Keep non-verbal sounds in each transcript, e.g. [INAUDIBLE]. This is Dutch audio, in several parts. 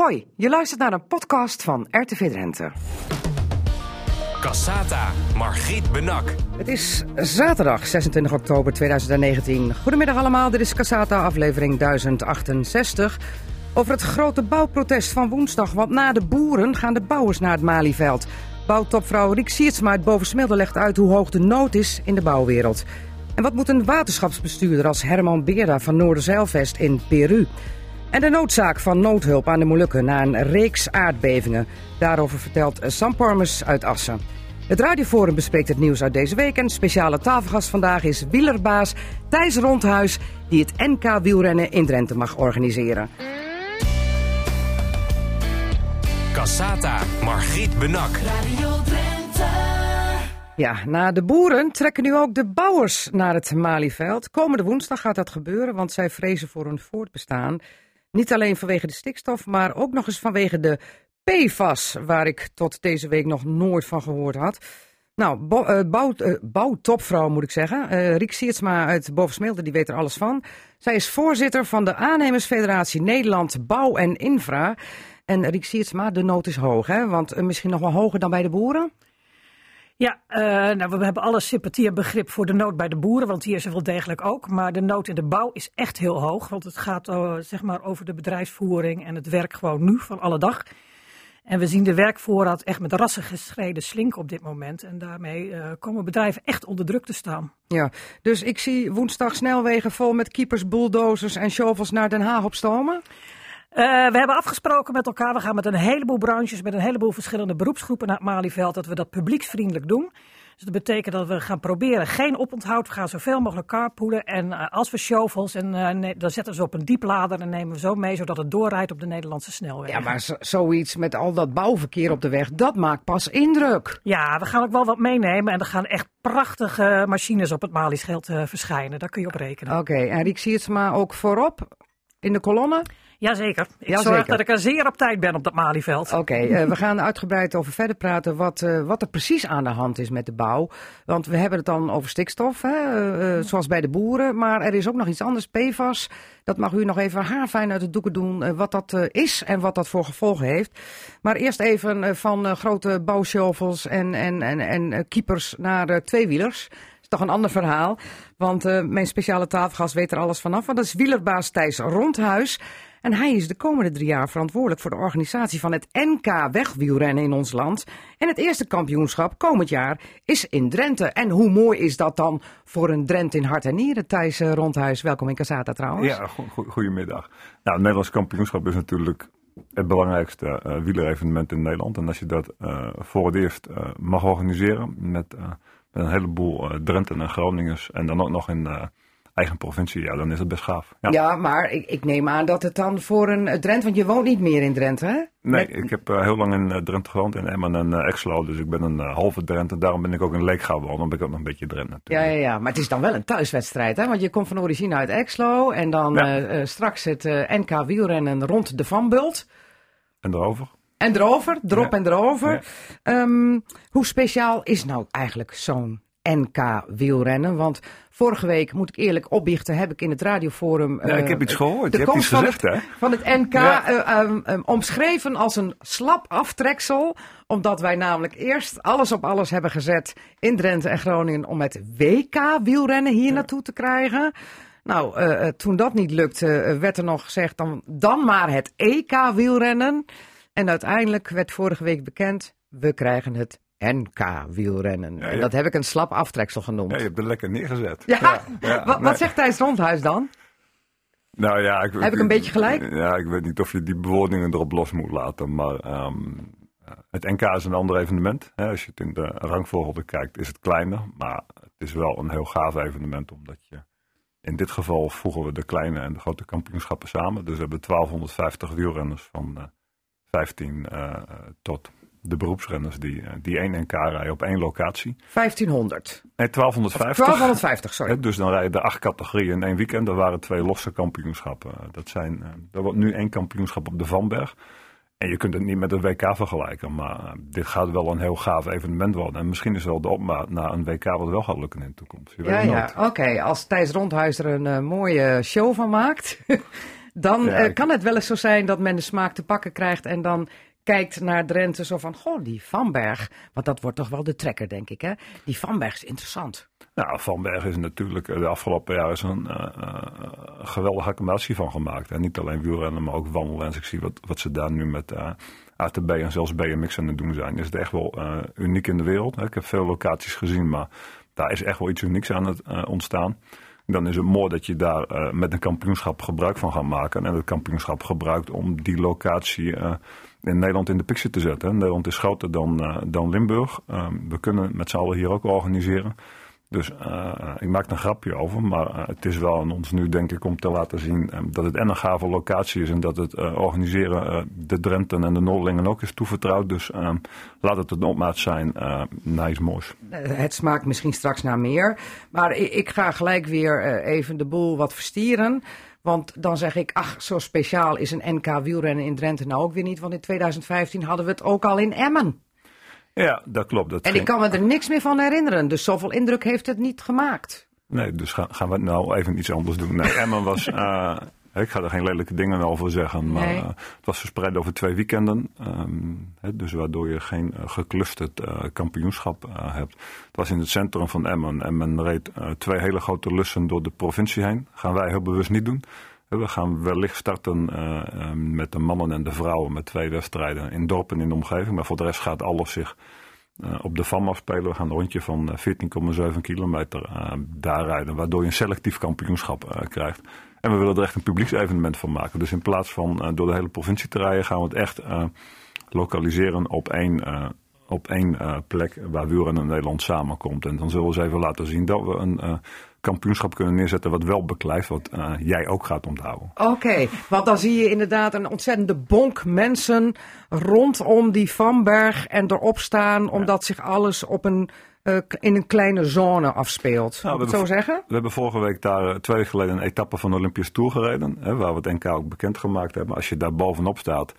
Hoi, je luistert naar een podcast van RTV Drenthe. Cassata, Margriet Benak. Het is zaterdag 26 oktober 2019. Goedemiddag allemaal, dit is Cassata aflevering 1068. Over het grote bouwprotest van woensdag, want na de boeren gaan de bouwers naar het Malieveld. Bouwtopvrouw Riek Siertsma uit Bovensmilde legt uit hoe hoog de nood is in de bouwwereld. En wat moet een waterschapsbestuurder als Herman Beerda van Noorderzeilvest in Peru? En de noodzaak van noodhulp aan de Molukken na een reeks aardbevingen. Daarover vertelt Sam Pormes uit Assen. Het Radioforum bespreekt het nieuws uit deze week. En speciale tafelgast vandaag is wielerbaas Thijs Rondhuis... die het NK wielrennen in Drenthe mag organiseren. Cassata, Margriet Benak. Radio Drenthe. Ja, na de boeren trekken nu ook de bouwers naar het Malieveld. Komende woensdag gaat dat gebeuren, want zij vrezen voor hun voortbestaan. Niet alleen vanwege de stikstof, maar ook nog eens vanwege de PFAS, waar ik tot deze week nog nooit van gehoord had. Nou, bo- eh, bouw, eh, bouwtopvrouw moet ik zeggen. Eh Riek Siertsma uit Bovensmilde, die weet er alles van. Zij is voorzitter van de aannemersfederatie Nederland Bouw en Infra. En Riek Siertsma, de nood is hoog, hè? Want eh, misschien nog wel hoger dan bij de boeren? Ja, eh, nou, we hebben alle sympathie en begrip voor de nood bij de boeren, want die is er wel degelijk ook. Maar de nood in de bouw is echt heel hoog, want het gaat eh, zeg maar over de bedrijfsvoering en het werk gewoon nu van alle dag. En we zien de werkvoorraad echt met rassige schreden slinken op dit moment. En daarmee eh, komen bedrijven echt onder druk te staan. Ja, dus ik zie woensdag snelwegen vol met keepers, bulldozers en shovels naar Den Haag opstomen. Eh, we hebben afgesproken met elkaar, we gaan met een heleboel branches, met een heleboel verschillende beroepsgroepen naar het Malieveld, dat we dat publieksvriendelijk doen. Dus dat betekent dat we gaan proberen geen oponthoud, we gaan zoveel mogelijk carpoolen. En eh, als we shovels, en, eh, dan zetten we ze op een dieplader en nemen we zo mee, zodat het doorrijdt op de Nederlandse snelwegen. Ja, maar zo- zoiets met al dat bouwverkeer op de weg, dat maakt pas indruk. Ja, we gaan ook wel wat meenemen en er gaan echt prachtige machines op het Malieschild eh, verschijnen. Daar kun je op rekenen. Oké, en Riek Siertsma ook voorop in de kolonne? Jazeker. Ik Jazeker. zorg dat ik er zeer op tijd ben op dat Malieveld. Oké, eh, we [LAUGHS] gaan uitgebreid over verder praten wat, eh, wat er precies aan de hand is met de bouw. Want we hebben het dan over stikstof, hè, eh, zoals bij de boeren. Maar er is ook nog iets anders, PFAS. Dat mag u nog even haarfijn uit de doeken doen, wat dat is en wat dat voor gevolgen heeft. Maar eerst even van grote bouwshovels en, en, en, en keepers naar tweewielers. Dat is toch een ander verhaal. Want mijn speciale tafelgast weet er alles vanaf. Want dat is wielerbaas Thijs Rondhuis. En hij is de komende drie jaar verantwoordelijk voor de organisatie van het NK wegwielrennen in ons land. En het eerste kampioenschap komend jaar is in Drenthe. En hoe mooi is dat dan voor een Drenthe in hart en nieren? Thijs eh, Rondhuis, welkom in Casata trouwens. Ja, go- go- goedemiddag. Nou, het Nederlands kampioenschap is natuurlijk het belangrijkste eh wielerevenement in Nederland. En als je dat eh, voor het eerst mag organiseren met, met een heleboel uh, Drenten en Groningers en dan ook nog in eigen provincie, ja, dan is het best gaaf. Ja. Ja, maar ik, ik neem aan dat het dan voor een eh, Drenthe, want je woont niet meer in Drenthe, hè? Nee, ik heb eh, heel lang in eh, Drenthe gewoond, in Emmen en eh, Exlo. Dus ik ben een halve Drenthe. Daarom ben ik ook in Leek gaan wonen. Dan ben ik ook nog een beetje Drenthe Ja, natuurlijk. ja, ja, maar het is dan wel een thuiswedstrijd, hè? Want je komt van origine uit Exlo en dan Ja. straks het NK wielrennen rond de Van Bult. En daarover? En erover, erop Ja. en erover. Ja. Ehm, hoe speciaal is nou eigenlijk zo'n NK wielrennen? Want vorige week, moet ik eerlijk opbiechten, heb ik in het radioforum... Ja, ik eh, heb iets gehoord. de Je hebt komst iets van gezegd, het, hè? Van het NK Ja. eh, ehm, ehm, omschreven als een slap aftreksel. Omdat wij namelijk eerst alles op alles hebben gezet in Drenthe en Groningen om het WK wielrennen hier naartoe te krijgen. Nou, eh, toen dat niet lukte, werd er nog gezegd dan, dan maar het EK wielrennen. En uiteindelijk werd vorige week bekend, we krijgen het NK wielrennen. Ja, En ja. dat heb ik een slap aftreksel genoemd. Ja, Ja, je hebt er lekker neergezet. wat, wat nee. zegt Thijs Rondhuis dan? Nou ja, ik, Heb ik een beetje gelijk? Ja, ik weet niet of je die bewoordingen erop los moet laten. Maar ehm, het NK is een ander evenement. Hè. Als je het in de rangvolgorde kijkt, is het kleiner. Maar het is wel een heel gaaf evenement. Omdat je in dit geval voegen we de kleine en de grote kampioenschappen samen. Dus we hebben 1250 wielrenners van eh 15 eh, tot de beroepsrenners die, eh, die één NK rijden op één locatie. 1500. Nee, 1250. 1250, sorry. Hè, [LAUGHS] dus dan rijden er acht categorieën in één weekend. Er waren twee losse kampioenschappen. Dat zijn, eh, er wordt nu één kampioenschap op de Vanberg. En je kunt het niet met een WK vergelijken. Maar eh, dit gaat wel een heel gaaf evenement worden. En misschien is wel de opmaat naar een WK wat wel gaat lukken in de toekomst. Je Ja, ja. Oké, als Thijs Rondhuis er een eh, mooie show van maakt. [LAUGHS] dan Ja, eh, kan het wel eens zo zijn dat men de smaak te pakken krijgt en dan kijkt naar Drenthe zo van, goh, die Vanberg. Want dat wordt toch wel de trekker, denk ik, hè? Die Vanberg is interessant. Nou, Van Berg is natuurlijk eh, de afgelopen jaren is een eh, eh, geweldige accommodatie van gemaakt. En niet alleen wielrennen, maar ook wandelen. Ik zie wat, wat ze daar nu met eh, ATB en zelfs BMX aan het doen zijn, is het echt wel uniek in de wereld. Ik heb veel locaties gezien, maar daar is echt wel iets unieks aan het ontstaan. Dan is het mooi dat je daar met een kampioenschap gebruik van gaat maken. En het kampioenschap gebruikt om die locatie in Nederland in de picture te zetten. Nederland is groter dan, eh, dan Limburg. Ehm, we kunnen met z'n allen hier ook organiseren. Dus eh, ik maak een grapje over, maar eh, het is wel aan ons nu denk ik om te laten zien eh, dat het en een gave locatie is en dat het organiseren de Drenten en de Noordelingen ook is toevertrouwd. Dus eh, laat het een opmaat zijn naar iets Het smaakt misschien straks naar meer. Maar ik, ga gelijk weer even de boel wat verstieren. Want dan zeg ik, ach, zo speciaal is een NK wielrennen in Drenthe nou ook weer niet. Want in 2015 hadden we het ook al in Emmen. Ja, dat klopt. Dat En ging- ik kan me er niks meer van herinneren. Dus zoveel indruk heeft het niet gemaakt. Nee, dus gaan, gaan we nou even iets anders doen. Nee, Emmen was. [LAUGHS] eh, ik ga er geen lelijke dingen over zeggen, maar Nee. eh, het was verspreid over twee weekenden. ehm, dus waardoor je geen eh, geclusterd eh, kampioenschap hebt. Het was in het centrum van Emmen en men reed twee hele grote lussen door de provincie heen. Gaan wij heel bewust niet doen. We gaan wellicht starten eh, eh, met de mannen en de vrouwen met twee wedstrijden in dorpen in de omgeving. Maar voor de rest gaat alles zich op de VAM afspelen. We gaan een rondje van eh, 14,7 kilometer daar rijden. Waardoor je een selectief kampioenschap krijgt. En we willen er echt een publieksevenement van maken. Dus in plaats van eh, door de hele provincie te rijden, gaan we het echt eh, lokaliseren op één, eh, op één plek waar wielrennen in Nederland samenkomt. En dan zullen we eens even laten zien dat we een kampioenschap kunnen neerzetten wat wel beklijft, wat jij ook gaat onthouden. Oké, want dan zie je inderdaad een ontzettende bonk mensen rondom die Vanberg en erop staan, omdat zich alles op een, eh, in een kleine zone afspeelt. Nou, we het zo zeggen? We hebben vorige week daar eh, twee weken geleden een etappe van de Olympisch Tour gereden. Hè, waar we het NK ook bekendgemaakt hebben. Als je daar bovenop staat,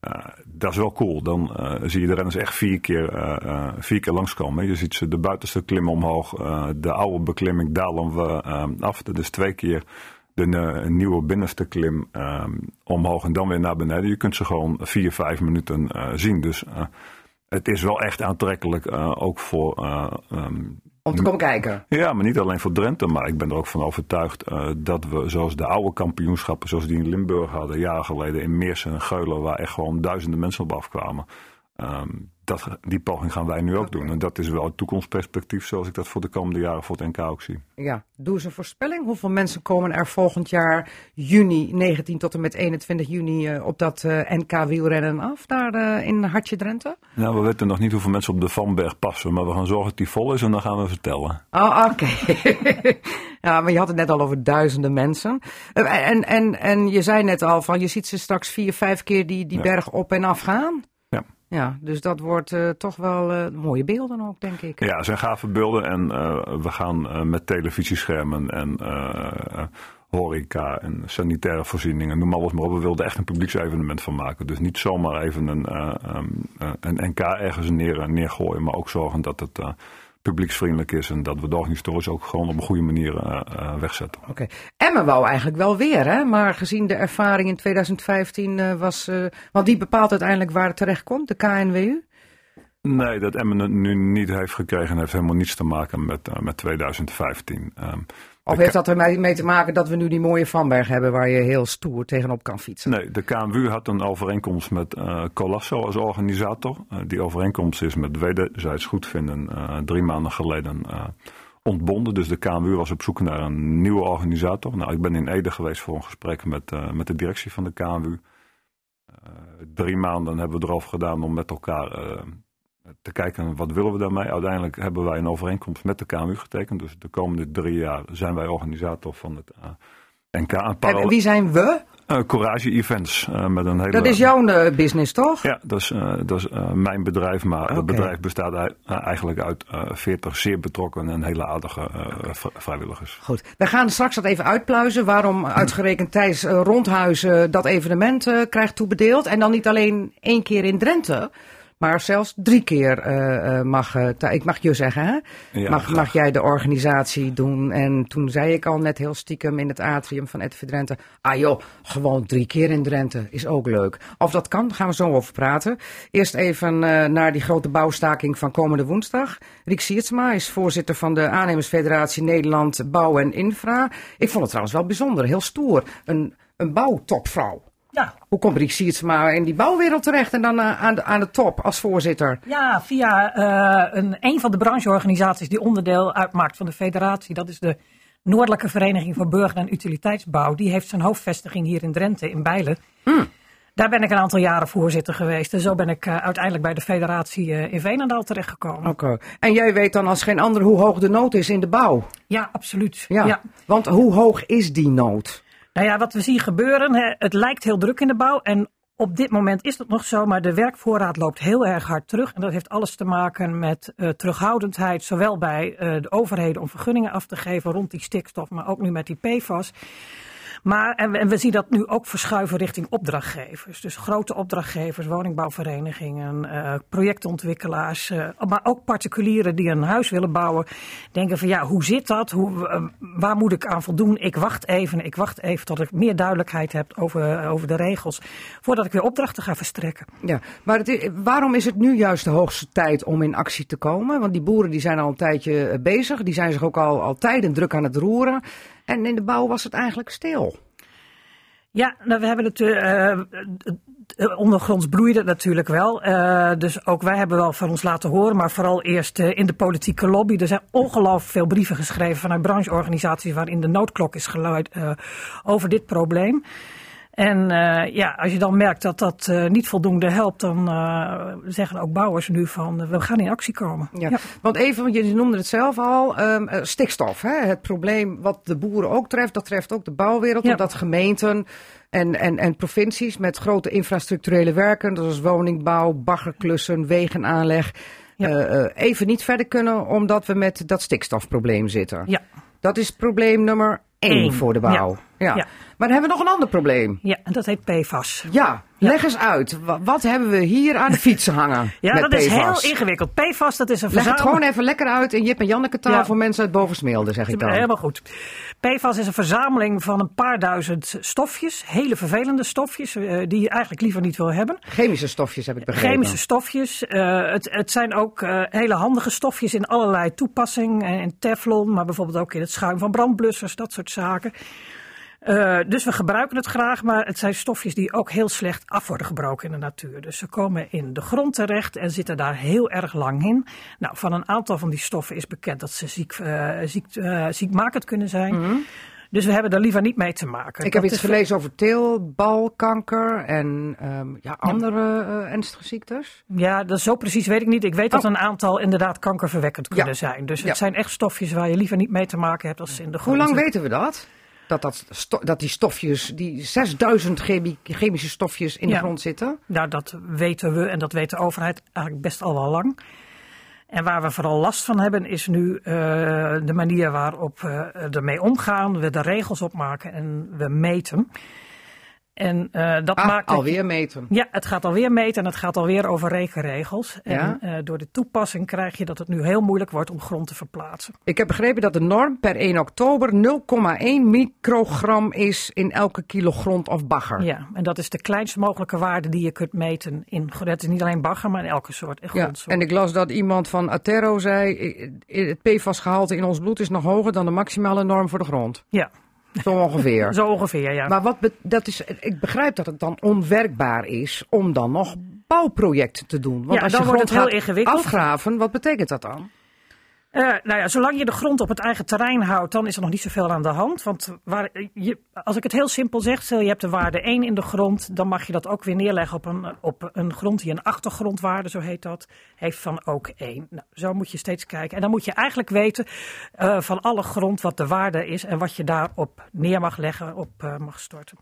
eh, dat is wel cool. Dan zie je de renners echt vier keer, vier keer langskomen. Je ziet ze de buitenste klim omhoog. de oude beklimming dalen we af. Dat is twee keer de nieuwe binnenste klim omhoog en dan weer naar beneden. Je kunt ze gewoon vier, vijf minuten zien. Dus het is wel echt aantrekkelijk, eh, ook voor... ehm, Om te komen kijken. ja, maar niet alleen voor Drenthe, maar ik ben er ook van overtuigd eh, dat we zoals de oude kampioenschappen, zoals die in Limburg hadden, jaren geleden in Meersen en Geulen, waar echt gewoon duizenden mensen op afkwamen. ehm, dat, die poging gaan wij nu ook doen. En dat is wel het toekomstperspectief zoals ik dat voor de komende jaren voor het NK ook zie. Ja, doe eens een voorspelling. Hoeveel mensen komen er volgend jaar juni 19 tot en met 21 juni eh, op dat eh, NK wielrennen af, daar eh, in Hartje Drenthe? Nou, we weten nog niet hoeveel mensen op de Vanberg passen, maar we gaan zorgen dat die vol is en dan gaan we vertellen. Oh, oké. [LAUGHS] ja, maar je had het net al over duizenden mensen. En, en, en je zei net al van, je ziet ze straks vier, vijf keer die, die Ja. berg op en af gaan. Ja. Dus dat wordt eh, toch wel eh, mooie beelden ook, denk ik. Ja, zijn gave beelden en eh, we gaan met televisieschermen en horeca en sanitaire voorzieningen, noem alles maar op. We wilden echt een publieksevenement van maken. Dus niet zomaar even een, een NK ergens neer, neergooien, maar ook zorgen dat het publieksvriendelijk is en dat we organisatorisch ook gewoon op een goede manier eh, eh, wegzetten. Oké. Emmen wou eigenlijk wel weer, hè? Maar gezien de ervaring in 2015 eh, was... want die bepaalt uiteindelijk waar het terecht komt, de KNWU. Nee, dat Emmen het nu niet heeft gekregen heeft helemaal niets te maken met, met 2015. Ehm, Of heeft dat ermee mee te maken dat we nu die mooie Vanberg hebben... waar je heel stoer tegenop kan fietsen? Nee, de KMU had een overeenkomst met eh Colasso als organisator. Eh, die overeenkomst is met wederzijds goedvinden eh drie maanden geleden ontbonden. Dus de KMU was op zoek naar een nieuwe organisator. Nou, ik ben in Ede geweest voor een gesprek met, met de directie van de KMU. Drie maanden hebben we erover gedaan om met elkaar te kijken wat willen we daarmee. Uiteindelijk hebben wij een overeenkomst met de KMU getekend. Dus de komende drie jaar zijn wij organisator van het eh, NK. En En wie zijn we? eh, Courage Events. eh, met een hele... Dat is jouw business, toch? Ja, dat is, dat is mijn bedrijf. Maar het bedrijf bestaat ei- eigenlijk uit 40 zeer betrokken en hele aardige vri- vrijwilligers. Goed. We gaan straks dat even uitpluizen. Waarom [CLEARS THROAT] uitgerekend Thijs Rondhuizen dat evenement krijgt toebedeeld. En dan niet alleen één keer in Drenthe. Maar zelfs drie keer eh, eh, mag, eh, ik mag je zeggen, hè? Ja, mag, jij de organisatie doen? En toen zei ik al net heel stiekem in het atrium van RTV Drenthe. Ah joh, gewoon drie keer in Drenthe is ook leuk. Of dat kan, gaan we zo over praten. Eerst even naar die grote bouwstaking van komende woensdag. Riek Siertsma is voorzitter van de aannemersfederatie Nederland Bouw en Infra. Ik vond het trouwens wel bijzonder, heel stoer. Een, een bouwtopvrouw. Ja, Hoe komt Riek Siertsma in die bouwwereld terecht en dan eh, aan, de, aan de top als voorzitter? Ja, via eh, een, een van de brancheorganisaties die onderdeel uitmaakt van de federatie. Dat is de Noordelijke Vereniging voor Burger- en Utiliteitsbouw. Die heeft zijn hoofdvestiging hier in Drenthe, in Bijlen. Daar ben ik een aantal jaren voorzitter geweest. En zo ben ik eh, uiteindelijk bij de federatie eh, in Veenendaal terechtgekomen. Oké. En jij weet dan als geen ander hoe hoog de nood is in de bouw. Ja, absoluut. Ja. ja. Want hoe hoog is die nood? Nou ja, wat we zien gebeuren, hè, het lijkt heel druk in de bouw. En op dit moment is dat nog zo, maar de werkvoorraad loopt heel erg hard terug. En dat heeft alles te maken met eh, terughoudendheid, zowel bij eh, de overheden om vergunningen af te geven rond die stikstof, maar ook nu met die PFAS. Maar, en we, en we zien dat nu ook verschuiven richting opdrachtgevers. Dus grote opdrachtgevers, woningbouwverenigingen, eh, projectontwikkelaars. eh, maar ook particulieren die een huis willen bouwen. Denken van ja, hoe zit dat? Hoe, eh, waar moet ik aan voldoen? Ik wacht even, ik wacht even tot ik meer duidelijkheid heb over, over de regels. Voordat ik weer opdrachten ga verstrekken. Ja, maar waarom is het nu juist de hoogste tijd om in actie te komen? Want die boeren die zijn al een tijdje bezig. Die zijn zich ook al, al tijden druk aan het roeren. En in de bouw was het eigenlijk stil. Ja, nou, we hebben het. eh, eh, eh, ondergronds bloeide natuurlijk wel. Dus ook wij hebben wel van ons laten horen. Maar vooral eerst in de politieke lobby. Er zijn ongelooflijk veel brieven geschreven vanuit brancheorganisaties. waarin de noodklok is geluid over dit probleem. En eh, ja, als je dan merkt dat dat eh, niet voldoende helpt. dan eh, zeggen ook bouwers nu van. we gaan in actie komen. Ja. Want even, want je noemde het zelf al, ehm, eh, stikstof. Hè? Het probleem wat de boeren ook treft, dat treft ook de bouwwereld. Ja. Omdat gemeenten en, en, en provincies met grote infrastructurele werken, zoals woningbouw, baggerklussen, wegenaanleg, Ja. eh, eh, even niet verder kunnen omdat we met dat stikstofprobleem zitten. Ja. Dat is probleem nummer één voor de bouw. Ja. Ja. Maar dan hebben we nog een ander probleem. ja, en dat heet PFAS. Ja, leg eens uit. Wa- Wat hebben we hier aan de fietsen hangen? Ja, dat is heel ingewikkeld. PFAS, dat is een Leg het verzameling. gewoon even lekker uit in Jip en Janneke taal Ja. voor mensen uit Bovensmeelde, zeg ik dan. Helemaal goed. PFAS is een verzameling van een paar duizend stofjes. Hele vervelende stofjes eh, die je eigenlijk liever niet wil hebben. Chemische stofjes heb ik begrepen. Chemische stofjes. eh, het, het zijn ook eh, hele handige stofjes in allerlei toepassingen. En in teflon, maar bijvoorbeeld ook in het schuim van brandblussers. Dat soort zaken. Eh, dus we gebruiken het graag, maar het zijn stofjes die ook heel slecht af worden gebroken in de natuur. Dus ze komen in de grond terecht en zitten daar heel erg lang in. Nou, van een aantal van die stoffen is bekend dat ze ziek, eh, ziek, eh, ziekmakend kunnen zijn. Dus we hebben er liever niet mee te maken. Mhm. Ik heb iets gelezen over teelbalkanker en ehm, ja, andere ernstige ziektes. Ja, dat zo precies weet ik niet. Ik weet dat Oh. een aantal inderdaad kankerverwekkend kunnen Ja. zijn. Dus het zijn echt stofjes waar je liever niet mee te maken hebt als ze in de Hoe grond lang zitten. weten we dat? Dat, dat, dat die stofjes, die 6000 chemi- chemische stofjes in de grond zitten? Nou, dat weten we en dat weet de overheid eigenlijk best al wel lang. En waar we vooral last van hebben is nu eh, de manier waarop we ermee omgaan. We de regels opmaken en we meten. En eh, dat Ah, maakt alweer meten. Ja, het gaat alweer meten en het gaat alweer over rekenregels. Ja. En eh, door de toepassing krijg je dat het nu heel moeilijk wordt om grond te verplaatsen. Ik heb begrepen dat de norm per 1 oktober 0,1 microgram is in elke kilo grond of bagger. Ja, en dat is de kleinst mogelijke waarde die je kunt meten. In, het is niet alleen bagger, maar in elke soort Ja, grondsoort. en ik las dat iemand van Atero zei, eh, het PFAS-gehalte in ons bloed is nog hoger dan de maximale norm voor de grond. Ja, Zo ongeveer. zo ongeveer, ja. Maar wat be- dat is, ik begrijp dat het dan onwerkbaar is om dan nog bouwprojecten te doen. Want Ja, als dan je wordt het heel ingewikkeld. afgraven, wat betekent dat dan? Eh, nou ja, zolang je de grond op het eigen terrein houdt, dan is er nog niet zoveel aan de hand. Want waar, je, als ik het heel simpel zeg, stel je hebt de waarde 1 in de grond, dan mag je dat ook weer neerleggen op een, op een grond die een achtergrondwaarde, zo heet dat, heeft van ook 1. Nou, zo moet je steeds kijken. En dan moet je eigenlijk weten eh, van alle grond wat de waarde is en wat je daarop neer mag leggen, op eh, mag storten.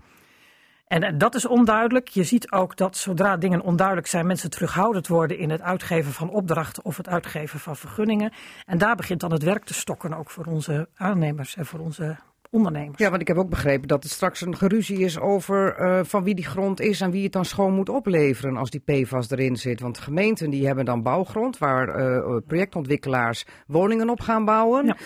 En eh, dat is onduidelijk. Je ziet ook dat zodra dingen onduidelijk zijn, mensen terughoudend worden in het uitgeven van opdrachten of het uitgeven van vergunningen. En daar begint dan het werk te stokken ook voor onze aannemers en voor onze ondernemers. Ja, want ik heb ook begrepen dat er straks een geruzie is over eh, van wie die grond is en wie het dan schoon moet opleveren als die PFAS erin zit. Want gemeenten die hebben dan bouwgrond waar eh, projectontwikkelaars woningen op gaan bouwen. Ja.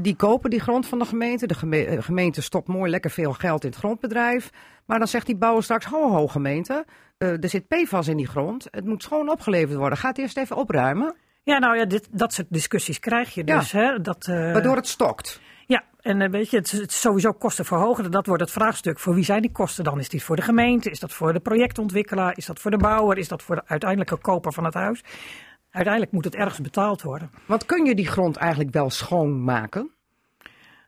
Die kopen die grond van de gemeente. De geme- gemeente stopt mooi lekker veel geld in het grondbedrijf. Maar dan zegt die bouwer straks, ho ho gemeente, eh, er zit PFAS in die grond. Het moet schoon opgeleverd worden. Gaat eerst even opruimen, Ja, nou ja, dit, dat soort discussies krijg je Ja. dus. Hè, dat, eh, waardoor het stokt. Ja, en eh, weet je, het is, het is sowieso kosten verhogen. Dat wordt het vraagstuk. Voor wie zijn die kosten dan? Is die voor de gemeente? Is dat voor de projectontwikkelaar? Is dat voor de bouwer? Is dat voor de uiteindelijke koper van het huis? Uiteindelijk moet het ergens betaald worden. Want kun je die grond eigenlijk wel schoonmaken?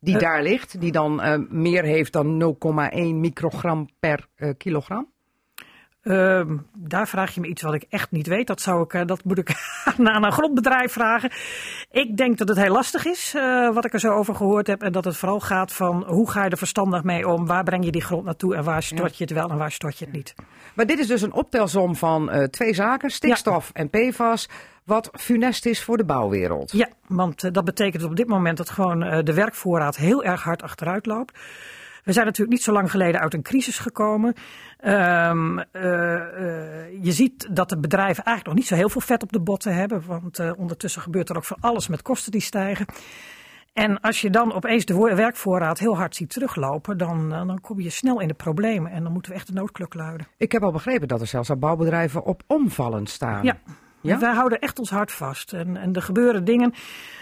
Die Eh. daar ligt, die dan eh, meer heeft dan 0,1 microgram per eh, kilogram? Ehm, daar vraag je me iets wat ik echt niet weet. Dat, zou ik, eh, dat moet ik [LAUGHS] aan een grondbedrijf vragen. Ik denk dat het heel lastig is, eh, wat ik er zo over gehoord heb. En dat het vooral gaat van hoe ga je er verstandig mee om? Waar breng je die grond naartoe? En waar stort je het wel en waar stort je het niet? Maar dit is dus een optelsom van eh, twee zaken, stikstof en PFAS, wat funest is voor de bouwwereld. Ja, want dat betekent op dit moment dat gewoon de werkvoorraad heel erg hard achteruit loopt. We zijn natuurlijk niet zo lang geleden uit een crisis gekomen. Ehm, eh, eh, je ziet dat de bedrijven eigenlijk nog niet zo heel veel vet op de botten hebben. Want eh, ondertussen gebeurt er ook van alles met kosten die stijgen. En als je dan opeens de werkvoorraad heel hard ziet teruglopen, dan, dan kom je snel in de problemen. En dan moeten we echt de noodklok luiden. Ik heb al begrepen dat er zelfs al bouwbedrijven op omvallen staan. Ja. Ja? Wij houden echt ons hart vast. En, en er gebeuren dingen.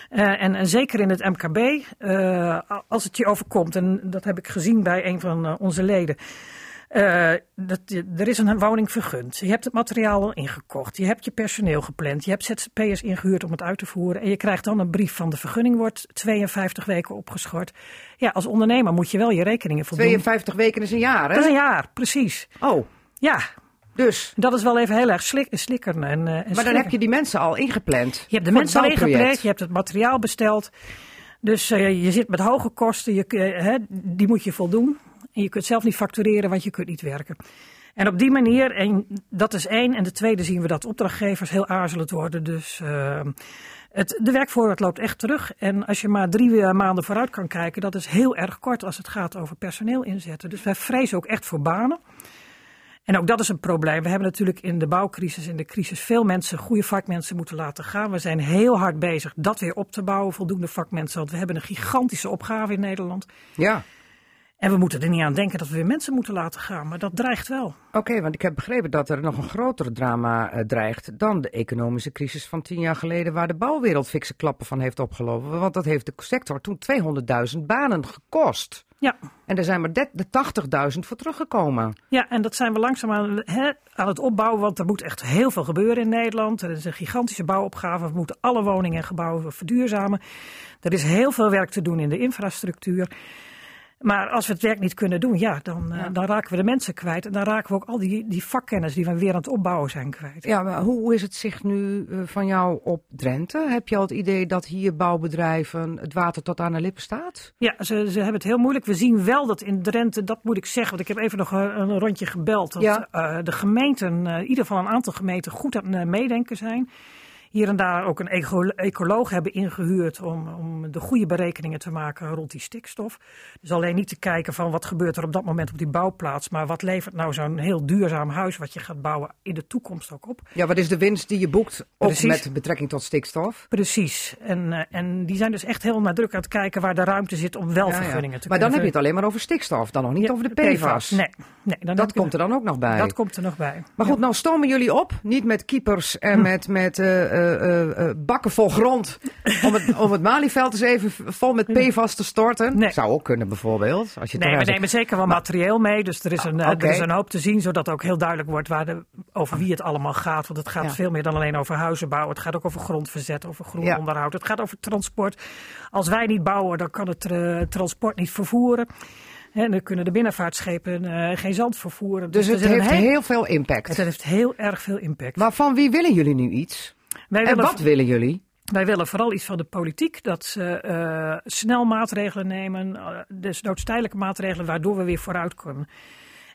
Eh, en, en zeker in het MKB, eh, als het je overkomt, en dat heb ik gezien bij een van eh, onze leden. dat, er is een woning vergund. Je hebt het materiaal al ingekocht. Je hebt je personeel gepland. Je hebt ZZP'ers ingehuurd om het uit te voeren. En je krijgt dan een brief van de vergunning wordt 52 weken opgeschort. Ja, als ondernemer moet je wel je rekeningen voldoen. 52 weken is een jaar, Dat is hè? een jaar, precies. Oh, Ja, dus. dat is wel even heel erg slik, slikkeren. En, en Maar dan heb je die mensen al ingepland. Je hebt de mensen al ingepland, je hebt het materiaal besteld. Dus eh, je zit met hoge kosten, je, hè, die moet je voldoen. En je kunt zelf niet factureren, want je kunt niet werken. En op die manier, en dat is één. En de tweede zien we dat opdrachtgevers heel aarzelend worden. Dus eh, het, de werkvoorraad loopt echt terug. En als je maar drie eh, maanden vooruit kan kijken, dat is heel erg kort als het gaat over personeel inzetten. Dus wij vrezen ook echt voor banen. En ook dat is een probleem. We hebben natuurlijk in de bouwcrisis, in de crisis, veel mensen, goede vakmensen moeten laten gaan. We zijn heel hard bezig dat weer op te bouwen, voldoende vakmensen. Want we hebben een gigantische opgave in Nederland. Ja, En we moeten er niet aan denken dat we weer mensen moeten laten gaan. Maar dat dreigt wel. oké, want ik heb begrepen dat er nog een groter drama eh, dreigt dan de economische crisis van tien jaar geleden, waar de bouwwereld fikse klappen van heeft opgelopen. Want dat heeft de sector toen 200.000 banen gekost. Ja, En er zijn maar de- de 80.000 voor teruggekomen. ja en dat zijn we langzaam aan, aan het opbouwen. Want er moet echt heel veel gebeuren in Nederland. Er is een gigantische bouwopgave. We moeten alle woningen en gebouwen verduurzamen. Er is heel veel werk te doen in de infrastructuur. Maar als we het werk niet kunnen doen, ja, dan, eh, dan raken we de mensen kwijt. En dan raken we ook al die, die vakkennis die we weer aan het opbouwen zijn kwijt. Ja, maar hoe, is het zich nu eh, van jou op Drenthe? Heb je al het idee dat hier bouwbedrijven het water tot aan de lippen staat? Ja, ze, ze hebben het heel moeilijk. We zien wel dat in Drenthe, dat moet ik zeggen, want ik heb even nog een, een rondje gebeld. Dat Ja. eh, de gemeenten, eh, in ieder geval een aantal gemeenten, goed aan het eh, meedenken zijn. Hier en daar ook een eco- ecoloog hebben ingehuurd om, om de goede berekeningen te maken rond die stikstof. Dus alleen niet te kijken van wat gebeurt er op dat moment op die bouwplaats, maar wat levert nou zo'n heel duurzaam huis wat je gaat bouwen in de toekomst ook op. Ja, wat is de winst die je boekt op Precies. met betrekking tot stikstof? Precies. En, eh, en die zijn dus echt heel nadrukkelijk aan het kijken waar de ruimte zit om wel Ja, ja. vergunningen te Maar dan heb je het alleen maar over stikstof, dan nog niet Ja, over de PFAS. Nee, nee dan Dat komt er dan ook nog bij. Dat komt er nog bij. Maar goed, nou stomen jullie op. Niet met keepers en met, met eh, eh, bakken vol grond. om, het, om het Malieveld eens even vol met PFAS te storten. Nee. Zou ook kunnen bijvoorbeeld. Als je Nee, we nemen zeker wel materieel mee. Dus er is, een, eh, er is een hoop te zien, zodat ook heel duidelijk wordt waar de, over wie het allemaal gaat. Want het gaat Ja. veel meer dan alleen over huizen bouwen. Het gaat ook over grondverzet, over groen Ja. onderhoud. Het gaat over transport. Als wij niet bouwen, dan kan het eh, transport niet vervoeren. En dan kunnen de binnenvaartschepen eh, geen zand vervoeren. Dus er het heeft heel- heel veel impact. het heeft heel erg veel impact. Maar van wie willen jullie nu iets? Wij, En willen, wat willen jullie? wij willen vooral iets van de politiek. Dat ze eh, snel maatregelen nemen. eh, dus noodstijdelijke maatregelen waardoor we weer vooruit kunnen.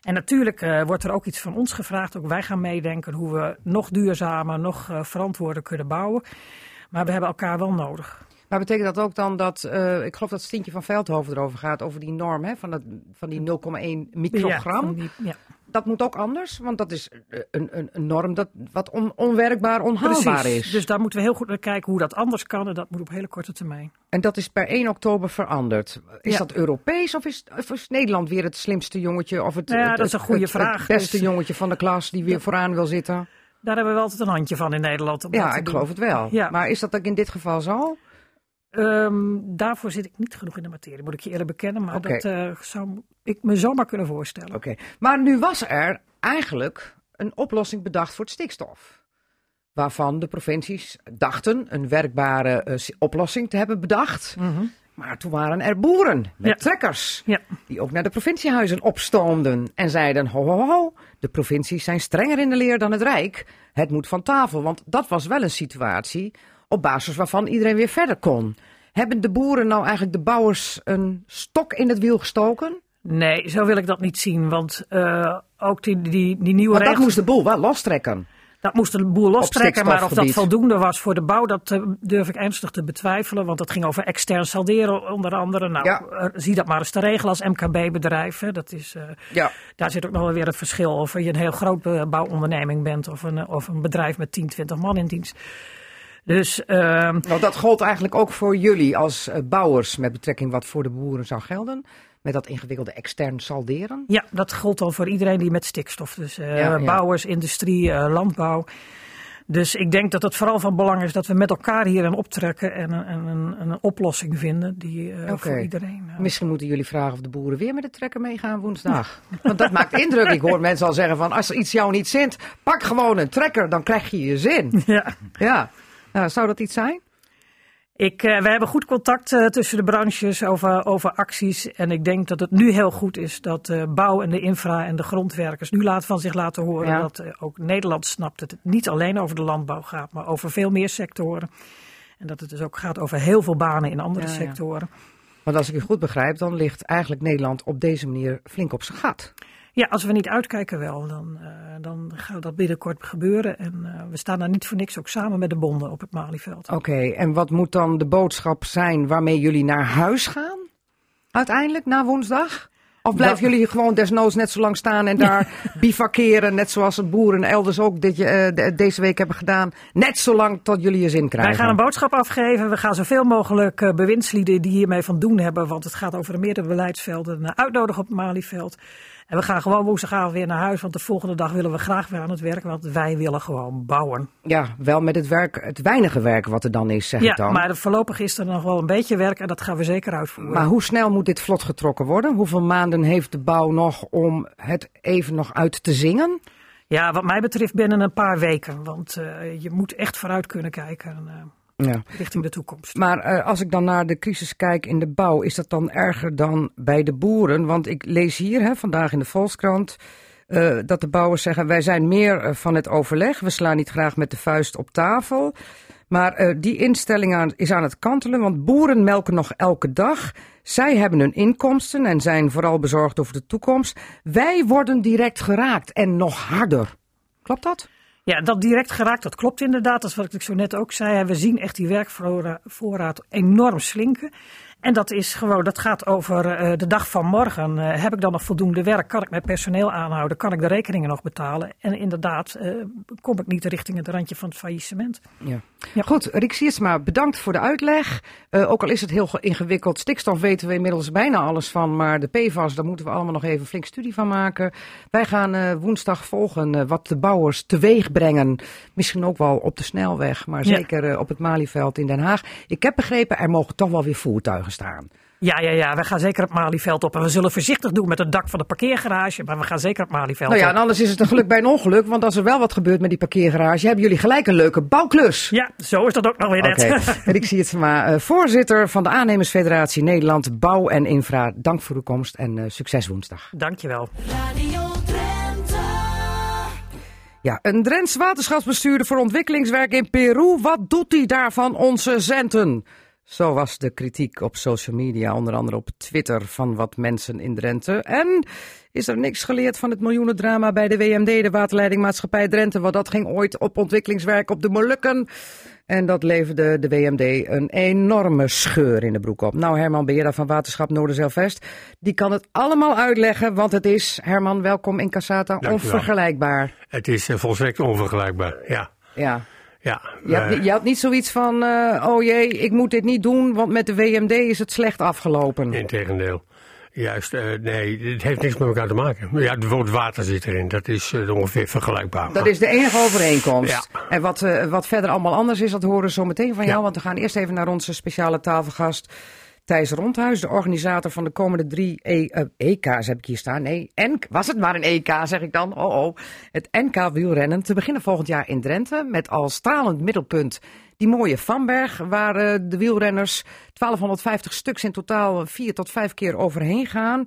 En natuurlijk eh, wordt er ook iets van ons gevraagd. Ook wij gaan meedenken hoe we nog duurzamer, nog verantwoorder kunnen bouwen. Maar we hebben elkaar wel nodig. Maar betekent dat ook dan dat, ik geloof dat Stintje van Veldhoven erover gaat, over die norm hè, van, dat, van die 0,1 microgram. Ja, van die- ja. Dat moet ook anders, want dat is eh, een, een, een norm dat, wat on- onwerkbaar, onhaalbaar Precies. is. Dus daar moeten we heel goed naar kijken hoe dat anders kan. En dat moet op hele korte termijn. En dat is per 1 oktober veranderd. Is Ja. dat Europees of is, of is Nederland weer het slimste jongetje? Of het, Nou ja, het- dat is een goede het- vraag. Het beste Dus- jongetje van de klas die weer vooraan wil zitten? Daar hebben we altijd een handje van in Nederland. Om dat Ja, ik doen. geloof het wel. Ja. Maar is dat ook in dit geval zo? Ehm, daarvoor zit ik niet genoeg in de materie, moet ik je eerlijk bekennen. Maar dat eh, zou ik me zomaar kunnen voorstellen. Oké. Maar nu was er eigenlijk een oplossing bedacht voor het stikstof. Waarvan de provincies dachten een werkbare eh, oplossing te hebben bedacht. Mhm. Maar toen waren er boeren met Ja. trekkers. Ja. Die ook naar de provinciehuizen opstoomden. En zeiden: ho, ho, ho, de provincies zijn strenger in de leer dan het Rijk. Het moet van tafel. Want dat was wel een situatie op basis waarvan iedereen weer verder kon. Hebben de boeren nou eigenlijk de bouwers een stok in het wiel gestoken? Nee, zo wil ik dat niet zien. Want eh, ook die, die, die nieuwe dat regels, moest de boel wel lostrekken. dat moest de boer lostrekken. Maar of dat voldoende was voor de bouw, dat eh, durf ik ernstig te betwijfelen. Want dat ging over extern salderen onder andere. Nou, Ja. eh, zie dat maar eens te regelen als MKB-bedrijf. Dat is, Ja. daar zit ook nog wel weer het verschil of je een heel groot bouwonderneming bent of een, of een bedrijf met 10, 20 man in dienst. Dus ehm, Nou, dat gold eigenlijk ook voor jullie als eh, bouwers met betrekking wat voor de boeren zou gelden. Met dat ingewikkelde extern salderen. ja, dat geldt dan voor iedereen die met stikstof. Dus eh, Ja, ja. bouwers, industrie, eh, landbouw. Dus ik denk dat het vooral van belang is dat we met elkaar hierin optrekken en een, en een, een oplossing vinden die Oké. voor iedereen. Misschien moeten jullie vragen of de boeren weer met de trekker meegaan woensdag. [LAUGHS] Want dat maakt indruk. Ik hoor mensen al zeggen van als er iets jou niet zint, pak gewoon een trekker, dan krijg je je zin. [LAUGHS] ja. Ja, nou, zou dat iets zijn? Ik, eh, we hebben goed contact eh, tussen de branches over, over acties. En ik denk dat het nu heel goed is dat de bouw en de infra en de grondwerkers nu laat van zich laten horen. Ja. Dat ook Nederland snapt dat het niet alleen over de landbouw gaat, maar over veel meer sectoren. En dat het dus ook gaat over heel veel banen in andere Ja, ja. sectoren. Want als ik u goed begrijp, dan ligt eigenlijk Nederland op deze manier flink op zijn gat. Ja, als we niet uitkijken wel, dan, eh, dan gaat dat binnenkort gebeuren. En eh, we staan daar niet voor niks ook samen met de bonden op het Malieveld. Oké, en wat moet dan de boodschap zijn waarmee jullie naar huis gaan? Uiteindelijk, na woensdag? Of blijven Dat- jullie gewoon desnoods net zo lang staan en [LAUGHS] daar bivakeren, net zoals de boeren elders ook dit, de- deze week hebben gedaan, net zo lang tot jullie je zin krijgen? Wij gaan een boodschap afgeven. We gaan zoveel mogelijk bewindslieden die hiermee van doen hebben, want het gaat over meerdere beleidsvelden, uitnodigen op het Malieveld. En we gaan gewoon woensdagavond weer naar huis, want de volgende dag willen we graag weer aan het werk, want wij willen gewoon bouwen. Ja, wel met het werk, het weinige werk wat er dan is, zeg Ja, ik dan. maar voorlopig is er nog wel een beetje werk en dat gaan we zeker uitvoeren. Maar hoe snel moet dit vlot getrokken worden? Hoeveel maanden heeft de bouw nog om het even nog uit te zingen? Ja, wat mij betreft binnen een paar weken, want eh, je moet echt vooruit kunnen kijken eh, Ja. richting de toekomst. Maar eh, als ik dan naar de crisis kijk in de bouw, is dat dan erger dan bij de boeren? Want ik lees hier hè, vandaag in de Volkskrant eh, dat de bouwers zeggen: wij zijn meer eh, van het overleg. We slaan niet graag met de vuist op tafel. Maar die instelling aan, is aan het kantelen, want boeren melken nog elke dag. Zij hebben hun inkomsten en zijn vooral bezorgd over de toekomst. Wij worden direct geraakt en nog harder. Klopt dat? Ja, dat direct geraakt, dat klopt inderdaad. Dat is wat ik zo net ook zei. We zien echt die werkvoorraad enorm slinken. En dat is gewoon, dat gaat over eh, de dag van morgen. Eh, heb ik dan nog voldoende werk? Kan ik mijn personeel aanhouden? Kan ik de rekeningen nog betalen? En inderdaad, eh, kom ik niet richting het randje van het faillissement. Ja. Ja. Goed, Rick Siersma, bedankt voor de uitleg. Ook al is het heel ge- ingewikkeld, stikstof weten we inmiddels bijna alles van. Maar de PFAS, daar moeten we allemaal nog even flink studie van maken. Wij gaan woensdag volgen wat de bouwers teweeg brengen. Misschien ook wel op de snelweg, maar Ja. zeker op het Malieveld in Den Haag. Ik heb begrepen, er mogen toch wel weer voertuigen staan. Ja, ja, ja, we gaan zeker het Malieveld op. En we zullen voorzichtig doen met het dak van de parkeergarage. Maar we gaan zeker het Malieveld Nou ja, op. en anders is het een geluk bij een ongeluk. Want als er wel wat gebeurt met die parkeergarage, hebben jullie gelijk een leuke bouwklus. Ja, zo is dat ook nog weer net. Oké, [LAUGHS] Rick Siersma, eh, voorzitter van de Aannemersfederatie Nederland Bouw en Infra. Dank voor uw komst en eh, succes woensdag. Dankjewel. Radio. Ja, een Drents waterschapsbestuurder voor ontwikkelingswerk in Peru. Wat doet hij daar van onze centen? Zo was de kritiek op social media, onder andere op Twitter, van wat mensen in Drenthe. En is er niks geleerd van het miljoenendrama bij de WMD, de waterleidingmaatschappij Drenthe? Want dat ging ooit op ontwikkelingswerk op de Molukken. En dat leverde de WMD een enorme scheur in de broek op. Nou, Herman Beera van Waterschap Noorderzeilvest, die kan het allemaal uitleggen, want het is, Herman, welkom in Cassata, onvergelijkbaar. Het is eh, volstrekt onvergelijkbaar, ja. Ja. Ja Je had, je had niet zoiets van, eh, oh jee, ik moet dit niet doen, want met de WMD is het slecht afgelopen. Integendeel. Juist, eh, nee, het heeft niks met elkaar te maken. Ja, het woord water zit erin, dat is eh, ongeveer vergelijkbaar. Dat is de enige overeenkomst. Ja. En wat, wat verder allemaal anders is, dat horen we zo meteen van jou. Ja. Want we gaan eerst even naar onze speciale tafelgast Thijs Rondhuis, de organisator van de komende drie e eh, EK's heb ik hier staan. Nee, N was het maar een EK, zeg ik dan. Oh oh. Het NK wielrennen te beginnen volgend jaar in Drenthe. Met als stralend middelpunt die mooie Vanberg, waar eh, de wielrenners 1250 stuks in totaal vier tot vijf keer overheen gaan.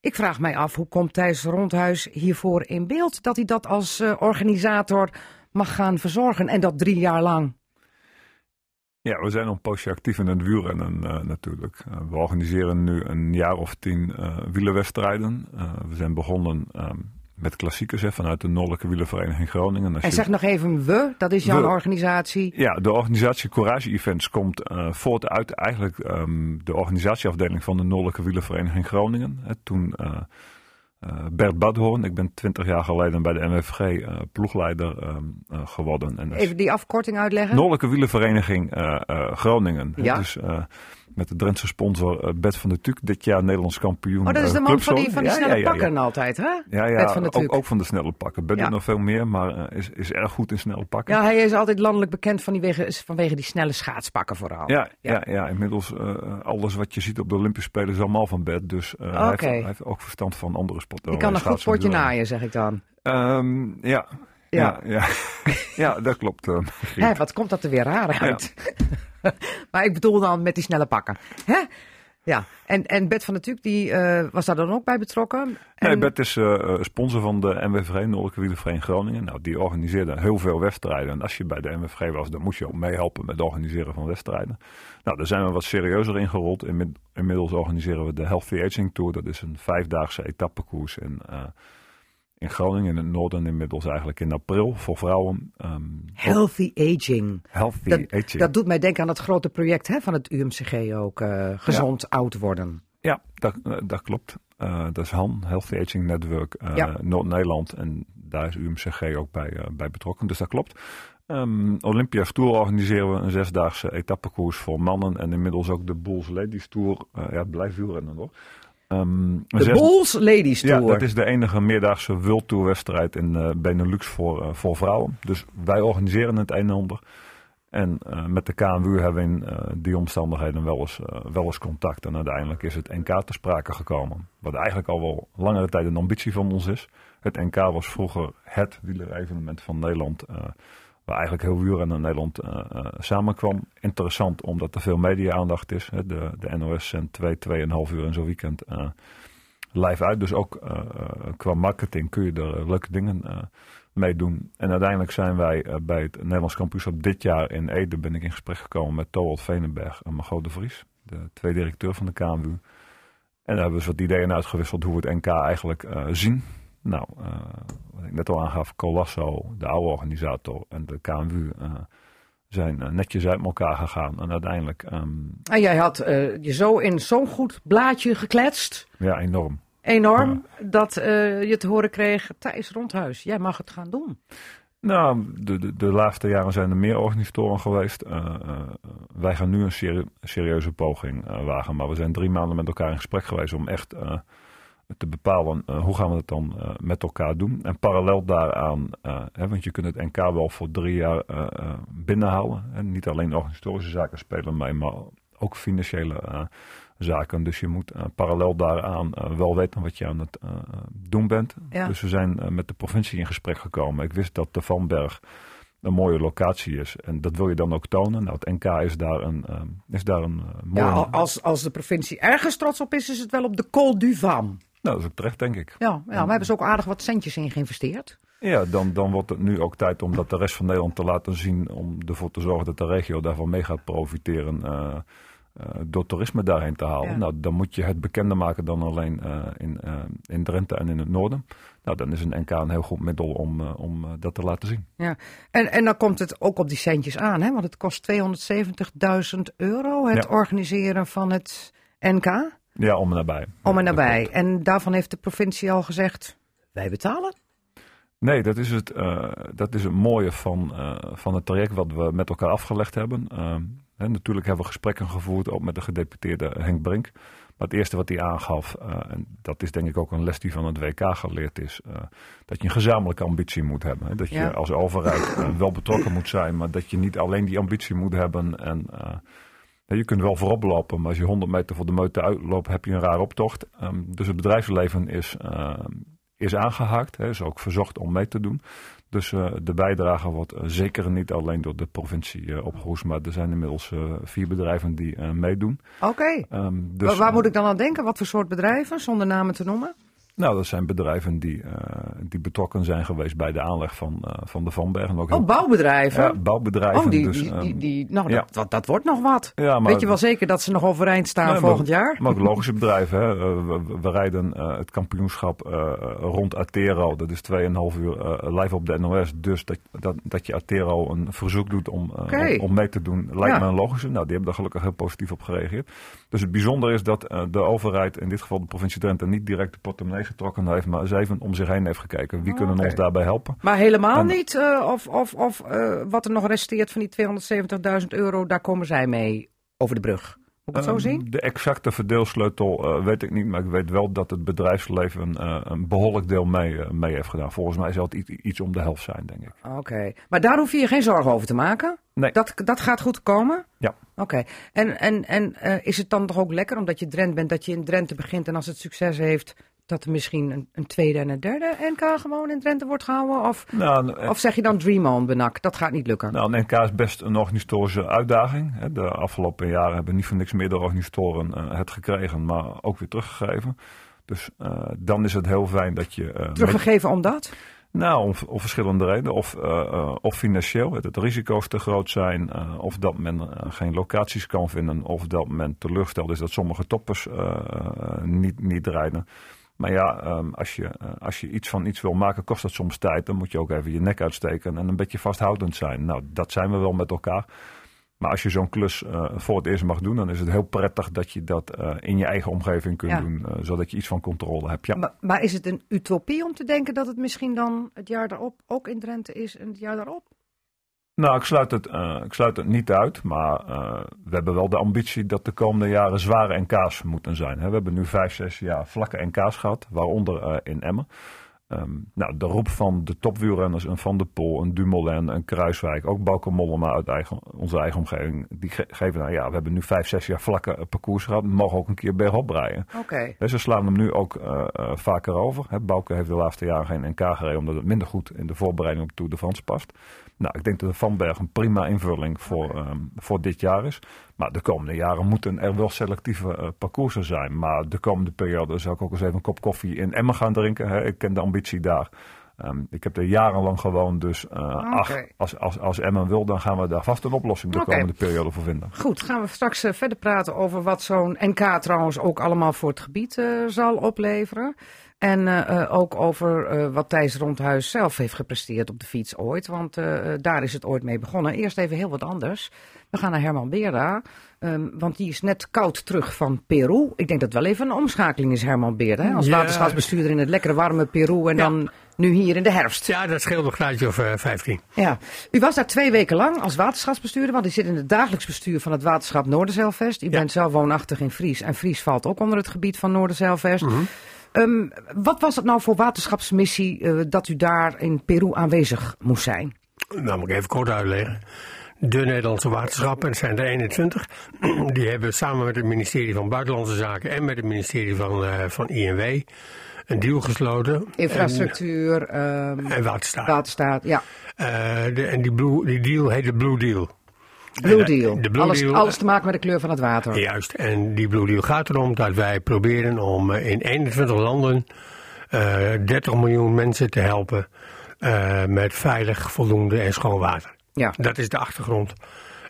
Ik vraag mij af, hoe komt Thijs Rondhuis hiervoor in beeld? Dat hij dat als eh, organisator mag gaan verzorgen en dat drie jaar lang. Ja, we zijn al een poosje actief in het wielrennen eh, natuurlijk. Eh, we organiseren nu een jaar of tien eh wielerwedstrijden. We zijn begonnen ehm, met klassiekers hè, vanuit de Noordelijke Wielervereniging Groningen. Als En je- zeg nog even we, dat is jouw We. organisatie. Ja, de organisatie Courage Events komt eh, voort uit eigenlijk ehm, de organisatieafdeling van de Noordelijke Wielervereniging Groningen. Hè, toen eh, Bert Badhoorn, ik ben twintig jaar geleden bij de MFG eh, ploegleider ehm, eh, geworden. En Even die afkorting uitleggen. Noordelijke Wielervereniging eh, Groningen. Ja. Dus met de Drentse sponsor eh, Bert van der Tuuk, dit jaar Nederlands kampioen. Oh, dat is eh, de man van die, van die snelle pakken altijd, hè? Ja, ja, van ook, ook van de snelle pakken. Ben doet nog veel meer, maar eh, is, is erg goed in snelle pakken. Ja, hij is altijd landelijk bekend van die wegen, vanwege die snelle schaatspakken vooral. Ja, ja. Ja, inmiddels alles wat je ziet op de Olympische Spelen is allemaal van Bert. Dus hij, heeft, Oké. hij heeft ook verstand van andere sporten. Die kan een goed potje naaien, zeg ik dan. Ehm, ja. Ja. Ja, ja. [LAUGHS] ja, dat klopt. Hé, wat komt dat er weer raar uit? [LAUGHS] maar ik bedoel dan met die snelle pakken. Hè? Ja, en, en Bert van der Tuuk, die eh, was daar dan ook bij betrokken. Nee, En- Bert is eh, sponsor van de MWV, Noordelijke Wielervereniging Groningen. Nou, die organiseerde heel veel wedstrijden. En als je bij de MWV was, dan moest je ook meehelpen met het organiseren van wedstrijden. Nou, daar zijn we wat serieuzer in gerold. Inmid- Inmiddels organiseren we de Healthy Aging Tour. Dat is een vijfdaagse etappekoers eh, in Groningen, in het noorden. Inmiddels eigenlijk in april voor vrouwen. Ehm, Healthy aging. Healthy Dat, Aging. dat doet mij denken aan het grote project hè, van het UMCG ook. eh, gezond oud worden. Ja, dat, eh, dat klopt. Eh, dat is HAN, Healthy Aging Network Ja. Noord-Nederland. En daar is UMCG ook bij, bij betrokken. Dus dat klopt. Ehm Olympia Tour organiseren we een zesdaagse etappekoers voor mannen. En inmiddels ook de Bulls Ladies Tour. Ja, het blijft wielrennen hoor. Ehm, De zes- Bulls Ladies Ja, Tour. dat is de enige meerdaagse World Tour wedstrijd in eh, Benelux voor, eh, voor vrouwen. Dus wij organiseren het een en ander. En eh, met de KNWU hebben we in die omstandigheden wel eens, wel eens contact. En uiteindelijk is het NK ter sprake gekomen. Wat eigenlijk al wel langere tijd een ambitie van ons is. Het NK was vroeger het wielerevenement van Nederland. Waar eigenlijk heel wielrennen in Nederland eh, eh, samenkwam. Interessant omdat er veel media-aandacht is. Hè. De, de NOS zendt twee, tweeënhalf uur in zo'n weekend eh, live uit. Dus ook qua marketing kun je er leuke dingen mee doen. En uiteindelijk zijn wij bij het Nederlands kampioenschap dit jaar in Ede... ben ik in gesprek gekomen met Toald Venenberg en Margot de Vries. De twee directeur van de KMU. En daar hebben we eens wat ideeën uitgewisseld hoe we het NK eigenlijk zien. Nou, eh, wat ik net al aangaf, Colasso, de oude organisator en de KMU... eh, zijn eh, netjes uit elkaar gegaan. En uiteindelijk, ehm, En jij had je zo in zo'n goed blaadje gekletst. ja, enorm. Enorm. Dat je te horen kreeg, Thijs Rondhuis, jij mag het gaan doen. Nou, de, de, de laatste jaren zijn er meer organisatoren geweest. Wij gaan nu een serie- serieuze poging wagen. Maar we zijn drie maanden met elkaar in gesprek geweest om echt te bepalen eh, hoe gaan we het dan eh, met elkaar doen. En parallel daaraan, eh, hè, want je kunt het NK wel voor drie jaar binnenhouden. En niet alleen organisatorische zaken spelen mee, maar ook financiële zaken. Dus je moet parallel daaraan wel weten wat je aan het doen bent. Ja. Dus we zijn met de provincie in gesprek gekomen. Ik wist dat de Vanberg een mooie locatie is. En dat wil je dan ook tonen. Nou, het NK is daar een, is daar een mooie... Ja, al- als, als de provincie ergens trots op is, is het wel op de Col du Vam. Nou, dat is ook terecht, denk ik. Ja, ja, maar hebben ze ook aardig wat centjes in geïnvesteerd. Ja, dan, dan wordt het nu ook tijd om dat de rest van Nederland te laten zien. Om ervoor te zorgen dat de regio daarvan mee gaat profiteren. Eh, eh, door toerisme daarheen te halen. Ja. Nou, dan moet je het bekender maken dan alleen eh, in, in Drenthe en in het noorden. Nou, dan is een NK een heel goed middel om, om dat te laten zien. Ja. En, en dan komt het ook op die centjes aan, hè? want het kost 270.000 euro het Ja. organiseren van het NK. Ja, om en nabij. Om en nabij. En daarvan heeft de provincie al gezegd, wij betalen. Nee, dat is het, eh, dat is het mooie van, eh, van het traject wat we met elkaar afgelegd hebben. Eh, hè, natuurlijk hebben we gesprekken gevoerd, ook met de gedeputeerde Henk Brink. Maar het eerste wat hij aangaf, eh, en dat is denk ik ook een les die van het WK geleerd is, dat je een gezamenlijke ambitie moet hebben. Hè. Dat je Ja. als overheid wel betrokken moet zijn, maar dat je niet alleen die ambitie moet hebben. En, je kunt wel voorop lopen, maar als je 100 meter voor de meute uitloopt, heb je een raar optocht. Ehm, dus het bedrijfsleven is, eh, is aangehaakt, hè, is ook verzocht om mee te doen. Dus eh, de bijdrage wordt eh, zeker niet alleen door de provincie opgehoest, maar er zijn inmiddels vier bedrijven die meedoen. Oké. Ehm, dus, Waar- Waar moet ik dan aan denken? Wat voor soort bedrijven, zonder namen te noemen? Nou, dat zijn bedrijven die, eh, die betrokken zijn geweest bij de aanleg van, eh, van de Van Bergen. Ook Oh, bouwbedrijven? Ja, bouwbedrijven. oh, die, dus, die, ehm, die, die- nou, ja. dat, dat, dat wordt nog wat. ja, maar, Weet je wel zeker dat ze nog overeind staan Nee, maar- volgend jaar? Maar ook logische bedrijven. Hè. Eh, we, we- we rijden het kampioenschap rond Atero. Dat is 2,5 uur live op de NOS. Dus dat, dat, dat je Atero een verzoek doet om, om, om mee te doen, lijkt Ja. me een logische. Nou, die hebben daar gelukkig heel positief op gereageerd. Dus het bijzondere is dat de overheid, in dit geval de provincie Drenthe, niet direct de portemonnee getrokken heeft. Maar eens even om zich heen heeft gekeken. Wie kunnen oké. ons daarbij helpen? Maar helemaal En- niet? eh, of of, of eh, wat er nog resteert van die 270.000 euro, daar komen zij mee over de brug. Moet ik het zo Ehm, zien? De exacte verdeelsleutel eh, weet ik niet, maar ik weet wel dat het bedrijfsleven een behoorlijk deel mee, mee heeft gedaan. Volgens mij zal het iets, iets om de helft zijn, denk ik. Oké. Maar daar hoef je je geen zorgen over te maken? Nee. Dat, dat gaat goed komen? Ja. Oké. En, en, en is het dan toch ook lekker, omdat je Drent bent, dat je in Drenthe begint en als het succes heeft, dat er misschien een, een tweede en een derde NK gewoon in Drenthe wordt gehouden? Of, Nou, of zeg je dan Dream On, Benak? Dat gaat niet lukken. nou, een NK is best een organisatorische uitdaging. De afgelopen jaren hebben niet voor niks meer de organisatoren eh, het gekregen, maar ook weer teruggegeven. Dus eh, dan is het heel fijn dat je... eh, met- Teruggegeven omdat? Nou, om, om verschillende redenen. Of, of financieel, dat de risico's te groot zijn. of dat men geen locaties kan vinden. Of dat men teleurgesteld is dat sommige toppers niet, niet rijden. Maar ja, ehm, als, je, eh, als je iets van iets wil maken, kost dat soms tijd. Dan moet je ook even je nek uitsteken en een beetje vasthoudend zijn. Nou, dat zijn we wel met elkaar. Maar als je zo'n klus eh, voor het eerst mag doen, dan is het heel prettig dat je dat eh, in je eigen omgeving kunt Ja. doen. zodat je iets van controle hebt. Ja. Maar, maar is het een utopie om te denken dat het misschien dan het jaar daarop ook in Drenthe is en het jaar daarop? Nou, ik sluit het, eh, ik sluit het niet uit, maar eh, we hebben wel de ambitie dat de komende jaren zware NK's moeten zijn. Hè. We hebben nu vijf, zes jaar vlakke NK's gehad, waaronder eh, in Emmen. Ehm, nou, de roep van de topwielrenners, een Van der Poel, een Dumoulin, een Kruiswijk, ook Bauke Mollema uit eigen, onze eigen omgeving, die ge- geven nou ja, we hebben nu vijf, zes jaar vlakke parcours gehad, mogen ook een keer bergop rijden. Oké. Hè, Ze slaan hem nu ook vaker over. Hè. Bouke heeft de laatste jaren geen NK gereden omdat het minder goed in de voorbereiding op Tour de France past. Nou, ik denk dat de Van Berg een prima invulling voor, ehm, voor dit jaar is. Maar de komende jaren moeten er wel selectieve eh, parcoursen zijn. Maar de komende periode zou ik ook eens even een kop koffie in Emmen gaan drinken. Hè. Ik ken de ambitie daar. Ehm, ik heb er jarenlang gewoond, dus eh, ach, als, als, als Emmen wil, dan gaan we daar vast een oplossing de komende periode voor vinden. Goed, gaan we straks eh, verder praten over wat zo'n NK trouwens ook allemaal voor het gebied zal opleveren. En eh, eh, ook over eh, wat Thijs Rondhuis zelf heeft gepresteerd op de fiets ooit. Want daar is het ooit mee begonnen. Eerst even heel wat anders. We gaan naar Herman Beerda. ehm, want die is net koud terug van Peru. Ik denk dat het wel even een omschakeling is, Herman Beerda. Hè? Als Ja. waterschapsbestuurder in het lekkere warme Peru. En Ja. dan nu hier in de herfst. Ja, dat scheelt een graadje of eh, 15. Ja, u was daar twee weken lang als waterschapsbestuurder, want u zit in het dagelijks bestuur van het waterschap Noorderzeilvest. U Ja. bent zelf woonachtig in Fries en Fries valt ook onder het gebied van Noorderzeilvest. Mhm. Ehm, wat was het nou voor waterschapsmissie eh, dat u daar in Peru aanwezig moest zijn? Nou, moet ik even kort uitleggen. De Nederlandse waterschappen, het zijn er 21, [CLEARS THROAT] die hebben samen met het ministerie van Buitenlandse Zaken en met het ministerie van, eh, van INW een deal gesloten. Infrastructuur, ehm, En, en waterstaat. waterstaat, ja. Eh, de, en die, blue, die deal heet de Blue Deal. Blue eh, Deal. de Blue alles, Deal, alles te maken met de kleur van het water. Juist, en die Blue Deal gaat erom dat wij proberen om eh, in 21 landen eh 30 miljoen mensen te helpen eh, met veilig, voldoende en schoon water. Ja. Dat is de achtergrond.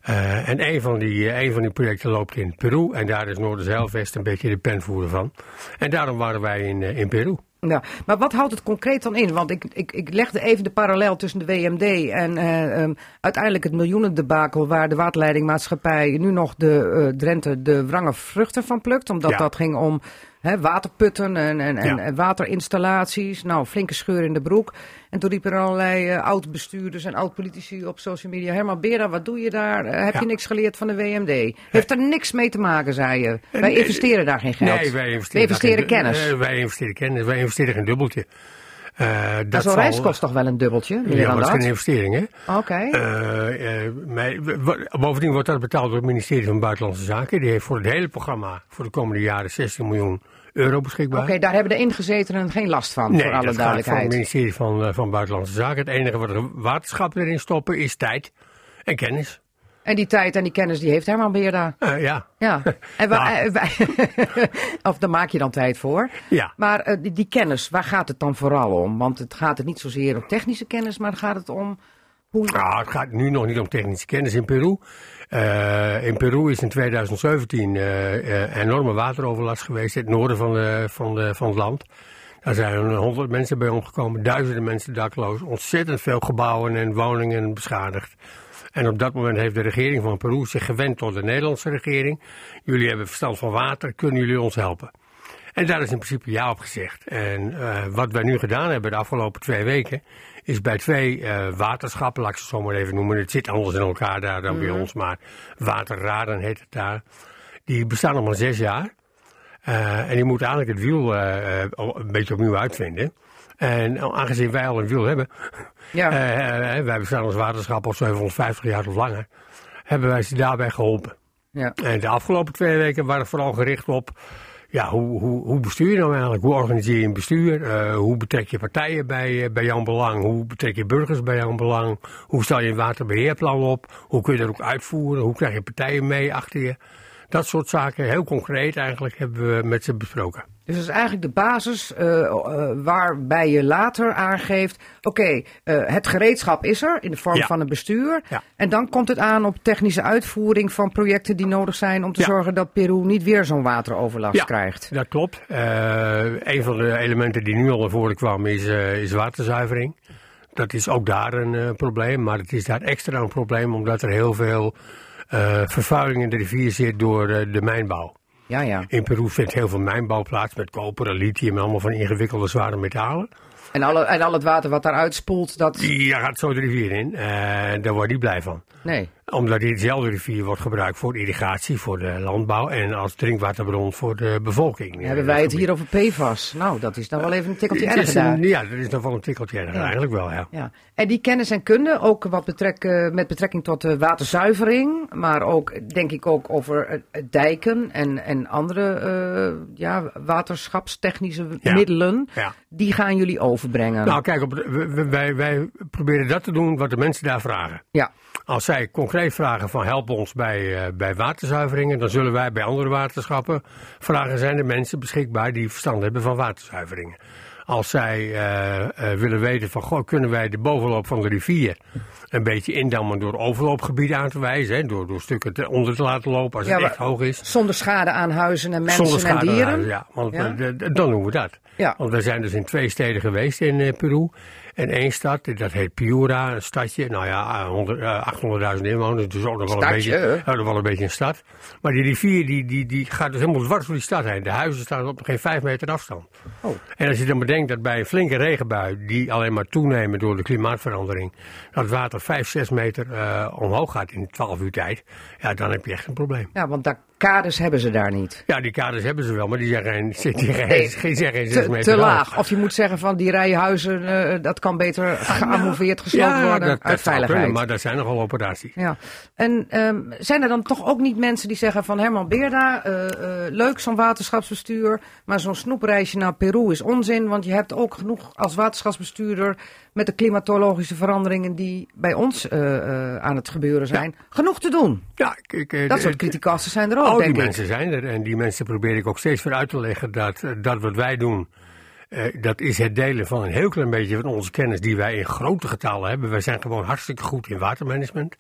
Eh, en een van, die, eh, een van die projecten loopt in Peru. En daar is Noorderzeilvest een beetje de penvoerder van. En daarom waren wij in, eh, in Peru. Ja, maar wat houdt het concreet dan in? Want ik, ik, ik legde even de parallel tussen de WMD en eh, ehm, uiteindelijk het miljoenendebakel waar de waterleidingmaatschappij nu nog de eh, Drenthe de wrange vruchten van plukt. Omdat Ja. dat ging om hè, waterputten en, en, en, Ja. en waterinstallaties. Nou, flinke scheur in de broek. En toen riepen er allerlei eh, oud-bestuurders en oud-politici op social media. Herman Bera, wat doe je daar? Eh, heb Ja. je niks geleerd van de WMD? Heeft er niks mee te maken, zei je. Wij investeren daar geen geld. Nee, wij investeren, kennis. wij investeren kennis. Wij investeren geen dubbeltje. Maar dat zo'n reis kost toch wel een dubbeltje? Ja, maar het is dat? geen investering, hè? Oké. Eh, eh, bovendien wordt dat betaald door het ministerie van Buitenlandse Zaken. Die heeft voor het hele programma voor de komende jaren 16 miljoen euro beschikbaar. Oké, daar hebben de ingezetenen geen last van, Nee, voor alle dat gaat voor het duidelijkheid. ministerie van, van Buitenlandse Zaken. Het enige wat de waterschappen erin stoppen is tijd en kennis. En die tijd en die kennis, die heeft Herman Beerda. Eh, ja. Ja. [LAUGHS] En Nou. [LAUGHS] of daar maak je dan tijd voor. Ja. Maar eh, die, die kennis, waar gaat het dan vooral om? Want het gaat het niet zozeer om technische kennis, maar gaat het om hoe... Nou, het gaat nu nog niet om technische kennis in Peru. Eh, in Peru is in 2017 eh, eh, enorme wateroverlast geweest in het noorden van, de, van, de, van het land. Daar zijn honderd mensen bij omgekomen, duizenden mensen dakloos, ontzettend veel gebouwen en woningen beschadigd. En op dat moment heeft de regering van Peru zich gewend tot de Nederlandse regering. Jullie hebben verstand van water, kunnen jullie ons helpen? En daar is in principe ja op gezegd. En eh, wat wij nu gedaan hebben de afgelopen twee weken, is bij twee eh, waterschappen, laat ik ze zo maar even noemen. Het zit anders in elkaar daar dan bij ons, maar waterraden heet het daar. Die bestaan nog maar zes jaar. Eh, en die moeten eigenlijk het wiel een beetje opnieuw uitvinden. En aangezien wij al een wiel hebben, Ja. [LAUGHS] eh, eh, wij bestaan als waterschap al 750 jaar of langer, hebben wij ze daarbij geholpen. ja. En de afgelopen twee weken waren vooral gericht op. Ja, hoe, hoe, hoe bestuur je nou eigenlijk? Hoe organiseer je een bestuur? Eh, hoe betrek je partijen bij, eh, bij jouw belang? Hoe betrek je burgers bij jouw belang? Hoe stel je een waterbeheerplan op? Hoe kun je dat ook uitvoeren? Hoe krijg je partijen mee achter je? Dat soort zaken, heel concreet eigenlijk, hebben we met ze besproken. Dus dat is eigenlijk de basis eh, eh, waarbij je later aangeeft... oké, eh, het gereedschap is er in de vorm Ja. van een bestuur. Ja. En dan komt het aan op technische uitvoering van projecten die nodig zijn... om te Ja. zorgen dat Peru niet weer zo'n wateroverlast krijgt. Dat klopt. Een van de elementen die nu al naar voren kwam is, is waterzuivering. Dat is ook daar een probleem, maar het is daar extra een probleem omdat er heel veel vervuiling in de rivier zit door de mijnbouw. Ja, ja. In Peru vindt heel veel mijnbouw plaats met koper en lithium en allemaal van ingewikkelde zware metalen. En, alle, en al het water wat daaruit spoelt, dat... Die gaat zo de rivier in en daar wordt niet blij van. Nee. Omdat diezelfde rivier wordt gebruikt voor irrigatie, voor de landbouw en als drinkwaterbron voor de bevolking. Hebben wij het hier over PFAS? Nou, dat is dan wel even een tikkeltje is erger een-. Ja, dat is nog wel een tikkeltje erger, Ja. eigenlijk wel, ja. Ja. En die kennis en kunde, ook wat betrek, eh, met betrekking tot de waterzuivering, maar ook denk ik ook over dijken en, en andere eh, ja, waterschapstechnische Ja. middelen, Ja. die gaan jullie overbrengen. Nou, kijk, op, wij, wij proberen dat te doen wat de mensen daar vragen. ja. Als zij concreet vragen van help ons bij, eh, bij waterzuiveringen, dan zullen wij bij andere waterschappen vragen: zijn er mensen beschikbaar die verstand hebben van waterzuiveringen? Als zij eh, eh, willen weten van goh, kunnen wij de bovenloop van de rivier een beetje indammen door overloopgebieden aan te wijzen, hè, door, door stukken te, onder te laten lopen als Ja, het echt hoog is. Zonder schade aan huizen en mensen Zonder en schade aan dieren. ja. Want Ja? de- de- dan doen we dat. Ja. Want we zijn dus in twee steden geweest in Peru. En één stad, dat heet Piura, een stadje. Nou ja, eh, 100, eh, 800.000 inwoners, dus ook nog wel, een Stadje, beetje, hè? ja, nog wel een beetje een stad. Maar die rivier die, die, die gaat dus helemaal dwars door die stad heen. De huizen staan op geen vijf meter afstand. Oh. En als je dan bedenkt dat bij een flinke regenbui, die alleen maar toenemen door de klimaatverandering, dat water 5, 6 meter eh, omhoog gaat in 12 uur tijd, ja, dan heb je echt een probleem. Ja, want daar, kaders hebben ze daar niet. Ja, die kaders hebben ze wel, maar die zijn geen, die geen, Nee, die zijn geen 6 Te, meter te laag. Of je moet zeggen van die rijenhuizen, eh dat kan beter geamoveerd gesloten ja, worden dat, uit veiligheid. kunnen, maar dat zijn nogal operaties. Ja, en ehm, zijn er dan toch ook niet mensen die zeggen van Herman Beerda, eh, eh, leuk zo'n waterschapsbestuur, maar zo'n snoepreisje naar Peru is onzin, want je hebt ook genoeg als waterschapsbestuurder met de klimatologische veranderingen die bij ons aan het gebeuren zijn, genoeg te doen. Ja, ik, ik, Dat soort criticassen zijn er ook, Al die ik. mensen zijn er en die mensen probeer ik ook steeds weer uit te leggen dat, eh, dat wat wij doen, eh, dat is het delen van een heel klein beetje van onze kennis die wij in grote getallen hebben. Wij zijn gewoon hartstikke goed in watermanagement.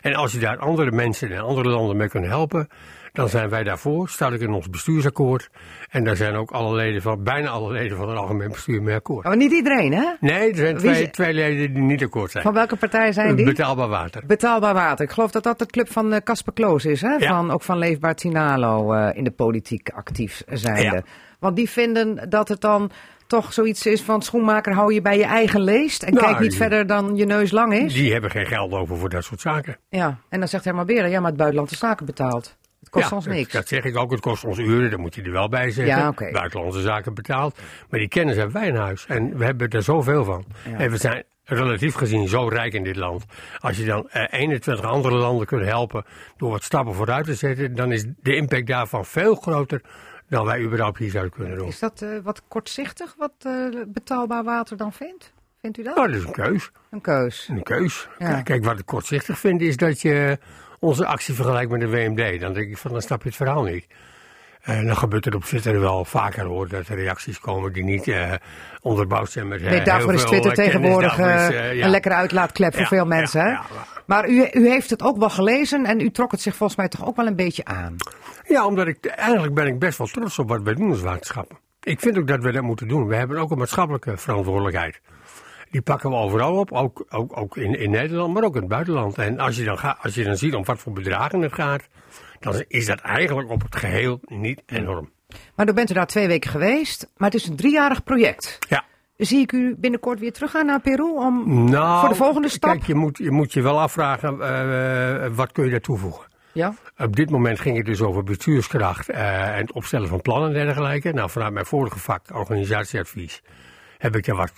En als je daar andere mensen en andere landen mee kunt helpen, dan zijn wij daarvoor. Staat ik in ons bestuursakkoord. En daar zijn ook alle leden van, bijna alle leden van het algemeen bestuur mee akkoord. Maar niet iedereen, hè? Nee, er zijn twee, twee leden die niet akkoord zijn. Van welke partij zijn die? Betaalbaar water. Betaalbaar water. Ik geloof dat dat de club van eh, Casper Kloos is, hè? Ja. Van, ook van Leefbaar Tinalo eh, in de politiek actief zijnde. Ja. Want die vinden dat het dan toch zoiets is van schoenmaker hou je bij je eigen leest en Nou, kijk niet die- verder dan je neus lang is. Die hebben geen geld over voor dat soort zaken. Ja, en dan zegt Herman Beren, ja, maar het buitenlandse zaken betaalt. Het kost Ja, ons dat- niks. Dat zeg ik ook. Het kost ons uren, daar moet je er wel bij zeggen. Ja, oké. Buitenlandse zaken betaald. Maar die kennis hebben wij in huis. En we hebben er zoveel van. Ja. En we zijn relatief gezien zo rijk in dit land. Als je dan eh, 21 andere landen kunt helpen door wat stappen vooruit te zetten, dan is de impact daarvan veel groter dan wij überhaupt hier zouden kunnen doen. Is dat eh, wat kortzichtig wat eh, betaalbaar water dan vindt? Vindt u dat? Nou, dat is een keus. Een keus. Een keus. Ja. Kijk, wat ik kortzichtig vind is dat je onze actie vergelijkt met de WMD. Dan denk ik van, dan snap je het verhaal niet. En dan gebeurt er op Twitter wel vaker hoor, dat er reacties komen die niet eh, onderbouwd zijn met eh, Nee, daarvoor is Twitter eh, tegenwoordig Daarvoor is, ja. een lekkere uitlaatklep voor Ja, veel mensen. ja, Maar u, u heeft het ook wel gelezen en u trok het zich volgens mij toch ook wel een beetje aan. Ja, omdat ik, eigenlijk ben ik best wel trots op wat wij doen als waterschappen. Ik vind ook dat we dat moeten doen. We hebben ook een maatschappelijke verantwoordelijkheid. Die pakken we overal op, ook, ook, ook in, in Nederland, maar ook in het buitenland. En als je, dan ga, als je dan ziet om wat voor bedragen het gaat, dan is dat eigenlijk op het geheel niet enorm. Maar dan bent u daar twee weken geweest, maar het is een driejarig project. Ja. Zie ik u binnenkort weer teruggaan naar Peru om Nou, voor de volgende stap? Kijk, je moet je, moet je wel afvragen, eh, wat kun je daar toevoegen? Ja? Op dit moment ging het dus over bestuurskracht eh, en het opstellen van plannen en dergelijke. Nou, vanuit mijn vorige vak, organisatieadvies, heb ik daar wat,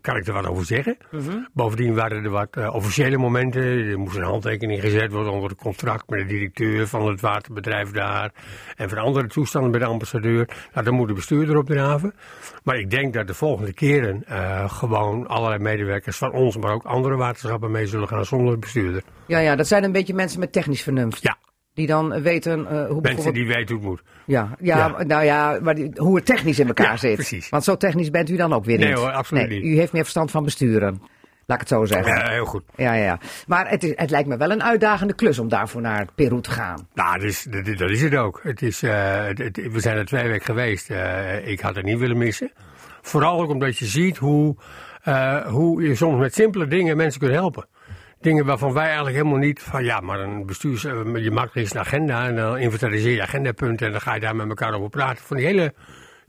kan ik er wat over zeggen. Mhm. Bovendien waren er wat eh, officiële momenten. Er moest een handtekening gezet worden onder het contract met de directeur van het waterbedrijf daar. En van andere toestanden bij de ambassadeur. Nou, dan moet de bestuurder op draven. Maar ik denk dat de volgende keren eh, gewoon allerlei medewerkers van ons, maar ook andere waterschappen mee zullen gaan zonder bestuurder. Ja, ja, dat zijn een beetje mensen met technisch vernuft. Ja, Die dan weten eh, hoe mensen die weten hoe het moet. Ja, ja, Ja. nou ja, maar die- hoe het technisch in elkaar Ja, zit. precies. Want zo technisch bent u dan ook weer Nee niet. hoor, absoluut Nee, niet. U heeft meer verstand van besturen. Laat ik het zo zeggen. Ja, heel goed. Ja, ja. Maar het, is, het lijkt me wel een uitdagende klus om daarvoor naar Peru te gaan. Nou, dat is, dat, dat is het ook. Het is, eh, het- het- we zijn er twee weken geweest. Eh, ik had het niet willen missen. Vooral ook omdat je ziet hoe, eh, hoe je soms met simpele dingen mensen kunt helpen. Dingen waarvan wij eigenlijk helemaal niet van ja, maar een bestuurs, eh, je maakt er eens een agenda en dan inventariseer je agendapunten en dan ga je daar met elkaar over praten. Van die hele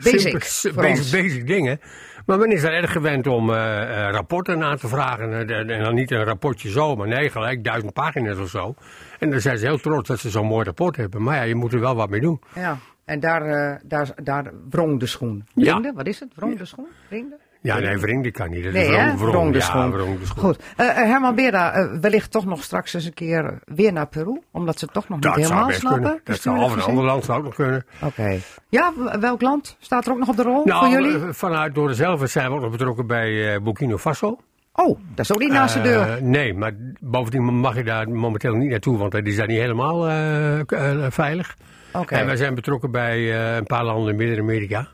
Basic voor basic, basic dingen. Maar men is daar erg gewend om eh, eh, rapporten na te vragen. En, dan niet een rapportje zo, maar nee, gelijk duizend pagina's of zo. En dan zijn ze heel trots dat ze zo'n mooi rapport hebben. Maar ja, je moet er wel wat mee doen. Ja. En daar, eh, daar, daar wrong de schoen. Ja. Wat is het? Wrong de schoen? Wringde? Ja, nee, wring kan niet. Dat Nee, wrong, wrong, Wrong de ja, wrong de schoen. Goed. Eh, eh, Herman Beerda, eh, wellicht toch nog straks eens een keer weer naar Peru. Omdat ze het toch nog Dat niet helemaal best snappen. kunnen. Dat zou of een ander land zou ook nog kunnen. Oké. Ja, welk land staat er ook nog op de rol voor Nou, jullie? eh, vanuit door zelf zijn we ook nog betrokken bij Burkina Faso. Oh, dat is ook niet naast de deur. nee, maar bovendien mag je daar momenteel niet naartoe, want is daar niet helemaal veilig. Oké. En wij zijn betrokken bij een paar landen in Midden-Amerika.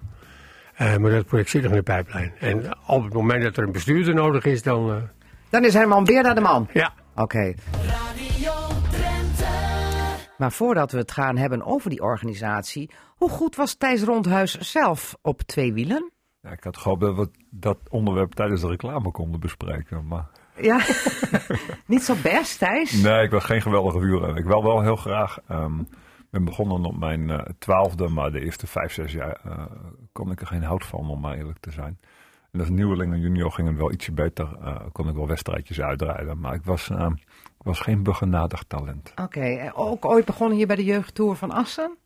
Eh, maar dat project zit nog in de pijplijn. En op het moment dat er een bestuurder nodig is, dan. eh, Dan is Herman Beerda de man. ja. Oké. Maar voordat we het gaan hebben over die organisatie, hoe goed was Thijs Rondhuis zelf op twee wielen? Ja, ik had gehoopt dat we dat onderwerp tijdens de reclame konden bespreken. Maar Ja, [LAUGHS] niet zo best, Thijs. nee, ik was geen geweldige wielrenner. Ik wil wel heel graag. ehm, Ik ben begonnen op mijn eh, twaalfde, maar de eerste vijf, zes jaar eh, kon ik er geen hout van, om maar eerlijk te zijn. En als nieuweling en junior ging het wel ietsje beter. eh, kon ik wel wedstrijdjes uitrijden. Maar ik was, eh, ik was geen begenadigd talent. Oké, ook ooit begonnen hier bij de jeugdtour van Assen?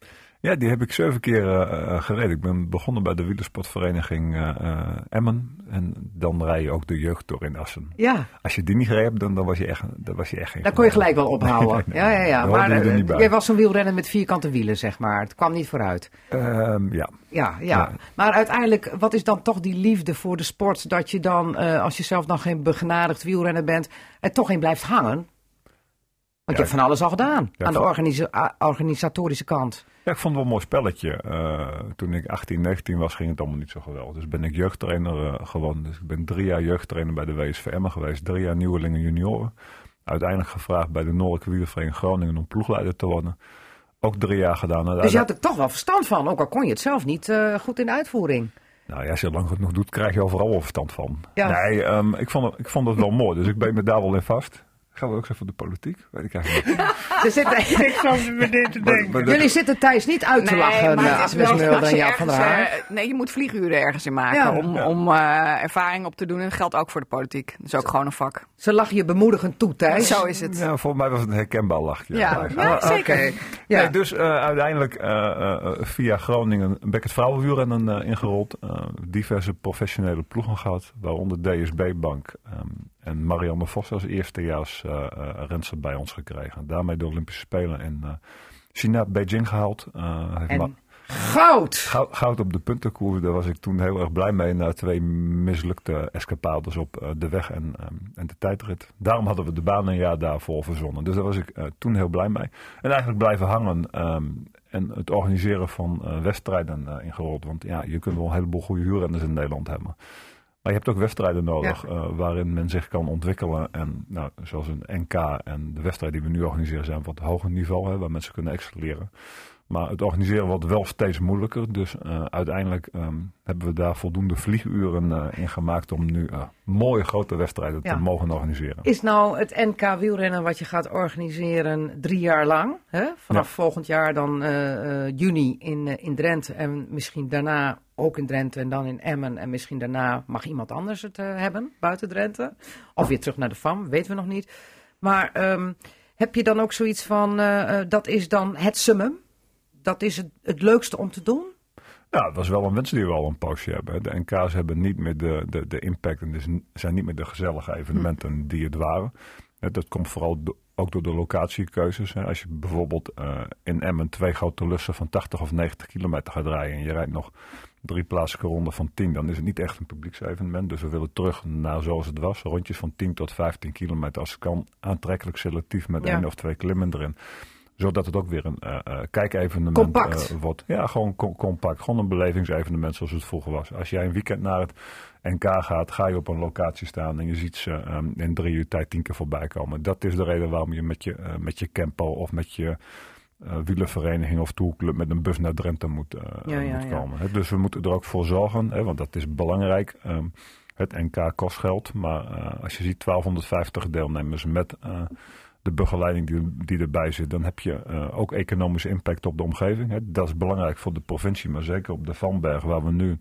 Ja, die heb ik zeven keer eh, eh, gereden. Ik ben begonnen bij de wielersportvereniging eh, Emmen. En dan rij je ook de jeugdtour in Assen. Ja, Als je die niet gereden hebt, dan, dan, was, je echt, dan was je echt geen daar kon je gelijk wel ophouden. [LAUGHS] Nee, nee, Ja, ja, ja. Maar je jij was een wielrenner met vierkante wielen, zeg maar. Het kwam niet vooruit. Ehm, ja. Ja, ja. Ja. Maar uiteindelijk, wat is dan toch die liefde voor de sport? Dat je dan, als je zelf dan geen begenadigd wielrenner bent, er toch in blijft hangen? Want je hebt van alles al gedaan Ja, aan de organisa- organisatorische kant. Ja, ik vond het wel een mooi spelletje. Eh, toen ik 18, 19 was, ging het allemaal niet zo geweldig. Dus ben ik jeugdtrainer eh, geworden. Dus ik ben drie jaar jeugdtrainer bij de WSV Emmen geweest. Drie jaar nieuwelingen junioren. Uiteindelijk gevraagd bij de Noordelijke Wielervereniging Groningen om ploegleider te worden. Ook drie jaar gedaan. Dus je had er toch wel verstand van, ook al kon je het zelf niet eh, goed in de uitvoering. Nou ja, als je het lang genoeg doet, krijg je overal wel verstand van. Ja. Nee, ehm, ik, vond het, ik vond het wel mooi. Dus ik ben me daar wel in vast. Gaan we ook eens voor de politiek? Weet ik eigenlijk niet. Er te denken. Maar jullie zitten Thijs niet uit te lachen, maar eh, het is wel Mulder en Jaap van der ergens, Haar. eh, nee, je moet vlieguren ergens in maken Ja. om, Ja. om eh, ervaring op te doen. En dat geldt ook voor de politiek. Dat is ook gewoon een vak. Ze lachen je bemoedigend toe, Thijs. Zo is het. Ja, volgens mij was het een herkenbaar lachje. Ja, ja, Ah, zeker. Ja. Nee, dus eh, uiteindelijk eh, eh, via Groningen Beckett Vrouwenwielrennen eh ingerold. Eh, diverse professionele ploegen gehad. Waaronder DSB Bank. ehm, en Marianne Vos als eerstejaars renster bij ons gekregen. Daarmee de Olympische Spelen in eh, China, Beijing gehaald. Eh, En goud! Goud, goud op de puntenkoers, daar was ik toen heel erg blij mee. Na twee mislukte escapades op de weg en, ehm, en de tijdrit. Daarom hadden we de baan een jaar daarvoor verzonnen. Dus daar was ik toen heel blij mee. En eigenlijk blijven hangen ehm, en het organiseren van wedstrijden ingerold. Want ja, je kunt wel een heleboel goede huurrenners in Nederland hebben. Maar je hebt ook wedstrijden nodig eh, waarin men zich kan ontwikkelen. En nou, zoals een NK en de wedstrijden die we nu organiseren zijn van het hoger niveau, hè, waar mensen kunnen excelleren. Maar het organiseren wordt wel steeds moeilijker. Dus eh, uiteindelijk ehm, hebben we daar voldoende vlieguren eh, in gemaakt om nu eh, mooie grote wedstrijden Ja. te mogen organiseren. Is nou het NK wielrennen wat je gaat organiseren drie jaar lang? Hè? Vanaf Ja. volgend jaar dan juni in, in Drenthe en misschien daarna ook in Drenthe en dan in Emmen. En misschien daarna mag iemand anders het hebben, buiten Drenthe. Of weer terug naar de FAM, weten we nog niet. Maar ehm, heb je dan ook zoiets van, dat is dan het summum? Dat is het, het leukste om te doen? Ja, dat is wel een wens die we al een poosje hebben. De NK's hebben niet meer de, de, de impact en dus zijn niet meer de gezellige evenementen die het waren. Dat komt vooral do- ook door de locatiekeuzes. Als je bijvoorbeeld eh, in Emmen twee grote lussen van 80 of 90 kilometer gaat rijden en je rijdt nog drie plaatselijke ronden van 10, dan is het niet echt een publieksevenement. Dus we willen terug naar zoals het was. Rondjes van 10 tot 15 kilometer als het kan. Aantrekkelijk selectief met Ja. één of twee klimmen erin zodat het ook weer een eh, kijkevenement Compact. eh, wordt. Ja, gewoon co- compact. Gewoon een belevingsevenement zoals het vroeger was. Als jij een weekend naar het NK gaat, ga je op een locatie staan en je ziet ze ehm, in drie uur tijd tien keer voorbij komen. Dat is de reden waarom je met je, met je campo of met je eh wielervereniging of toolclub met een bus naar Drenthe moet, Ja, ja, moet ja. komen. Dus we moeten er ook voor zorgen, hè, want dat is belangrijk. Ehm, het NK kost geld, maar als je ziet 1250 deelnemers met de begeleiding die, die erbij zit, dan heb je eh, ook economische impact op de omgeving. Hè. Dat is belangrijk voor de provincie, maar zeker op de Vanberg, waar we nu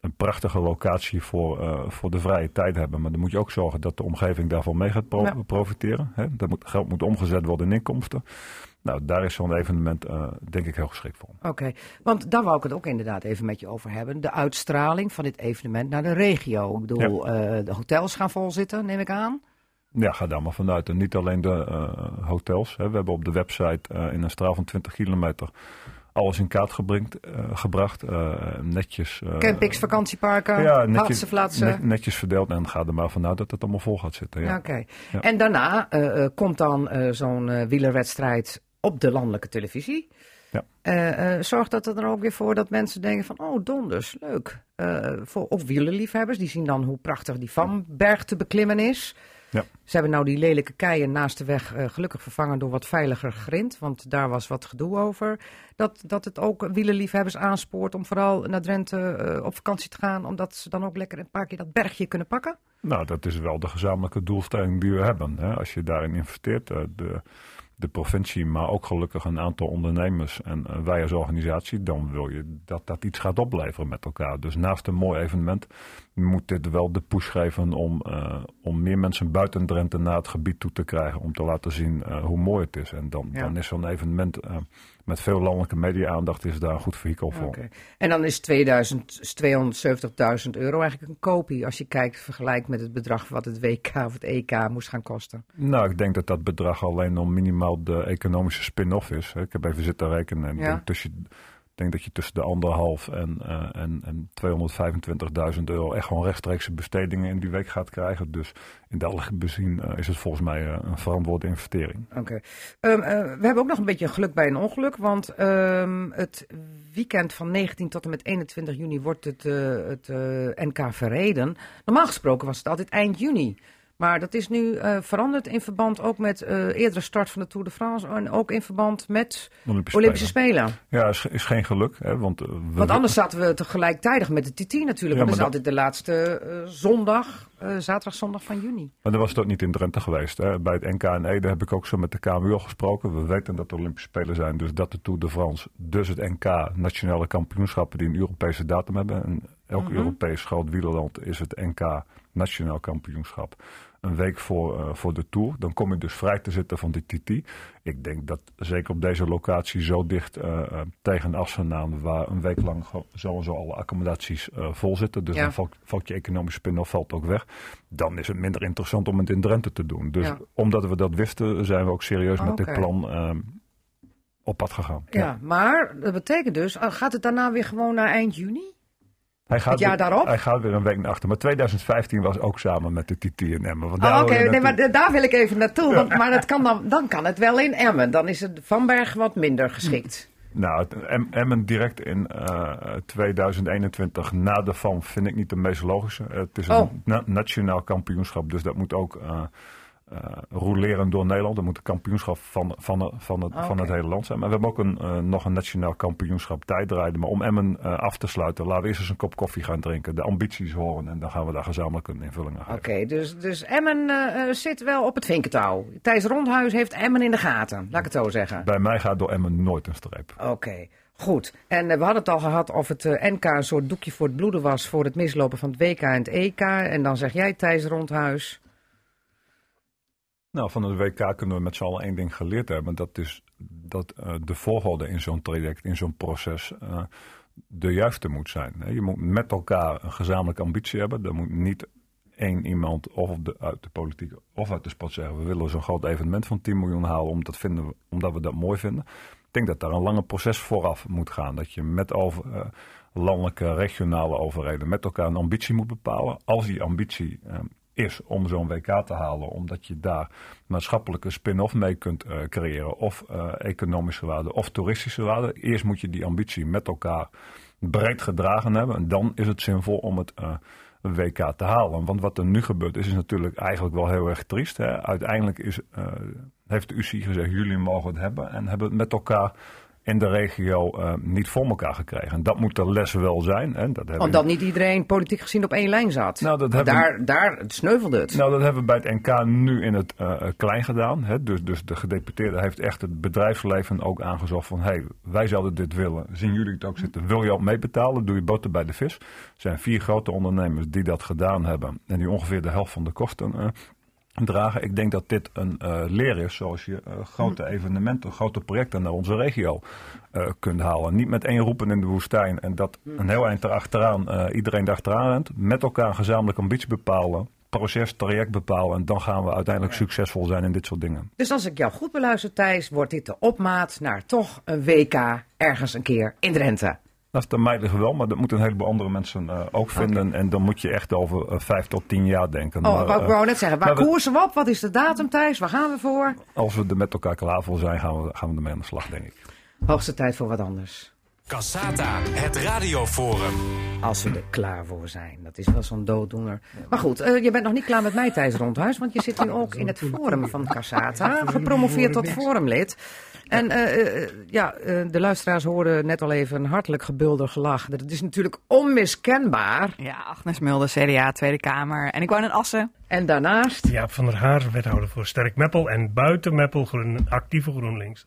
een prachtige locatie voor, eh, voor de vrije tijd hebben. Maar dan moet je ook zorgen dat de omgeving daarvan mee gaat pro- Ja. profiteren. Hè. Dat moet, geld moet omgezet worden in inkomsten. Nou, daar is zo'n evenement eh, denk ik heel geschikt voor. Oké, want daar wou ik het ook inderdaad even met je over hebben. De uitstraling van dit evenement naar de regio. Ik bedoel, de hotels gaan vol zitten, neem ik aan. Ja, ga daar maar vanuit. En niet alleen de eh, hotels. Hè. We hebben op de website eh, in een straal van 20 kilometer alles in kaart eh, gebracht. netjes. Campings, vakantieparken, ja, netjes, Flatse. net- netjes verdeeld. En ga er maar vanuit dat het allemaal vol gaat zitten. Ja. Oké. Ja. En daarna komt dan zo'n wielerwedstrijd op de landelijke televisie. Ja. Eh, zorgt dat er dan ook weer voor dat mensen denken van, oh donders, leuk. Eh, voor, of wielerliefhebbers, die zien dan hoe prachtig die Vanberg te beklimmen is. Ja. Ze hebben nou die lelijke keien naast de weg eh, gelukkig vervangen door wat veiliger grind. Want daar was wat gedoe over. Dat, dat het ook wielerliefhebbers aanspoort om vooral naar Drenthe eh, op vakantie te gaan. Omdat ze dan ook lekker een paar keer dat bergje kunnen pakken. Nou, dat is wel de gezamenlijke doelstelling die we hebben. Hè. Als je daarin investeert, eh, de, de provincie, maar ook gelukkig een aantal ondernemers en eh, wij als organisatie, dan wil je dat dat iets gaat opleveren met elkaar. Dus naast een mooi evenement moet dit wel de push geven om, eh, om meer mensen buiten Drenthe naar het gebied toe te krijgen. Om te laten zien eh, hoe mooi het is. En dan, Ja. dan is zo'n evenement met veel landelijke media-aandacht is daar een goed vehikel voor. En dan is 2000, is 270.000 euro eigenlijk een kopie. Als je kijkt, vergelijkt met het bedrag wat het WK of het EK moest gaan kosten. Nou, ik denk dat dat bedrag alleen om minimaal de economische spin-off is. Ik heb even zitten rekenen. Ja. denk, tussen, denk dat je tussen de anderhalf en, eh, en, en 225.000 euro echt gewoon rechtstreekse bestedingen in die week gaat krijgen. Dus in dat bezien eh, is het volgens mij eh, een verantwoorde investering. Oké. Ehm, eh, we hebben ook nog een beetje geluk bij een ongeluk. Want ehm, het weekend van 19 tot en met 21 juni wordt het, het NK verreden. Normaal gesproken was het altijd eind juni. Maar dat is nu eh, veranderd in verband ook met eh eerdere start van de Tour de France. En ook in verband met Olympische, Olympische Spelen. Spelen. Ja, is, is geen geluk. Hè, want, eh, we, Want anders zaten we tegelijkertijd met de TT natuurlijk. Ja, want dat is altijd de laatste zondag, zaterdag, zondag van juni. Maar dan was het ook niet in Drenthe geweest. Hè. Bij het NK en Ede heb ik ook zo met de KMU al gesproken. We weten dat er Olympische Spelen zijn. Dus dat de Tour de France, dus het NK, nationale kampioenschappen die een Europese datum hebben. En elk Mhm. Europees groot wielerland is het NK nationaal kampioenschap. Een week voor, eh, voor de Tour. Dan kom je dus vrij te zitten van die TT. Ik denk dat zeker op deze locatie zo dicht eh, tegen Assen aan, waar een week lang gewoon zo en zo alle accommodaties vol zitten. Dus Ja. dan valt, valt je economische spin-off valt ook weg. Dan is het minder interessant om het in Drenthe te doen. Dus Ja. omdat we dat wisten, zijn we ook serieus met dit plan ehm, op pad gegaan. Ja. maar dat betekent dus, ah, gaat het daarna weer gewoon naar eind juni? Hij gaat Het jaar weer- daarop? Hij gaat weer een week naar achter. Maar 2015 was ook samen met de TT in Emmen. Want Oh, Oké, nee, maar daar wil ik even naartoe. Want, maar dat kan dan, dan kan het wel in Emmen. Dan is het Van Berg wat minder geschikt. Nou, het Em- Emmen direct in eh, 2021 na de VAM vind ik niet de meest logische. Het is een Oh. na- nationaal kampioenschap, dus dat moet ook eh eh, roleren door Nederland. Er moet een kampioenschap van, van, van, het, Oké. van het hele land zijn. Maar we hebben ook een, eh, nog een nationaal kampioenschap tijdrijden. Maar om Emmen eh, af te sluiten, laten we eerst eens een kop koffie gaan drinken. De ambities horen en dan gaan we daar gezamenlijk een invulling aan Oké, geven. dus, dus Emmen zit wel op het vinkentouw. Thijs Rondhuis heeft Emmen in de gaten, laat ik het zo zeggen. Bij mij gaat door Emmen nooit een streep. Oké, goed. En we hadden het al gehad of het NK een soort doekje voor het bloeden was voor het mislopen van het WK en het EK. En dan zeg jij Thijs Rondhuis. Nou, van het WK kunnen we met z'n allen één ding geleerd hebben. Dat is dat eh, de volgorde in zo'n traject, in zo'n proces, eh, de juiste moet zijn. Je moet met elkaar een gezamenlijke ambitie hebben. Er moet niet één iemand of de, uit de politiek of uit de sport zeggen... we willen zo'n groot evenement van 10 miljoen halen omdat, vinden we, omdat we dat mooi vinden. Ik denk dat daar een lange proces vooraf moet gaan. Dat je met over, eh, landelijke, regionale overheden met elkaar een ambitie moet bepalen. Als die ambitie is om zo'n WK te halen, omdat je daar maatschappelijke spin-off mee kunt eh, creëren, of eh, economische waarde of toeristische waarde. Eerst moet je die ambitie met elkaar breed gedragen hebben en dan is het zinvol om het eh, WK te halen. Want wat er nu gebeurt is, is natuurlijk eigenlijk wel heel erg triest. Uiteindelijk is, heeft de UCI gezegd, jullie mogen het hebben en hebben het met elkaar in de regio eh, niet voor elkaar gekregen. En dat moet de les wel zijn. Hè. Dat hebben Omdat niet iedereen politiek gezien op één lijn zat. Nou, dat hebben- daar, daar sneuvelde het. Nou, dat hebben we bij het NK nu in het eh, eh, klein gedaan. Hè. Dus, dus de gedeputeerde heeft echt het bedrijfsleven ook aangezocht van... hey, wij zouden dit willen. Zien jullie het ook zitten? Wil je ook meebetalen? Doe je boter bij de vis. Er zijn vier grote ondernemers die dat gedaan hebben... en die ongeveer de helft van de kosten dragen. Ik denk dat dit een eh, leer is zoals je eh, grote evenementen, grote projecten naar onze regio eh, kunt halen. Niet met één roepen in de woestijn en dat een heel eind erachteraan, iedereen erachteraan rent. Met elkaar een gezamenlijke ambitie bepalen, proces, traject bepalen en dan gaan we uiteindelijk succesvol zijn in dit soort dingen. Dus als ik jou goed beluister, Thijs, wordt dit de opmaat naar toch een WK ergens een keer in Drenthe. Dat is de liggen wel, maar dat moeten een heleboel andere mensen eh, ook vinden. En dan moet je echt over eh, vijf tot tien jaar denken. Oh, Maar, wou ik eh, wou net zeggen, waar koersen we op? Wat is de datum, Thijs? Waar gaan we voor? als we er met elkaar klaar voor zijn, gaan we, gaan we ermee aan de slag, denk ik. Hoogste tijd voor wat anders. Cassata, het radioforum. Als we er klaar voor zijn. Dat is wel zo'n dooddoener. Maar goed, eh, je bent nog niet klaar met mij, Thijs Rondhuis. Want je zit [LAUGHS] nu ook in het forum van Casata. Gepromoveerd tot forumlid. En eh, eh, ja, eh, de luisteraars hoorden net al even een hartelijk gebulder gelach. Dat is natuurlijk onmiskenbaar. Ja, Agnes Mulder, CDA, Tweede Kamer. En ik woon in Assen. En daarnaast, Jaap van der Haar, wethouder voor Sterk Meppel en buiten Meppel groen, actieve GroenLinks.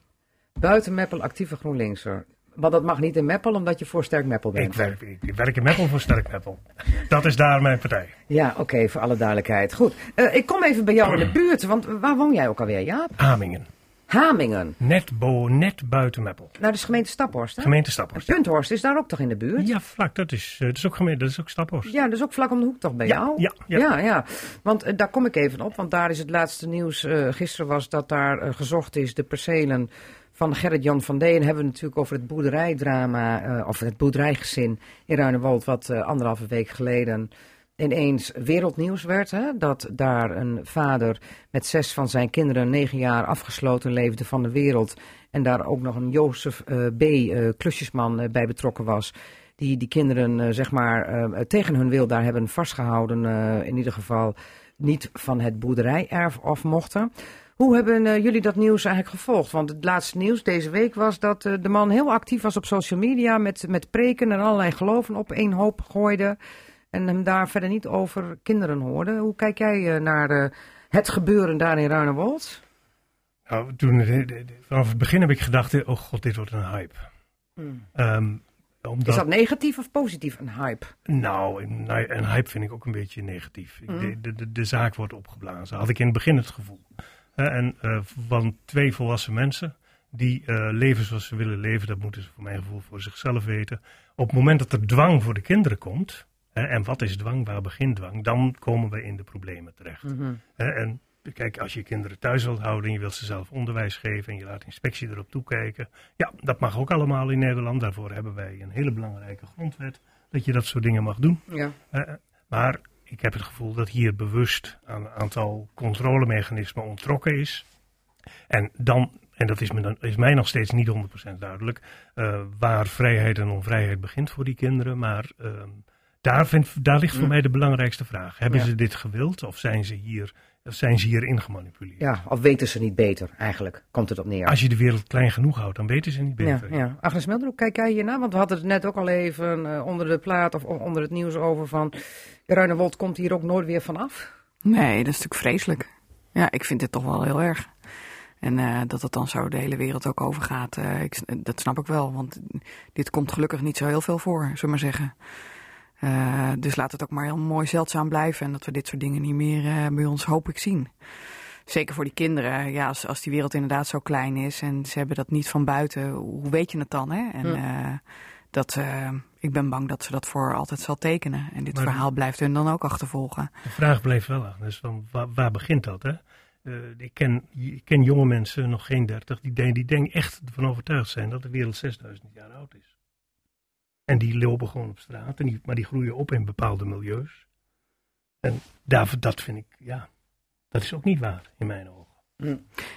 buiten Meppel, actieve GroenLinkser. Want dat mag niet in Meppel, omdat je voor Sterk Meppel bent. Ik werk, ik werk in Meppel voor Sterk Meppel. Dat is daar mijn partij. Ja, oké, voor alle duidelijkheid. Goed, Eh, ik kom even bij jou in de buurt. Want waar woon jij ook alweer, Jaap? Hamingen. Hamingen. Net, bo, net buiten Meppel. Nou, dat is gemeente Staphorst, hè? Gemeente Staphorst. Punthorst is daar ook toch in de buurt? Ja, vlak. Dat is, eh, dat is ook gemeente, dat is ook Staphorst. Ja, dus ook vlak om de hoek toch bij Ja, jou? ja, ja. ja, ja. Want eh, daar kom ik even op, want daar is het laatste nieuws. eh, gisteren was dat daar gezocht is, de percelen van Gerrit-Jan van Deen. Hebben we natuurlijk over het boerderijdrama, of het boerderijgezin in Ruinewold, wat anderhalve week geleden ineens wereldnieuws werd. Hè? Dat daar een vader met zes van zijn kinderen, negen jaar afgesloten leefde van de wereld. En daar ook nog een Jozef eh, B. eh, klusjesman eh, bij betrokken was. Die die kinderen, zeg maar, tegen hun wil daar hebben vastgehouden. eh, in ieder geval niet van het boerderij-erf af mochten. Hoe hebben jullie dat nieuws eigenlijk gevolgd? Want het laatste nieuws deze week was dat de man heel actief was op social media met, met preken en allerlei geloven op één hoop gooide. En hem daar verder niet over kinderen hoorde. Hoe kijk jij eh, naar eh, het gebeuren daar in Ruinewold? Nou, toen, eh, vanaf het begin heb ik gedacht, oh god, dit wordt een hype. Ehm, omdat, Is dat negatief of positief, een hype? Nou, een, een hype vind ik ook een beetje negatief. Ik- Mhm. de, de, de, de zaak wordt opgeblazen. Had ik in het begin het gevoel. Hè, en eh, van twee volwassen mensen die eh, leven zoals ze willen leven, dat moeten ze voor mijn gevoel voor zichzelf weten. Op het moment dat er dwang voor de kinderen komt, en wat is dwang, waar begint dwang, dan komen we in de problemen terecht. Hè, en kijk, als je kinderen thuis wilt houden en je wilt ze zelf onderwijs geven en je laat inspectie erop toekijken, ja, dat mag ook allemaal in Nederland. Daarvoor hebben wij een hele belangrijke grondwet dat je dat soort dingen mag doen. Ja. Eh, maar ik heb het gevoel dat hier bewust aan een aantal controlemechanismen ontrokken is. En dan, en dat is, me dan, is mij nog steeds niet 100% duidelijk, eh, waar vrijheid en onvrijheid begint voor die kinderen. Maar ehm, daar, vind, daar ligt voor Mm. mij de belangrijkste vraag. Hebben Ja. ze dit gewild of zijn ze hier, of zijn ze hier ingemanipuleerd? Ja, of weten ze niet beter eigenlijk, komt het op neer. Als je de wereld klein genoeg houdt, dan weten ze niet beter. ja. Agnes Melder, hoe kijk jij hiernaar? Want we hadden het net ook al even eh, onder de plaat of onder het nieuws over van... Ruinewold komt hier ook nooit weer vanaf. Nee, dat is natuurlijk vreselijk. Ja, ik vind dit toch wel heel erg. En eh, dat het dan zo de hele wereld ook overgaat, eh, ik, dat snap ik wel. Want dit komt gelukkig niet zo heel veel voor, zullen we maar zeggen. Eh, dus laat het ook maar heel mooi zeldzaam blijven. En dat we dit soort dingen niet meer eh, bij ons hoop ik zien. Zeker voor die kinderen. Ja, als, als die wereld inderdaad zo klein is en ze hebben dat niet van buiten, hoe weet je het dan? Hè? En eh, dat, eh, ik ben bang dat ze dat voor altijd zal tekenen. En dit Maar- verhaal blijft hun dan ook achtervolgen. De vraag bleef wel aan. Dus van, waar, waar begint dat? Hè? Eh, ik, ken, ik ken jonge mensen, nog geen dertig, die, denk- die denk echt ervan overtuigd zijn dat de wereld 6000 jaar oud is. En die lopen gewoon op straat, en die, maar die groeien op in bepaalde milieus. En daar, dat vind ik, ja, dat is ook niet waar in mijn ogen.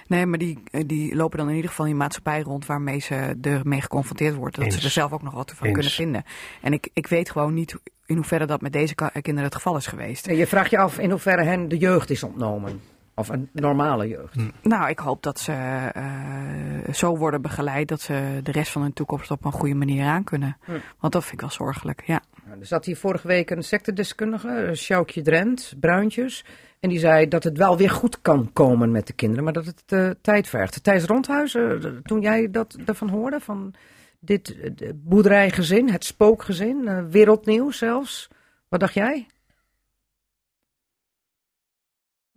Nee, maar die, eh, die lopen dan in ieder geval in een maatschappij rond waarmee ze ermee geconfronteerd worden. Dat ze er zelf ook nog wat van Eens. kunnen vinden. En ik, ik weet gewoon niet in hoeverre dat met deze kinderen het geval is geweest. En je vraagt je af in hoeverre hen de jeugd is ontnomen. Of een normale jeugd. Nou, ik hoop dat ze eh, zo worden begeleid dat ze de rest van hun toekomst op een goede manier aan kunnen. Hm. Want dat vind ik wel zorgelijk, ja. Nou, Er zat hier vorige week een sectedeskundige, eh, Sjoukje Drent, Bruintjes. En die zei dat het wel weer goed kan komen met de kinderen, maar dat het eh, tijd vergt. Thijs Rondhuizen, toen jij dat ervan hoorde, van dit de boerderijgezin, het spookgezin, eh, wereldnieuws zelfs. Wat dacht jij?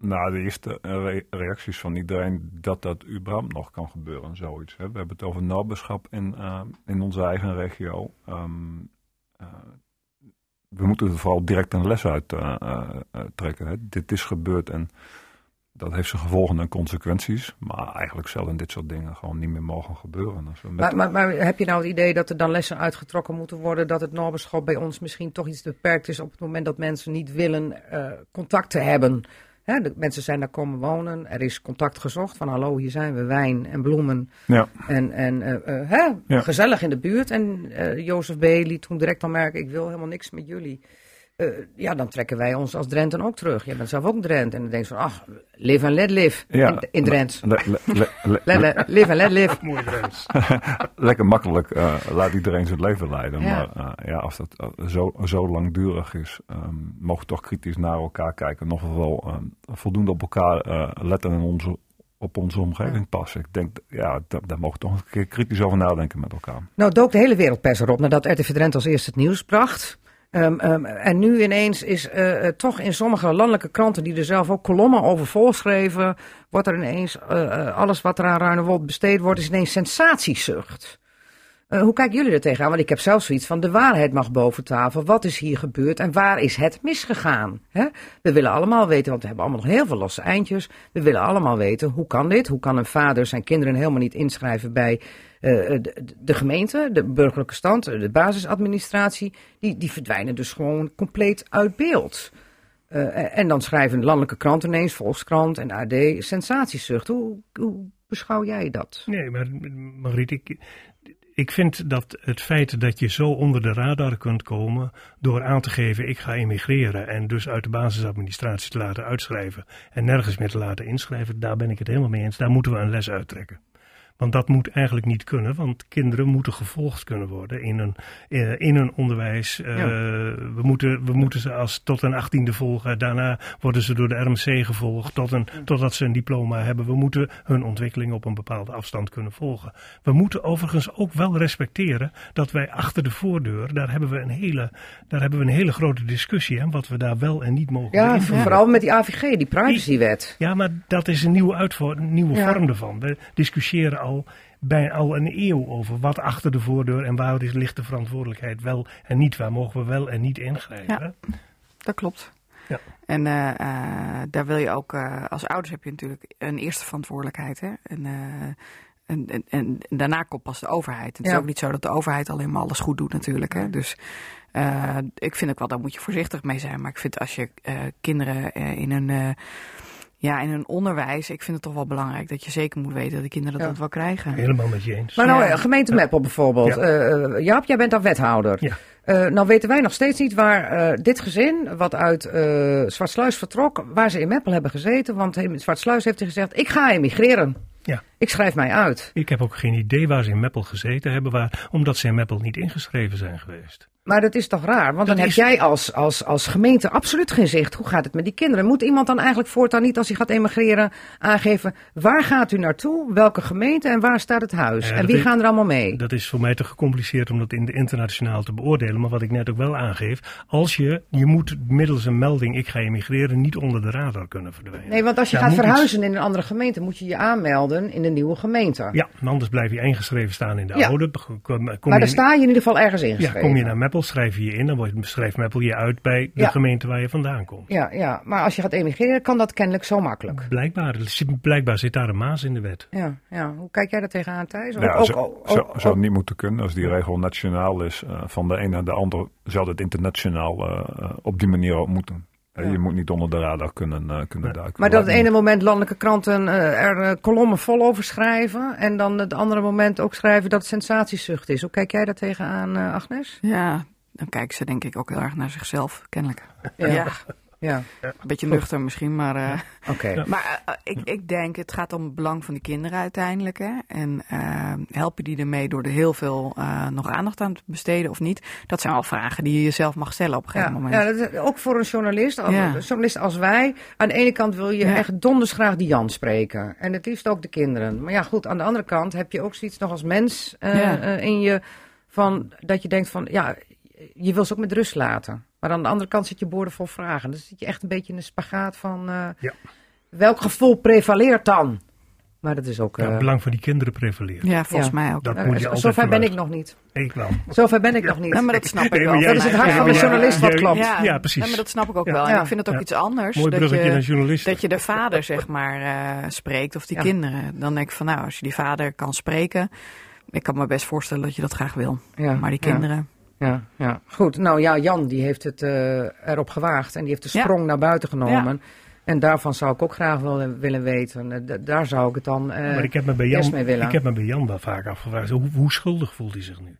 Nou, de eerste eh, re- reacties van iedereen dat dat überhaupt nog kan gebeuren, zoiets. Hè. We hebben het over naberschap in, eh, in onze eigen regio. Ehm, eh, we moeten er vooral direct een les uit trekken. Hè. Dit is gebeurd en dat heeft zijn gevolgen en consequenties. Maar eigenlijk zullen dit soort dingen gewoon niet meer mogen gebeuren. Met Maar, maar, heb je nou het idee dat er dan lessen uitgetrokken moeten worden, dat het naberschap bij ons misschien toch iets beperkt is op het moment dat mensen niet willen eh, contact te hebben? Hè, de mensen zijn daar komen wonen, er is contact gezocht van hallo, hier zijn we, wijn en bloemen. Ja. En, en eh, eh, hè, Ja. gezellig in de buurt. En eh Jozef B. liet toen direct al merken, ik wil helemaal niks met jullie. Eh, ja, dan trekken wij ons als Drenten ook terug. Jij bent zelf ook een Drent. En dan denk je van, ach, live and let live Ja. in, in Drents. Le- le- [LAUGHS] le- live and let live. Mooi Drents. [LAUGHS] lekker makkelijk eh, laat iedereen zijn leven leiden. Ja. Maar eh, ja, als dat zo, zo langdurig is, ehm, mogen we toch kritisch naar elkaar kijken. Nog wel ehm, voldoende op elkaar eh, letten en onze, op onze omgeving passen. Ik denk, ja, da- daar mogen we toch een keer kritisch over nadenken met elkaar. Nou dook de hele wereldpers erop nadat RTV Drenthe als eerste het nieuws bracht. Ehm, ehm, en nu ineens is eh, eh, toch in sommige landelijke kranten die er zelf ook kolommen over volschreven, wordt er ineens eh, alles wat er aan Ruinewold besteed wordt, is ineens sensatiezucht. Hoe kijken jullie er tegenaan? Want ik heb zelf zoiets van de waarheid mag boven tafel. Wat is hier gebeurd en waar is het misgegaan? We willen allemaal weten, want we hebben allemaal nog heel veel losse eindjes. We willen allemaal weten, hoe kan dit? Hoe kan een vader zijn kinderen helemaal niet inschrijven bij de, de gemeente, de burgerlijke stand, de basisadministratie? Die, die verdwijnen dus gewoon compleet uit beeld. Eh, en dan schrijven landelijke kranten ineens, Volkskrant en AD, sensatiezucht. Hoe, hoe beschouw jij dat? Nee, maar Margriet, ik, ik vind dat het feit dat je zo onder de radar kunt komen door aan te geven ik ga emigreren en dus uit de basisadministratie te laten uitschrijven en nergens meer te laten inschrijven, daar ben ik het helemaal mee eens. Daar moeten we een les uittrekken. Want dat moet eigenlijk niet kunnen, want kinderen moeten gevolgd kunnen worden in hun, eh, in hun onderwijs. Eh, we, moeten, we moeten ze als tot een achttiende volgen. Daarna worden ze door de RMC gevolgd tot een, totdat ze een diploma hebben. We moeten hun ontwikkeling op een bepaalde afstand kunnen volgen. We moeten overigens ook wel respecteren dat wij achter de voordeur, daar hebben we een hele, daar hebben we een hele grote discussie aan wat we daar wel en niet mogen Ja, vooral met die AVG, die privacywet. Ja, maar dat is een nieuwe, uitvo- een nieuwe Ja. vorm ervan. We discussiëren al bij al een eeuw over wat achter de voordeur en waar is- ligt de verantwoordelijkheid wel en niet. Waar mogen we wel en niet ingrijpen. Dat klopt. Ja. En eh, eh, daar wil je ook, eh, als ouders heb je natuurlijk een eerste verantwoordelijkheid. Hè? En, en, en, en daarna komt pas de overheid. Het is Ja. ook niet zo dat de overheid alleen maar alles goed doet natuurlijk. Hè? Dus ik vind ook wel, daar moet je voorzichtig mee zijn. Maar ik vind als je kinderen in hun... ja, in hun onderwijs, ik vind het toch wel belangrijk dat je zeker moet weten dat de kinderen Ja. dat wel krijgen. Helemaal met je eens. Maar nou, Ja. eh, gemeente Meppel bijvoorbeeld. Ja. Eh, eh, Jaap, jij bent daar wethouder. Ja. Eh, nou weten wij nog steeds niet waar eh, dit gezin, wat uit eh Zwartsluis vertrok, waar ze in Meppel hebben gezeten. Want Zwartsluis heeft hij gezegd, ik ga emigreren. Ja. Ik schrijf mij uit. Ik heb ook geen idee waar ze in Meppel gezeten hebben, waar, omdat ze in Meppel niet ingeschreven zijn geweest. Maar dat is toch raar? Want dan heb jij als, als, als gemeente absoluut geen zicht. Hoe gaat het met die kinderen? Moet iemand dan eigenlijk voortaan niet, als hij gaat emigreren, aangeven waar gaat u naartoe, welke gemeente en waar staat het huis? Ja, en wie is- gaan er allemaal mee? Dat is voor mij te gecompliceerd om dat in de internationaal te beoordelen. Maar wat ik net ook wel aangeef, als je, je moet middels een melding ik ga emigreren niet onder de radar kunnen verdwijnen. Nee, want als je Daar gaat iets- verhuizen in een andere gemeente, moet je je aanmelden in de nieuwe gemeente. Ja, anders blijf je ingeschreven staan in de Ja. oude. Kom, maar daar sta je in ieder geval ergens ja, ingeschreven. kom je naar Meppel, schrijf je je in, dan wordt, schrijft Meppel je uit bij de Ja. gemeente waar je vandaan komt. Ja, ja, maar als je gaat emigreren, kan dat kennelijk zo makkelijk. Blijkbaar, zit- blijkbaar zit daar een maas in de wet. Ja, ja. Hoe kijk jij daar tegenaan, Thijs? Ook- Ja, ook- zo, ook- zo- ook- zou het niet moeten kunnen. Als die regel nationaal is, eh, van de ene naar de andere, zou het internationaal eh, eh, op die manier ook moeten. Eh, Ja. Je moet niet onder de radar kunnen, eh, kunnen duiken. Maar dat het ene moment landelijke kranten eh, er kolommen vol over schrijven. En dan het andere moment ook schrijven dat het sensatiezucht is. Hoe kijk jij daar tegenaan, Agnes? Ja, dan kijken ze denk ik ook heel erg naar zichzelf, kennelijk. Ja. Ja, [LAUGHS] Ja, een beetje nuchter misschien, maar... eh, oké. [LAUGHS] Maar eh, ik, ik denk, het gaat om het belang van de kinderen uiteindelijk. Hè? En eh, help je die ermee door er heel veel eh, nog aandacht aan te besteden of niet? Dat zijn wel vragen die je jezelf mag stellen op een Ja, gegeven moment. ja, dat is ook voor een journalist, als- Ja. een journalist als wij. Aan de ene kant wil je Ja. echt donders graag die Jan spreken. En het liefst ook de kinderen. Maar ja, goed, aan de andere kant heb je ook zoiets nog als mens Ja. in je. Van, dat je denkt van, ja, je wil ze ook met rust laten. Maar aan de andere kant zit je borden vol vragen. Dan zit je echt een beetje in een spagaat van... eh, Ja. Welk gevoel prevaleert dan? Maar dat is ook... Ja, eh, het belang van die kinderen prevaleert. Ja, volgens Ja. mij ook. Dat eh, moet je zover ben ik nog niet. Ik wel. Zover ben ik nog niet. Ja, maar dat snap ik wel. Dat is het hart Ja, van de journalist wat klopt. Ja, Ja, precies. Ja, maar dat snap ik ook Ja. wel. En Ja. ik vind het ook Ja. iets anders. Mooi dat je, dat je de vader, zeg maar, eh, spreekt of die Ja. kinderen. Dan denk ik van, nou, als je die vader kan spreken... Ik kan me best voorstellen dat je dat graag wil. Ja, maar die ja. kinderen... Ja, ja, goed. Nou ja, Jan die heeft het eh, erop gewaagd en die heeft de Ja. sprong naar buiten genomen. En daarvan zou ik ook graag willen, willen weten. Eh, d- daar zou ik het dan eh maar ik heb me bij Jan, mee willen. ik heb me bij Jan wel vaak afgevraagd, hoe, hoe schuldig voelt hij zich nu?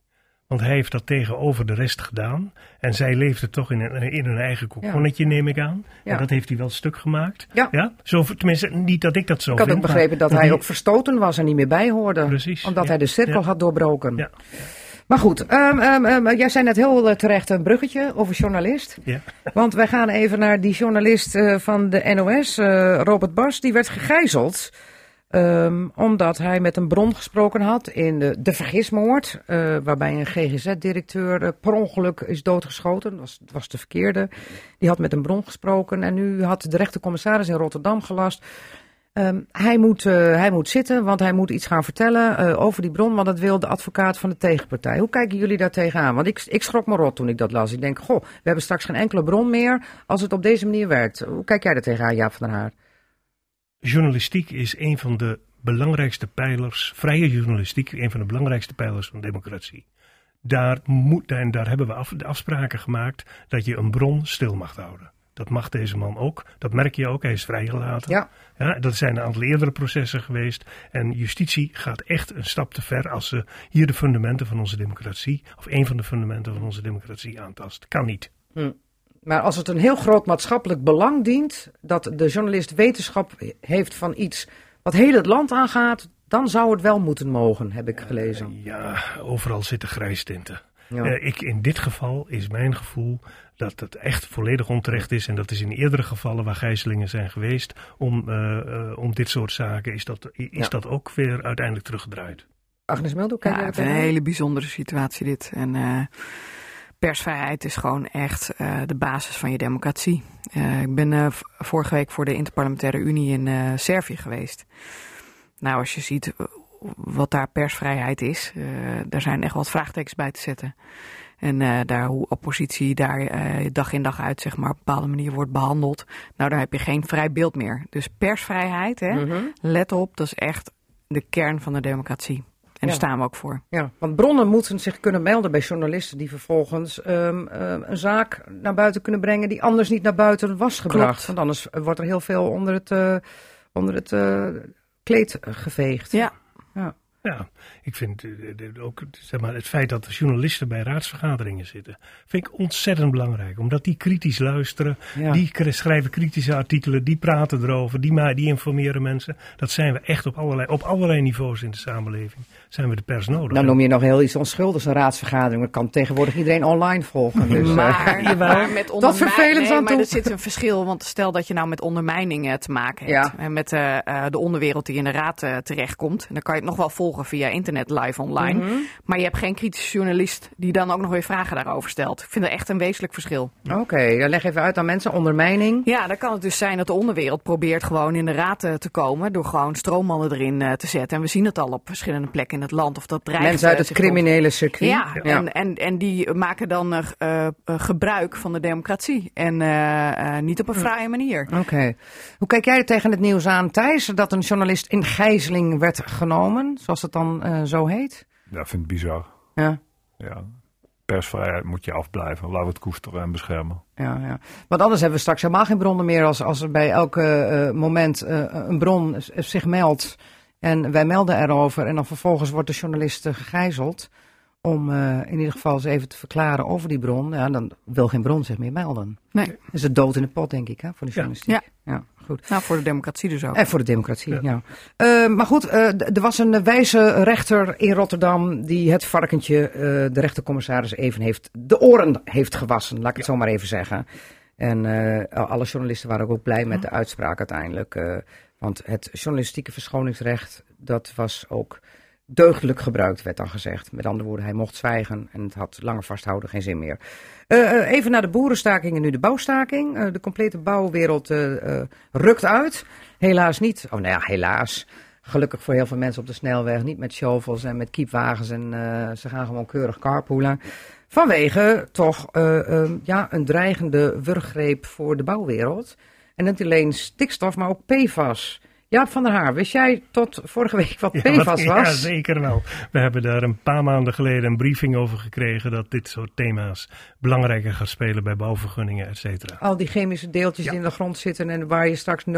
Want hij heeft dat tegenover de rest gedaan. En zij leefde toch in, een, in hun eigen kokonnetje, neem ik aan. Ja. En dat heeft hij wel stuk gemaakt. Ja. Zo, tenminste, niet dat ik dat zo ik had vind. ook begrepen dat hij die- ook verstoten was en niet meer bij hoorde. Precies, Omdat hij de cirkel had doorbroken. Ja. Maar goed, ehm, ehm, ehm, jij zei net heel eh, terecht een bruggetje over journalist. Ja. Want wij gaan even naar die journalist eh, van de NOS, eh, Robert Bas. Die werd gegijzeld. omdat hij met een bron gesproken had in de, de vergismoord. waarbij een GGZ-directeur per ongeluk is doodgeschoten. Dat was, was de verkeerde. Die had met een bron gesproken. En nu had de rechtercommissaris in Rotterdam gelast. Ehm, hij, moet, eh, hij moet zitten, want hij moet iets gaan vertellen eh, over die bron. Want dat wil de advocaat van de tegenpartij. Hoe kijken jullie daar tegenaan? Want ik, ik schrok me rot toen ik dat las. Ik denk, goh, we hebben straks geen enkele bron meer als het op deze manier werkt. Hoe kijk jij daar tegenaan, Jaap van der Haar? Journalistiek is een van de belangrijkste pijlers, vrije journalistiek, een van de belangrijkste pijlers van democratie. Daar, moet, en daar hebben we de afspraken gemaakt dat je een bron stil mag houden. Dat mag deze man ook. Dat merk je ook. Hij is vrijgelaten. Ja. Ja, dat zijn een aantal eerdere processen geweest. En justitie gaat echt een stap te ver als ze hier de fundamenten van onze democratie, of een van de fundamenten van onze democratie aantast. Kan niet. Maar als het een heel groot maatschappelijk belang dient, dat de journalist wetenschap heeft van iets wat heel het land aangaat, dan zou het wel moeten mogen, heb ik gelezen. Ja, overal zitten grijstinten. Ja. Eh, ik, in dit geval is mijn gevoel dat het echt volledig onterecht is. En dat is in eerdere gevallen waar gijzelingen zijn geweest om, eh, eh, om dit soort zaken, is dat, is Ja. dat ook weer uiteindelijk teruggedraaid. Agnes Meldo, kijk Ja, het een aan? hele bijzondere situatie dit. En eh, persvrijheid is gewoon echt eh, de basis van je democratie. Eh, ik ben eh, vorige week voor de Interparlementaire Unie in eh, Servië geweest. Nou, als je ziet wat daar persvrijheid is, eh, daar zijn echt wat vraagtekens bij te zetten. En eh, daar hoe oppositie daar eh, dag in dag uit zeg maar, op een bepaalde manier wordt behandeld. Nou, daar heb je geen vrij beeld meer. Dus persvrijheid, hè, Mhm. let op, dat is echt de kern van de democratie. En daar staan we ook voor. Ja, want bronnen moeten zich kunnen melden bij journalisten die vervolgens ehm, ehm, een zaak naar buiten kunnen brengen die anders niet naar buiten was gebracht. Klopt. Want anders wordt er heel veel onder het, eh, onder het kleed geveegd. Ja. Ja, ik vind eh, ook zeg maar, het feit dat de journalisten bij raadsvergaderingen zitten, vind ik ontzettend belangrijk. Omdat die kritisch luisteren, Ja. die schrijven kritische artikelen, die praten erover, die, die informeren mensen. Dat zijn we echt op allerlei, op allerlei niveaus in de samenleving. Zijn we de pers nodig. Dan noem je nog heel iets onschuldigs, een raadsvergadering. Dat kan tegenwoordig iedereen online volgen. Dus, eh, Maar, [LAUGHS] maar met Dat vervelend nee, aan maar toe. er zit een verschil. Want stel dat je nou met ondermijning te maken hebt. Ja. En met eh, eh, de onderwereld die in de raad eh, terechtkomt. En dan kan je het nog wel volgen via internet live online. Mhm. Maar je hebt geen kritische journalist die dan ook nog weer vragen daarover stelt. Ik vind dat echt een wezenlijk verschil. Oké, dan leg even uit aan mensen. Ondermijning. Ja, dan kan het dus zijn dat de onderwereld probeert gewoon in de raad eh, te komen. Door gewoon stroommannen erin eh, te zetten. En we zien het al op verschillende plekken in het land. Of dat dreigt Mensen uit eh, het criminele circuit. Ja, En, en, en die maken dan gebruik van de democratie. En niet op een fraaie manier. Oké. Hoe kijk jij tegen het nieuws aan, Thijs, dat een journalist in gijzeling werd genomen, zoals het dan eh, zo heet? Ja, ik vind het bizar. Ja. Ja. Persvrijheid moet je afblijven. Laten we het koesteren en beschermen. Ja, ja. Want anders hebben we straks helemaal geen bronnen meer als, als er bij elk eh, moment eh, een bron zich meldt en wij melden erover en dan vervolgens wordt de journalist gegijzeld om eh, in ieder geval eens even te verklaren over die bron. Ja, dan wil geen bron zich meer melden. Nee. Dat is het dood in de pot, denk ik, hè, voor de Ja. journalistiek. Ja. ja goed. Nou, voor de democratie dus ook. En voor de democratie, ja. Ja. Eh, maar goed, eh, er was een wijze rechter in Rotterdam die het varkentje, eh, de rechtercommissaris, even heeft de oren heeft gewassen, laat ik het zo maar even zeggen. En alle journalisten waren ook blij met de uitspraak uiteindelijk. want het journalistieke verschoningsrecht, dat was ook deugdelijk gebruikt, werd dan gezegd. Met andere woorden, hij mocht zwijgen en het had langer vasthouden geen zin meer. Eh, eh, even naar de boerenstaking en nu de bouwstaking. Eh, de complete bouwwereld rukt uit. Helaas niet. Oh, nou ja, helaas. Gelukkig voor heel veel mensen op de snelweg. Niet met shovels en met kiepwagens. En ze gaan gewoon keurig carpoolen. Vanwege toch ja, een dreigende wurggreep voor de bouwwereld. En niet alleen stikstof, maar ook PFAS. Jaap van der Haar, wist jij tot vorige week wat [LAUGHS] PFAS was? Ja, zeker wel. We hebben daar een paar maanden geleden een briefing over gekregen dat dit soort thema's belangrijker gaat spelen bij bouwvergunningen, et cetera. Al die chemische deeltjes Ja. die in de grond zitten en waar je straks 0,1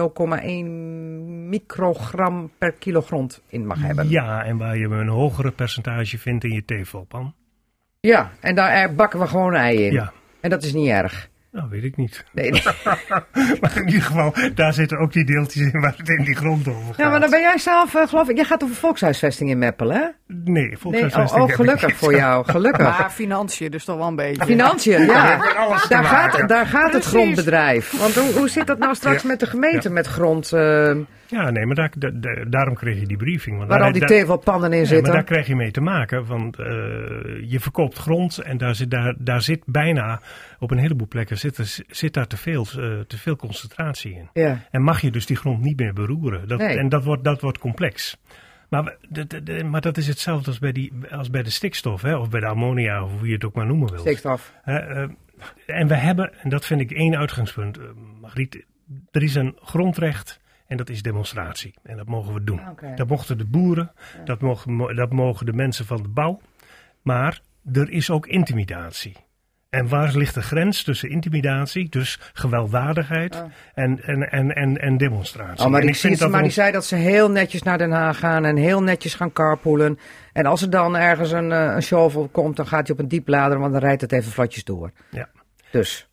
microgram per kilo grond in mag hebben. Ja, en waar je een hogere percentage vindt in je tevelpan. Ja, en daar bakken we gewoon ei in. Ja, En dat is niet erg. Nou weet ik niet. Nee, nee. [LAUGHS] Maar in ieder geval, daar zitten ook die deeltjes in waar het in die grond over gaat. Ja, maar dan ben jij zelf, eh, geloof ik, jij gaat over volkshuisvesting in Meppel, hè? Nee, Nee, oh, volkshuisvesting oh, heb ik gelukkig voor jou, gelukkig. Maar financiën, dus toch wel een beetje. Financiën, ja. alles Daar gaat, daar gaat het grondbedrijf. Want hoe, hoe zit dat nou straks Ja. met de gemeente Ja. met grond, eh, Ja, nee, maar daar, da- da- daarom kreeg je die briefing. Want waar daar- al die tevelpannen in Ja, zitten? maar daar krijg je mee te maken, want eh, je verkoopt grond en daar zit, daar, daar zit bijna op een heleboel plekken zit, zit daar te veel, eh, te veel concentratie in. Ja. En mag je dus die grond niet meer beroeren. Dat, Nee. En dat wordt, dat wordt complex. Maar, de- de- de- maar dat is hetzelfde als bij, die, als bij de stikstof, hè, of bij de ammonia, of hoe je het ook maar noemen wil. Stikstof. Eh, en we hebben, en dat vind ik één uitgangspunt, Margriet, er is een grondrecht en dat is demonstratie. En dat mogen we doen. Dat mochten de boeren, dat, mogen, mo- dat mogen de mensen van de bouw. Maar er is ook intimidatie. En waar ligt de grens tussen intimidatie, dus gewelddadigheid en, en, en, en, en demonstratie? Oh, maar En die, ik vind dat maar die zei dat ze heel netjes naar Den Haag gaan en heel netjes gaan carpoolen. En als er dan ergens een, eh, een shovel komt, dan gaat hij op een dieplader, want dan rijdt het even vlotjes door. Ja. Dus.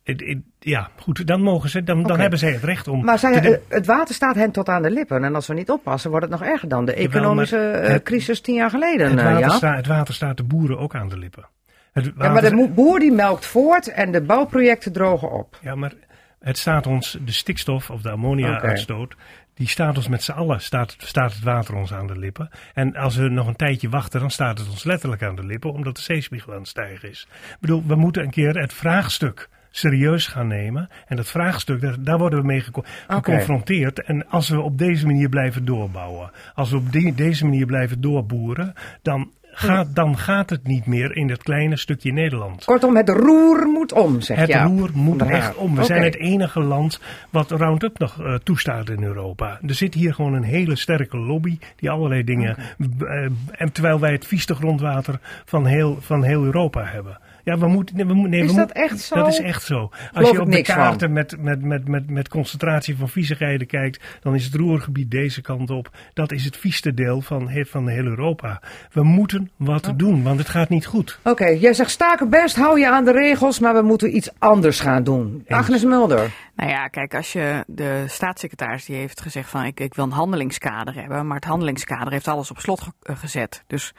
Ja, goed, dan mogen ze, dan, dan hebben zij het recht om. Maar zij, te eh, het water staat hen tot aan de lippen. En als we niet oppassen, wordt het nog erger dan de economische eh, het- crisis tien jaar geleden. het, eh, water ja? staat, het water staat de boeren ook aan de lippen. Het ja, maar de boer die melkt voort en de bouwprojecten drogen op. Ja, maar het staat ons, de stikstof of de ammonia-uitstoot, die staat ons met z'n allen, staat, staat het water ons aan de lippen. En als we nog een tijdje wachten, dan staat het ons letterlijk aan de lippen, omdat de zeespiegel aan het stijgen is. Ik bedoel, we moeten een keer het vraagstuk serieus gaan nemen. En dat vraagstuk, daar, daar worden we mee geconfronteerd. En als we op deze manier blijven doorbouwen, als we op die- deze manier blijven doorboeren, dan gaat, dan gaat het niet meer in dat kleine stukje Nederland. Kortom, het roer moet om, zeg Het Jaap. roer moet echt om. We zijn het enige land wat Roundup nog eh, toestaat in Europa. Er zit hier gewoon een hele sterke lobby die allerlei dingen. eh, en terwijl wij het vieste grondwater van heel, van heel Europa hebben. Ja, we moeten. Nee, we, moet- nee, Is we dat moet- echt zo? Dat is echt zo. Als Geloof je op de van. kaarten met, met, met, met, met concentratie van viezigheden kijkt, dan is het roergebied deze kant op. Dat is het vieste deel van, van heel Europa. We moeten wat doen, want het gaat niet goed. Oké, jij zegt staken best, hou je aan de regels, maar we moeten iets anders gaan doen. Agnes Mulder. Nou ja, kijk, als je de staatssecretaris die heeft gezegd van ik, ik wil een handelingskader hebben, maar het handelingskader heeft alles op slot ge- eh, gezet. Dus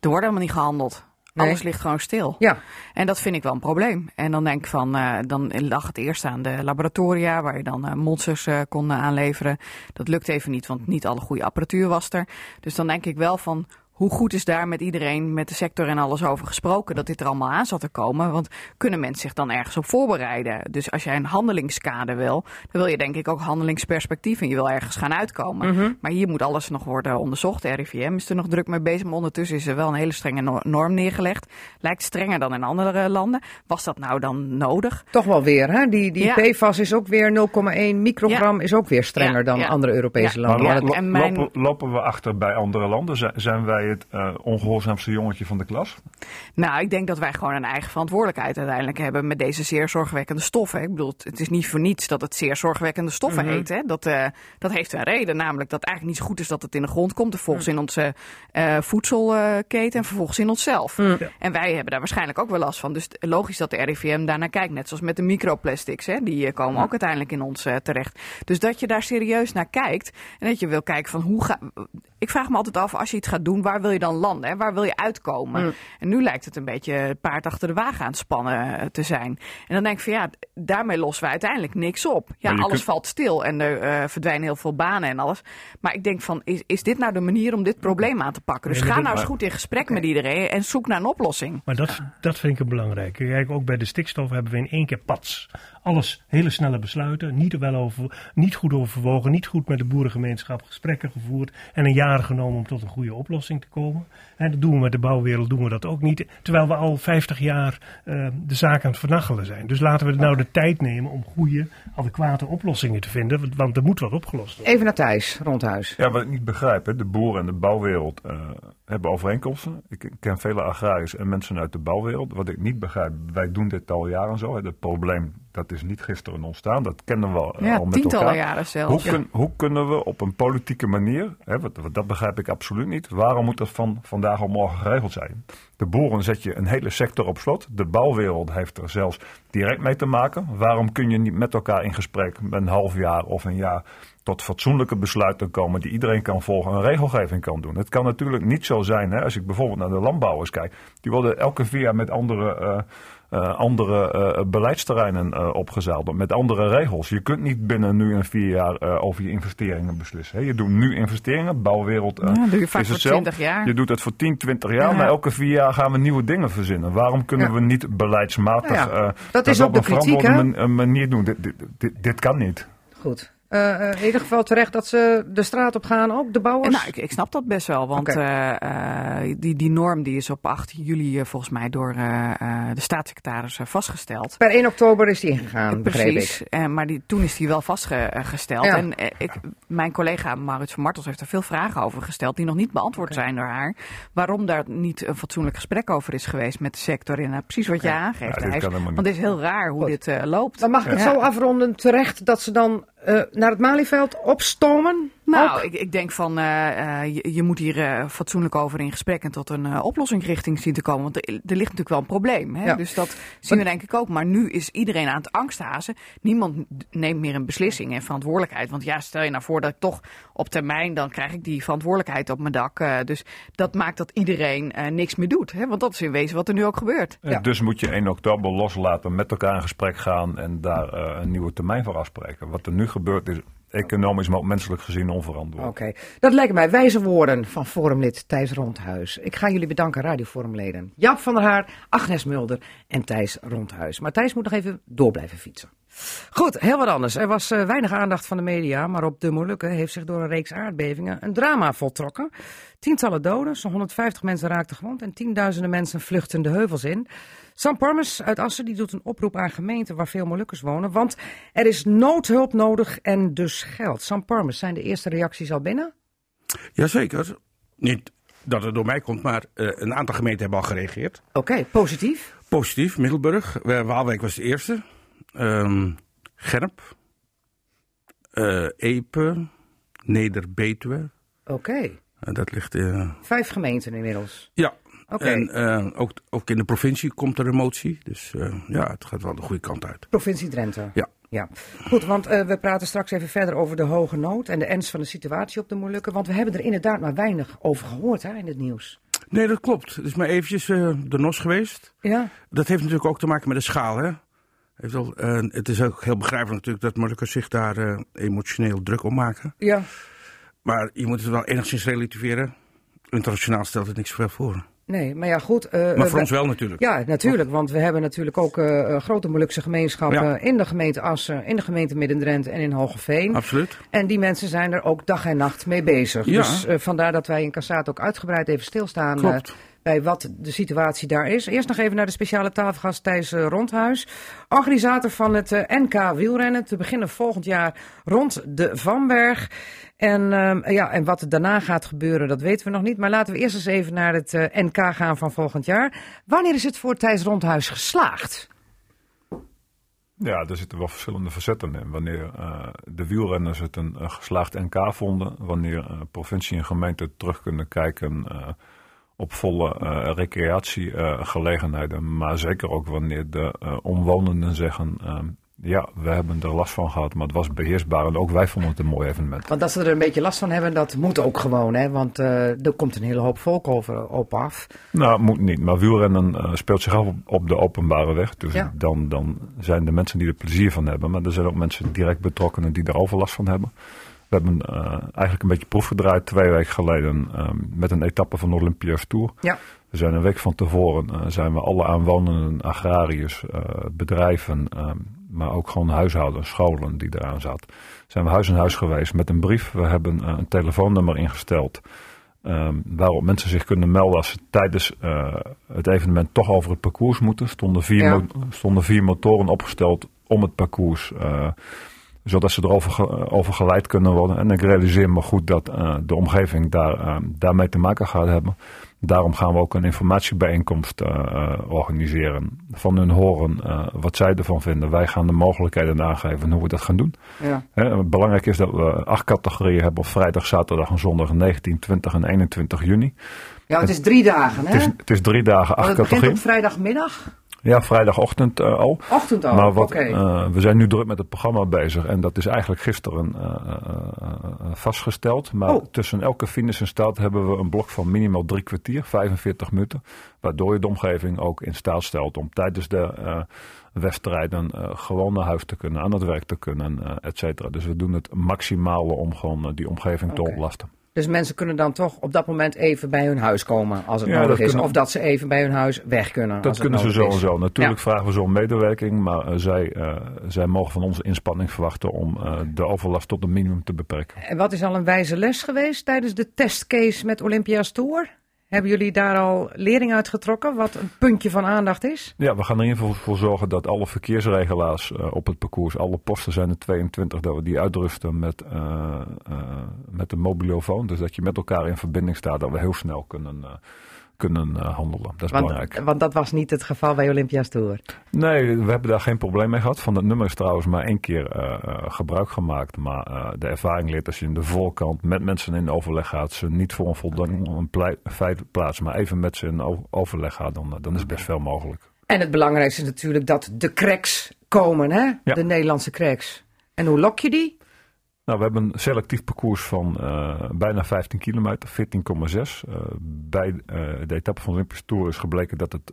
er wordt helemaal niet gehandeld. Nee. Alles ligt gewoon stil. Ja, En dat vind ik wel een probleem. En dan denk ik van, eh, dan lag het eerst aan de laboratoria, waar je dan eh, monsters eh, kon aanleveren. Dat lukt even niet, want niet alle goede apparatuur was er. Dus dan denk ik wel van, hoe goed is daar met iedereen, met de sector en alles over gesproken, dat dit er allemaal aan zat te komen? Want kunnen mensen zich dan ergens op voorbereiden? Dus als jij een handelingskader wil, dan wil je denk ik ook handelingsperspectief en je wil ergens gaan uitkomen. Maar hier moet alles nog worden onderzocht. De RIVM is er nog druk mee bezig, maar ondertussen is er wel een hele strenge no- norm neergelegd. Lijkt strenger dan in andere landen. Was dat nou dan nodig? toch wel weer. Hè? Die, die Ja. PFAS is ook weer 0,1 microgram, is ook weer strenger Ja, dan ja. andere Europese Ja. landen. Ja. Maar lo- lopen, lopen we achter bij andere landen? Zijn, zijn het eh, ongehoorzaamste jongetje van de klas? Nou, ik denk dat wij gewoon een eigen verantwoordelijkheid uiteindelijk hebben met deze zeer zorgwekkende stoffen. Ik bedoel, het is niet voor niets dat het zeer zorgwekkende stoffen heet. Hè? Dat, eh, dat heeft een reden, namelijk dat het eigenlijk niet zo goed is dat het in de grond komt. Vervolgens in onze eh, voedselketen en vervolgens in onszelf. En wij hebben daar waarschijnlijk ook wel last van. Dus logisch dat de RIVM daarnaar kijkt. Net zoals met de microplastics. Hè? Die komen ook uiteindelijk in ons terecht. Dus dat je daar serieus naar kijkt. En dat je wil kijken van hoe ga... Ik vraag me altijd af, als je iets gaat doen, waar wil je dan landen? Hè? Waar wil je uitkomen? En nu lijkt het een beetje het paard achter de wagen aan het spannen eh, te zijn. En dan denk ik van ja, daarmee lossen we uiteindelijk niks op. Ja, alles kunt- valt stil en er eh, verdwijnen heel veel banen en alles. Maar ik denk van, is, is dit nou de manier om dit probleem aan te pakken? Dus Nee, ga nou eens goed in gesprek met iedereen en zoek naar een oplossing. Maar dat, dat vind ik belangrijk. Kijk, ook bij de stikstof hebben we in één keer pats. Alles hele snelle besluiten, niet, wel over, niet goed overwogen, niet goed met de boerengemeenschap gesprekken gevoerd en een jaar genomen om tot een goede oplossing te komen. En dat doen we met de bouwwereld, doen we dat ook niet. Terwijl we al 50 jaar eh, de zaak aan het vernachelen zijn. Dus laten we nou de tijd nemen om goede, adequate oplossingen te vinden, want- want er moet wat opgelost worden. Even naar Thijs, rondhuis. Ja, wat ik niet begrijp, hè, de boeren en de bouwwereld eh, hebben overeenkomsten. Ik ken vele agrariërs en mensen uit de bouwwereld. Wat ik niet begrijp, wij doen dit al jaren zo. Het probleem, dat is niet gisteren ontstaan. Dat kennen we al, Ja, al met tientallen elkaar. jaren Hoe, zelfs. kun- hoe kunnen we op een politieke manier, hè, wat, wat- dat begrijp ik absoluut niet, waarom moet dat van vandaag op morgen geregeld zijn? De boeren zet je een hele sector op slot. De bouwwereld heeft er zelfs direct mee te maken. Waarom kun je niet met elkaar in gesprek een half jaar of een jaar tot fatsoenlijke besluiten komen die iedereen kan volgen en regelgeving kan doen? Het kan natuurlijk niet zo zijn, hè, als ik bijvoorbeeld naar de landbouwers kijk, die worden elke vier jaar met andere. eh, eh, andere eh, beleidsterreinen opgezeild, met andere regels. Je kunt niet binnen nu en vier jaar over je investeringen beslissen. Hè. Je doet nu investeringen, bouwwereld Ja, doe je vaak is voor hetzelfde. 20 jaar. Je doet het voor 10, 20 jaar, Ja. maar elke vier jaar gaan we nieuwe dingen verzinnen. Waarom kunnen Ja. we niet beleidsmatig dat is op een kritiek, verantwoorde hè? man- manier doen? Dit, dit, dit, dit kan niet. Goed. Eh, eh, in ieder geval terecht dat ze de straat op gaan, ook de bouwers? Nou, ik, ik snap dat best wel, want eh, eh, die, die norm die is op 8 juli volgens mij door eh, eh, de staatssecretaris vastgesteld. Per 1 oktober is die ingegaan, begreep Precies, ik. Eh, maar die, toen is die wel vastgesteld. Ja. En ik, mijn collega Maurits van Martels heeft er veel vragen over gesteld die nog niet beantwoord zijn door haar. Waarom daar niet een fatsoenlijk gesprek over is geweest met de sector. En nou, precies wat je aangeeft, Ja, dit Thijs. kan helemaal niet. Want het is heel raar hoe Goed. dit eh, loopt. Dan mag ik het Ja. zo afronden terecht dat ze dan naar het Malieveld opstomen? Nou, Ook? ik, ik denk van eh, eh, je, je moet hier eh, fatsoenlijk over in gesprek en tot een eh, oplossing richting zien te komen. Want er, er ligt natuurlijk wel een probleem. Hè? Ja. Dus dat zien we denk ik ook. Maar nu is iedereen aan het angsthazen. Niemand neemt meer een beslissing en verantwoordelijkheid. Want ja, stel je nou voor dat ik toch op termijn, dan krijg ik die verantwoordelijkheid op mijn dak. Eh, dus dat maakt dat iedereen eh, niks meer doet. Hè? Want dat is in wezen wat er nu ook gebeurt. Ja. Dus moet je 1 oktober loslaten, met elkaar in gesprek gaan en daar eh, een nieuwe termijn voor afspreken. Wat er nu gebeurt is economisch, maar ook menselijk gezien onverantwoord. Oké, dat lijken mij wijze woorden van forumlid Thijs Rondhuis. Ik ga jullie bedanken, radioforumleden. Jaap van der Haar, Agnes Mulder en Thijs Rondhuis. Maar Thijs moet nog even door blijven fietsen. Goed, heel wat anders. Er was eh, weinig aandacht van de media, maar op de Molukken heeft zich door een reeks aardbevingen een drama voltrokken. Tientallen doden, zo'n 150 mensen raakten gewond en tienduizenden mensen vluchten de heuvels in. Sam Parmes uit Assen die doet een oproep aan gemeenten waar veel Molukkers wonen, want er is noodhulp nodig en dus geld. Sam Parmes, zijn de eerste reacties al binnen? Jazeker. Niet dat het door mij komt, maar eh, een aantal gemeenten hebben al gereageerd. Oké, positief. Positief, Middelburg. Eh, Waalwijk was de eerste. Ehm Gerp. eh, Epe. Neder-Betuwe. Oké, Eh, dat ligt... eh, vijf gemeenten inmiddels. ja. Oké, En ook, ook in de provincie komt er een motie. Dus ja, het gaat wel de goede kant uit. provincie Drenthe. Ja. Ja, goed, want we praten straks even verder over de hoge nood en de ernst van de situatie op de Molukken. Want we hebben er inderdaad maar weinig over gehoord hè, in het nieuws. Nee, dat klopt. Het is maar eventjes de NOS geweest. Ja, Dat heeft natuurlijk ook te maken met de schaal. Hè? Eh, het is ook heel begrijpelijk natuurlijk dat Molukkers zich daar eh, emotioneel druk om maken. ja. Maar je moet het wel enigszins relativeren. Internationaal stelt het niks veel voor. Nee, maar ja, goed. eh, Maar voor ons we- wel natuurlijk. Ja, natuurlijk, want we hebben natuurlijk ook grote Molukse gemeenschappen Ja. in de gemeente Assen, in de gemeente Midden-Drenthe en in Hogeveen. Absoluut. En die mensen zijn er ook dag en nacht mee bezig. Ja. Dus vandaar dat wij in Cassaat ook uitgebreid even stilstaan Klopt. Bij wat de situatie daar is. Eerst nog even naar de speciale tafelgast Thijs eh, Rondhuis. Organisator van het eh, NK wielrennen. Te beginnen volgend jaar rond de Vanberg. En, ehm, ja, en wat er daarna gaat gebeuren, dat weten we nog niet. Maar laten we eerst eens even naar het eh, NK gaan van volgend jaar. Wanneer is het voor Thijs Rondhuis geslaagd? Ja, er zitten wel verschillende facetten in. Wanneer de wielrenners het een geslaagd NK vonden, wanneer provincie en gemeente terug kunnen kijken op volle eh, recreatiegelegenheden, maar zeker ook wanneer de eh, omwonenden zeggen, eh, ja, we hebben er last van gehad, maar het was beheersbaar en ook wij vonden het een mooi evenement. Want dat ze er een beetje last van hebben, dat moet ook gewoon. Hè? Want eh, er komt een hele hoop volk over, op af. Nou, moet niet. Maar wielrennen eh, speelt zich af op, op de openbare weg. Dus Ja. dan, dan zijn er mensen die er plezier van hebben. Maar er zijn ook mensen direct betrokkenen die er overlast van hebben. We hebben eh, eigenlijk een beetje proef gedraaid twee weken geleden eh, met een etappe van de Olympia's Tour. Ja. We zijn een week van tevoren eh, zijn we alle aanwonenden, agrariërs, eh, bedrijven, eh, maar ook gewoon huishoudens, scholen die eraan zaten. Zijn we huis in huis geweest met een brief. We hebben een telefoonnummer ingesteld. ehm, waarop mensen zich kunnen melden als ze tijdens het evenement toch over het parcours moeten. Stonden vier, Ja. stonden vier motoren opgesteld om het parcours. Zodat ze erover ge- over geleid kunnen worden. En ik realiseer me goed dat eh, de omgeving daar, eh, daarmee te maken gaat hebben. Daarom gaan we ook een informatiebijeenkomst eh, organiseren. Van hun horen wat zij ervan vinden. Wij gaan de mogelijkheden aangeven hoe we dat gaan doen. Ja. Hè, belangrijk is dat we acht categorieën hebben op vrijdag, zaterdag en zondag 19, 20 en 21 juni. ja, het is drie dagen, hè? Het is, het is drie dagen, acht het begint categorieën. op vrijdagmiddag? Ja, vrijdagochtend eh, al. Ochtend al, Maar eh, we zijn nu druk met het programma bezig en dat is eigenlijk gisteren eh, vastgesteld. Maar Oh. tussen elke finish en start hebben we een blok van minimaal drie kwartier, 45 minuten. Waardoor je de omgeving ook in staat stelt om tijdens de wedstrijden gewoon naar huis te kunnen, aan het werk te kunnen, et cetera. Dus we doen het maximale om gewoon die omgeving te ontlasten. Dus mensen kunnen dan toch op dat moment even bij hun huis komen als het Ja, nodig is. kunnen- Of dat ze even bij hun huis weg kunnen. Dat als kunnen ze is. sowieso. Natuurlijk Ja. vragen we zo om medewerking, maar eh, zij, eh, zij mogen van ons inspanning verwachten om eh, de overlast tot een minimum te beperken. En wat is al een wijze les geweest tijdens de testcase met Olympia's Tour? Hebben jullie daar al lering uit getrokken? Wat een puntje van aandacht is? Ja, we gaan er in ieder geval voor zorgen dat alle verkeersregelaars eh, op het parcours, alle posten zijn er 22, dat we die uitrusten met, eh, met een mobilofoon. Dus dat je met elkaar in verbinding staat, dat we heel snel kunnen, kunnen eh, handelen. Dat is belangrijk. Want, want dat was niet het geval bij Olympia's Tour. Nee, we hebben daar geen probleem mee gehad. Van dat nummer is trouwens maar één keer eh, eh, gebruik gemaakt. Maar de ervaring leert als je in de voorkant met mensen in overleg gaat, ze niet voor een voldongen plei- feit plaatsen, maar even met ze in overleg gaat, dan, dan is best veel mogelijk. En het belangrijkste is natuurlijk dat de cracks komen, hè? Ja. De Nederlandse cracks. En hoe lok je die? Nou, we hebben een selectief parcours van eh, bijna 15 kilometer, 14,6. Eh, bij eh, de etappe van de Olympische Tour is gebleken dat het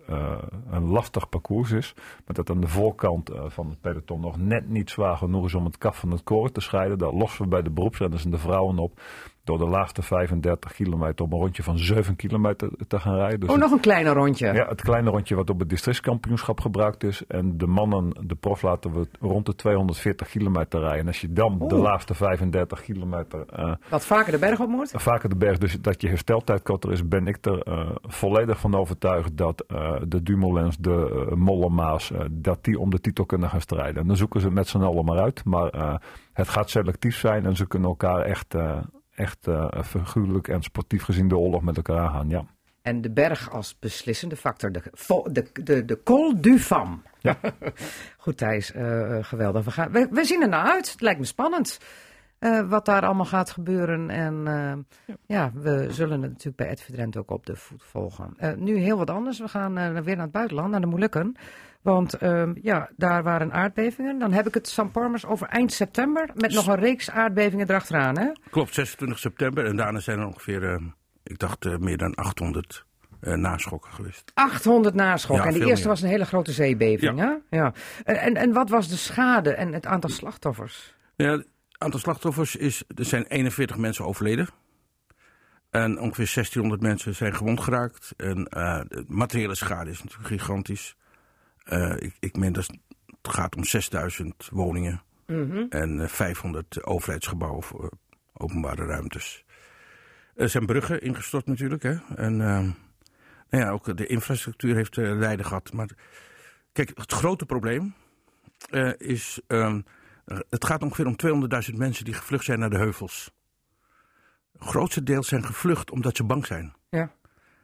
een lastig parcours is. Maar dat aan de voorkant van het peloton nog net niet zwaar genoeg is om het kaf van het koren te scheiden. Dat lossen we bij de beroepsrenners en de vrouwen op. Door de laagste 35 kilometer op een rondje van 7 kilometer te gaan rijden. Dus Oh, nog een kleiner rondje. ja, het kleine rondje wat op het districtskampioenschap gebruikt is. En de mannen, de prof, laten we rond de 240 kilometer rijden. En als je dan de laatste 35 kilometer eh, Wat vaker de berg op moet. vaker de berg, dus dat je hersteltijd korter is, ben ik er eh, volledig van overtuigd dat eh, de Dumoulins, de uh, Mollema's, dat die om de titel kunnen gaan strijden. En dan zoeken ze het met z'n allen maar uit. Maar het gaat selectief zijn en ze kunnen elkaar echt, echt eh, figuurlijk en sportief gezien de oorlog met elkaar aangaan. Ja. En de berg als beslissende factor. De, de, de, de Col du Fam. Ja. [LAUGHS] Goed Thijs, eh, eh, geweldig. We, gaan, we, we zien er naar uit. Het lijkt me spannend. eh, wat daar allemaal gaat gebeuren. En eh, ja. we zullen het natuurlijk bij Ed Verdrent ook op de voet volgen. Eh, nu heel wat anders. We gaan eh, weer naar het buitenland, naar de Molukken. Want ehm, ja, daar waren aardbevingen. Dan heb ik het St. Parmers over eind september. Met nog een reeks aardbevingen erachteraan. Hè? Klopt, 26 september. En daarna zijn er ongeveer, eh, ik dacht, eh, meer dan 800 eh, naschokken geweest. 800 naschokken. Ja, en de eerste meer. was een hele grote zeebeving. Ja. Ja. En, en, en wat was de schade en het aantal slachtoffers? Ja, het aantal slachtoffers is, er zijn 41 mensen overleden. En ongeveer 1600 mensen zijn gewond geraakt. En eh, de materiële schade is natuurlijk gigantisch. Eh, ik, ik meen dat het gaat om 6000 woningen. En eh, 500 overheidsgebouwen voor eh, openbare ruimtes. Er zijn bruggen ingestort natuurlijk. Hè? En eh, nou ja, ook de infrastructuur heeft eh, lijden gehad. Maar kijk, het grote probleem eh, is... ehm, het gaat ongeveer om 200.000 mensen die gevlucht zijn naar de heuvels. Het grootste deel zijn gevlucht omdat ze bang zijn. Ja.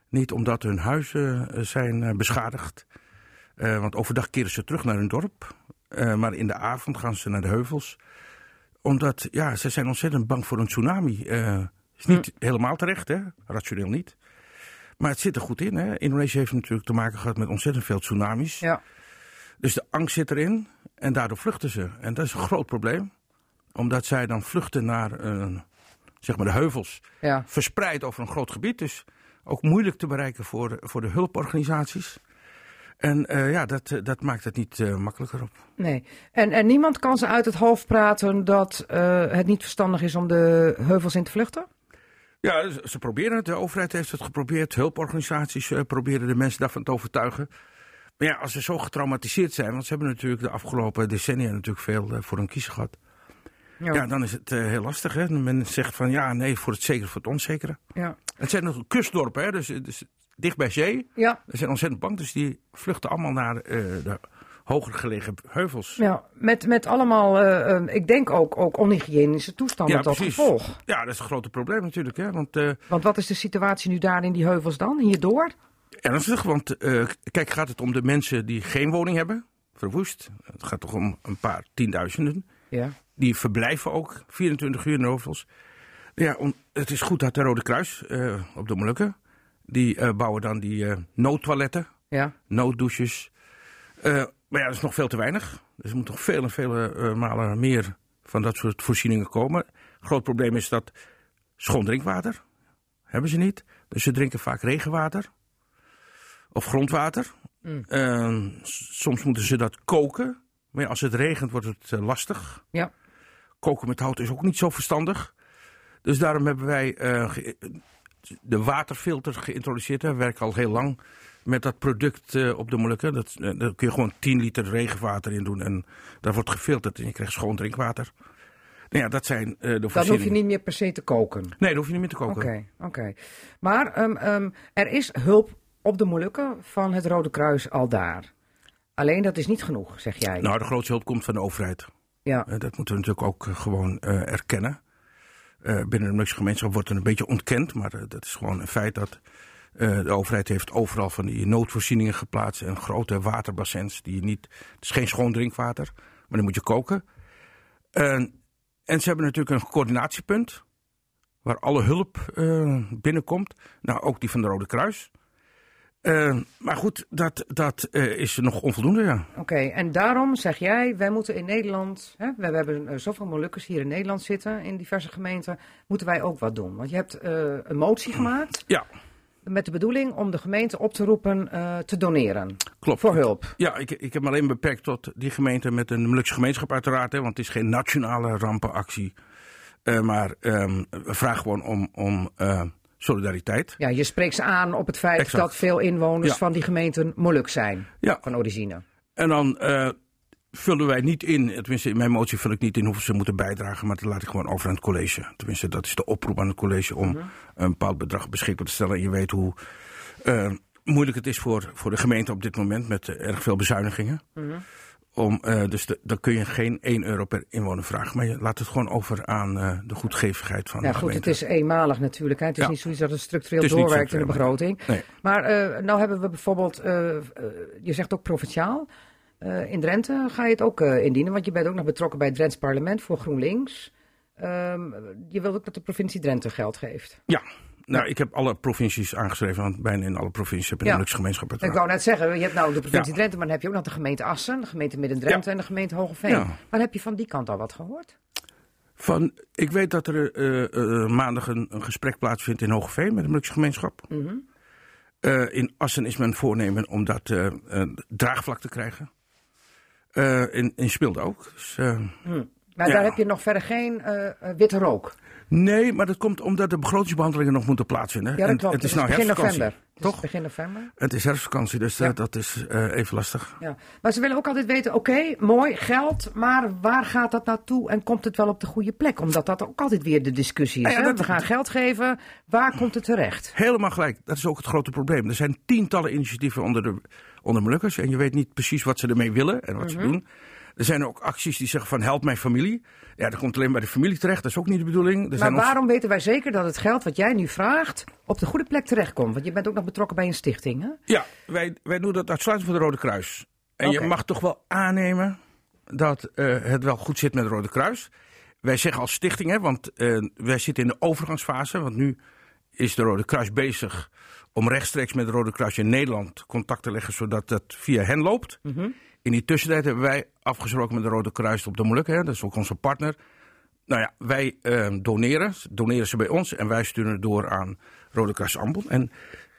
Niet omdat hun huizen eh, zijn eh, beschadigd. Eh, want overdag keren ze terug naar hun dorp. Eh, maar in de avond gaan ze naar de heuvels. Omdat, ja, ze zijn ontzettend bang voor een tsunami. Eh is niet helemaal terecht, hè? rationeel niet. Maar het zit er goed in. Hè? Indonesië heeft natuurlijk te maken gehad met ontzettend veel tsunamis. Ja. Dus de angst zit erin en daardoor vluchten ze. En dat is een groot probleem. Omdat zij dan vluchten naar zeg maar de heuvels. Ja. Verspreid over een groot gebied. Dus ook moeilijk te bereiken voor, voor de hulporganisaties. En eh, ja, dat, eh, dat maakt het niet eh, makkelijker op. Nee. En, en niemand kan ze uit het hoofd praten dat het niet verstandig is om de heuvels in te vluchten? Ja, ze, ze proberen het. De overheid heeft het geprobeerd. Hulporganisaties proberen de mensen daarvan te overtuigen. Maar ja, als ze zo getraumatiseerd zijn, want ze hebben natuurlijk de afgelopen decennia natuurlijk veel voor hun kiezen gehad. Ja. dan is het heel lastig. Hè? Men zegt van ja, nee, voor het zekere, voor het onzekere. Ja. Het zijn nog kustdorpen, hè? Dus, dus dicht bij zee. Ja. Ze zijn ontzettend bang, dus die vluchten allemaal naar eh, de hoger gelegen heuvels. Ja, met, met allemaal, eh, eh, ik denk ook, ook onhygiënische toestanden Ja, tot gevolg. Ja, dat is een groot probleem natuurlijk. Hè? Want Want wat is de situatie nu daar in die heuvels dan, hierdoor? ernstig, want kijk, gaat het om de mensen die geen woning hebben, verwoest. Het gaat toch om een paar tienduizenden. Ja. Die verblijven ook 24 uur in de heuvels. Ja, om- het is goed dat de Rode Kruis op de Molukken, die eh, bouwen dan die eh, noodtoiletten, Ja. nooddouches. Eh, maar ja, dat is nog veel te weinig. Dus er moet nog veel en vele eh, malen meer van dat soort voorzieningen komen. Groot probleem is dat schoon drinkwater hebben ze niet. Dus ze drinken vaak regenwater of grondwater. Eh, s- soms moeten ze dat koken. Maar ja, als het regent wordt het lastig. Ja. Koken met hout is ook niet zo verstandig. Dus daarom hebben wij de waterfilter geïntroduceerd. We werken al heel lang met dat product eh, op de Molukken. Dat, eh, daar kun je gewoon 10 liter regenwater in doen en dat wordt gefilterd en je krijgt schoon drinkwater. Nou ja, dat zijn eh, de Dan hoef je niet meer per se te koken. Nee, dat hoef je niet meer te koken. Oké, oké. Maar ehm, ehm, er is hulp op de Molukken van het Rode Kruis al daar. Alleen dat is niet genoeg, zeg jij. Nou, de grootste hulp komt van de overheid. ja. Dat moeten we natuurlijk ook gewoon erkennen. Eh, binnen de Molukse gemeenschap wordt het een beetje ontkend, maar eh, dat is gewoon een feit dat eh, de overheid heeft overal van die noodvoorzieningen geplaatst en grote waterbassins die je niet. Het is geen schoon drinkwater, maar dan moet je koken. En, en ze hebben natuurlijk een coördinatiepunt waar alle hulp binnenkomt. Nou, ook die van de Rode Kruis. Eh, maar goed, dat, dat eh, is nog onvoldoende, ja. Oké, en daarom zeg jij, wij moeten in Nederland, hè, we, hebben eh, zoveel Molukkers hier in Nederland zitten, in diverse gemeenten, moeten wij ook wat doen. Want je hebt een motie gemaakt Ja, met de bedoeling om de gemeente op te roepen te doneren klopt. voor hulp. Ja, ik, ik heb me alleen beperkt tot die gemeente met een Molukse gemeenschap uiteraard. Hè, want het is geen nationale rampenactie. Maar ehm, we vragen gewoon om, om solidariteit. Ja, je spreekt ze aan op het feit Exact. dat veel inwoners Ja. van die gemeenten Moluk zijn, Ja, van origine. en dan eh, vullen wij niet in, tenminste in mijn motie vul ik niet in hoeveel ze moeten bijdragen. Maar dat laat ik gewoon over aan het college. Tenminste, dat is de oproep aan het college om Mhm. een bepaald bedrag beschikbaar te stellen. En je weet hoe eh, moeilijk het is voor, voor de gemeente op dit moment met eh, erg veel bezuinigingen. Mhm. Om, eh, dus de, dan kun je geen 1 euro per inwoner vragen. Maar je laat het gewoon over aan eh, de goedgevigheid van Ja, de goed, gemeente. het is eenmalig natuurlijk. Hè. Het is Ja. niet zoiets dat het structureel Het doorwerkt in de begroting. Nee. Maar eh, nou hebben we bijvoorbeeld, je zegt ook provinciaal. In Drenthe ga je het ook indienen, want je bent ook nog betrokken bij het Drents parlement voor GroenLinks. Ehm, je wilt ook dat de provincie Drenthe geld geeft. Ja, nou, ik heb alle provincies aangeschreven. Want bijna in alle provincies heb je Ja. een luxe gemeenschap. Ik wou net zeggen, je hebt nou de provincie Ja. Drenthe, maar dan heb je ook nog de gemeente Assen, de gemeente Midden-Drenthe Ja. en de gemeente Hogeveen. Maar heb je van die kant al wat gehoord? Van, ik weet dat er eh, eh, maandag een, een gesprek plaatsvindt in Hogeveen met de Molukse gemeenschap. Mhm. Eh, in Assen is men voornemen om dat draagvlak te krijgen. In, in Speelde ook. Dus, eh, Maar daar heb je nog verder geen witte rook. Nee, maar dat komt omdat de begrotingsbehandelingen nog moeten plaatsvinden. Ja, dat En klopt. Het is Het nou begin herfstvakantie. november. Toch? begin november. Het is herfstvakantie, dus eh, dat is eh, even lastig. Ja. Maar ze willen ook altijd weten, oké, mooi, geld, maar waar gaat dat naartoe en komt het wel op de goede plek? Omdat dat ook altijd weer de discussie is. Ja, hè? dat- We gaan geld geven, waar komt het terecht? Helemaal gelijk. Dat is ook het grote probleem. Er zijn tientallen initiatieven onder de, onder Molukkers. En je weet niet precies wat ze ermee willen en wat Mhm. ze doen. Er zijn ook acties die zeggen van help mijn familie. Ja, dat komt alleen bij de familie terecht. Dat is ook niet de bedoeling. Er Maar zijn ons- waarom weten wij zeker dat het geld wat jij nu vraagt op de goede plek terechtkomt? Want je bent ook nog betrokken bij een stichting, hè? Ja, wij, wij doen dat uitsluitend voor de Rode Kruis. En je mag toch wel aannemen dat eh, het wel goed zit met de Rode Kruis. Wij zeggen als stichting, hè, want eh, wij zitten in de overgangsfase. Want nu is de Rode Kruis bezig om rechtstreeks met de Rode Kruis in Nederland contact te leggen, zodat dat via hen loopt. In die tussentijd hebben wij afgesproken met de Rode Kruis op de Molukken, hè, dat is ook onze partner. Nou ja, wij eh, doneren, doneren ze bij ons en wij sturen het door aan Rode Kruis Ambon. En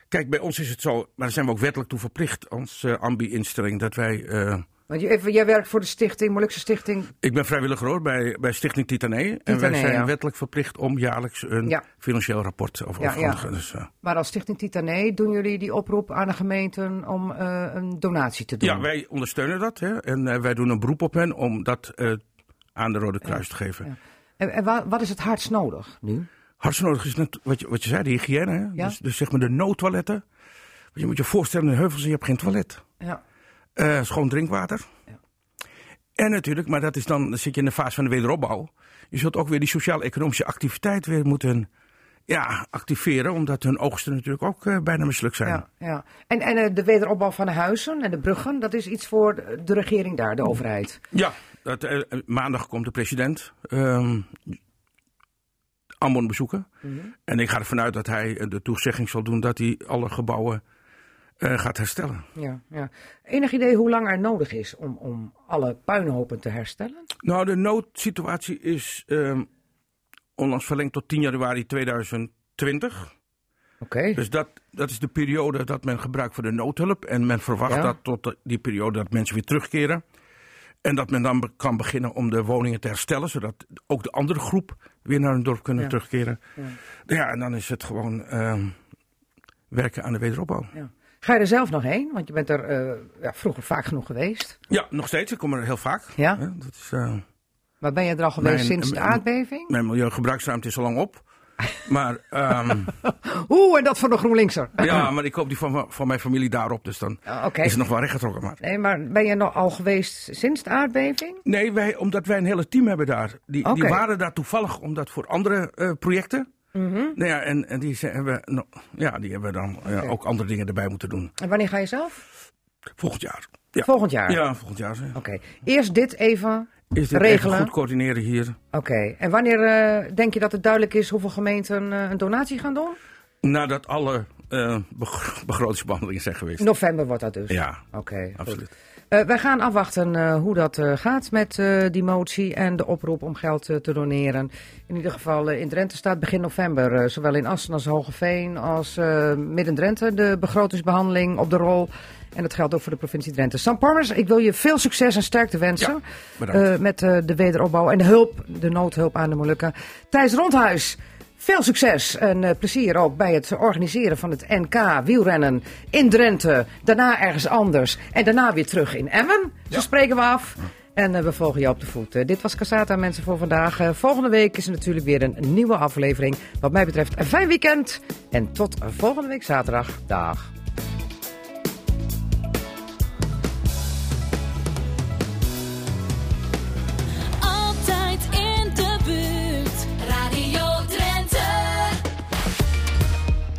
kijk, bij ons is het zo, maar daar zijn we ook wettelijk toe verplicht als eh, ambi-instelling, dat wij... eh, Want jij werkt voor de stichting, Molukse Stichting. ik ben vrijwilliger hoor bij, bij Stichting Titanee. en wij zijn ja. wettelijk verplicht om jaarlijks een Ja. financieel rapport over Ja, ja. Dus, eh, Maar als Stichting Titanee doen jullie die oproep aan de gemeenten om eh, een donatie te doen? ja, wij ondersteunen dat. Hè, en eh, wij doen een beroep op hen om dat aan de Rode Kruis te geven. En, en wa- wat is het hardst nodig nu? Hartstikke nodig is net wat je, wat je zei, de hygiëne. Hè? Ja. Dus, dus zeg maar de noodtoiletten. Want je moet je voorstellen, in de heuvels je hebt geen toilet. Ja. Eh, schoon drinkwater. Ja. En natuurlijk, maar dat is dan, dan zit je in de fase van de wederopbouw. Je zult ook weer die sociaal-economische activiteit weer moeten ja, activeren. Omdat hun oogsten natuurlijk ook eh, bijna mislukt zijn. Ja, ja. En, en eh, de wederopbouw van de huizen en de bruggen, dat is iets voor de regering daar, de overheid. Ja, dat, maandag komt de president ehm Ambon bezoeken. En ik ga ervan uit dat hij de toezegging zal doen dat hij alle gebouwen eh, gaat herstellen. Ja, ja. Enig idee hoe lang er nodig is om, om alle puinhopen te herstellen? Nou, de noodsituatie is ehm, onlangs verlengd tot 10 januari 2020. Oké. Dus dat, dat is de periode dat men gebruikt voor de noodhulp. En men verwacht Ja. dat tot die periode dat mensen weer terugkeren. En dat men dan kan beginnen om de woningen te herstellen, zodat ook de andere groep weer naar hun dorp kunnen Ja. terugkeren. Ja. en dan is het gewoon ehm, werken aan de wederopbouw. Ga je er zelf nog heen? Want je bent er eh, ja, vroeger vaak genoeg geweest. Ja, nog steeds. Ik kom er heel vaak. Ja? Dat is, eh, Maar ben je er al geweest Mijn- sinds de aardbeving? mijn milieugebruiksruimte is al lang op. [LAUGHS] Maar, ehm, [LAUGHS] Oeh, en dat voor de GroenLinkser. ja, maar ik hoop die van, van mijn familie daarop. Dus dan Ah, is het nog wel rechtgetrokken. Maar. Nee, maar ben je nog al geweest sinds de aardbeving? Nee, wij, omdat wij een hele team hebben daar. Die, die waren daar toevallig omdat voor andere eh, Mhm. Nou ja, en, en die, hebben, ja, die hebben dan Oké. ook andere dingen erbij moeten doen. En wanneer ga je zelf? Volgend jaar. Ja, Volgend jaar? ja volgend jaar. Oké. Eerst dit even Is dit regelen. even goed coördineren hier? Oké. En wanneer eh, denk je dat het duidelijk is hoeveel gemeenten eh, een donatie gaan doen? Nadat alle begro- [LAUGHS] begrotingsbehandelingen zijn geweest. November wordt dat dus. Ja, Oké, goed. Eh, wij gaan afwachten eh, hoe dat eh, gaat met die motie en de oproep om geld te doneren. In ieder geval in Drenthe staat begin november, zowel in Assen als Hogeveen als Midden-Drenthe, de begrotingsbehandeling op de rol. En dat geldt ook voor de provincie Drenthe. Sam Parmers, ik wil je veel succes en sterkte wensen met de wederopbouw en de hulp, de noodhulp aan de Molukken. Thijs Rondhuis, veel succes en eh, plezier ook bij het organiseren van het NK wielrennen in Drenthe. Daarna ergens anders en daarna weer terug in Emmen. Zo spreken we af. En eh, we volgen je op de voet. Eh, dit was Casata, mensen, voor vandaag. Volgende week is er natuurlijk weer een nieuwe aflevering. Wat mij betreft een fijn weekend. En tot volgende week zaterdag. Dag.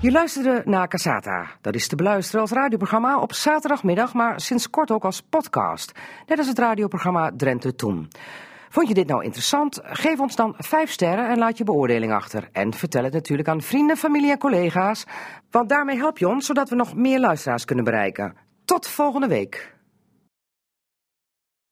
Je luisterde naar Casata. Dat is te beluisteren als radioprogramma op zaterdagmiddag, maar sinds kort ook als podcast. Net als het radioprogramma Drenthe Toen. Vond je dit nou interessant? Geef ons dan 5 sterren en laat je beoordeling achter. En vertel het natuurlijk aan vrienden, familie en collega's. Want daarmee help je ons zodat we nog meer luisteraars kunnen bereiken. Tot volgende week.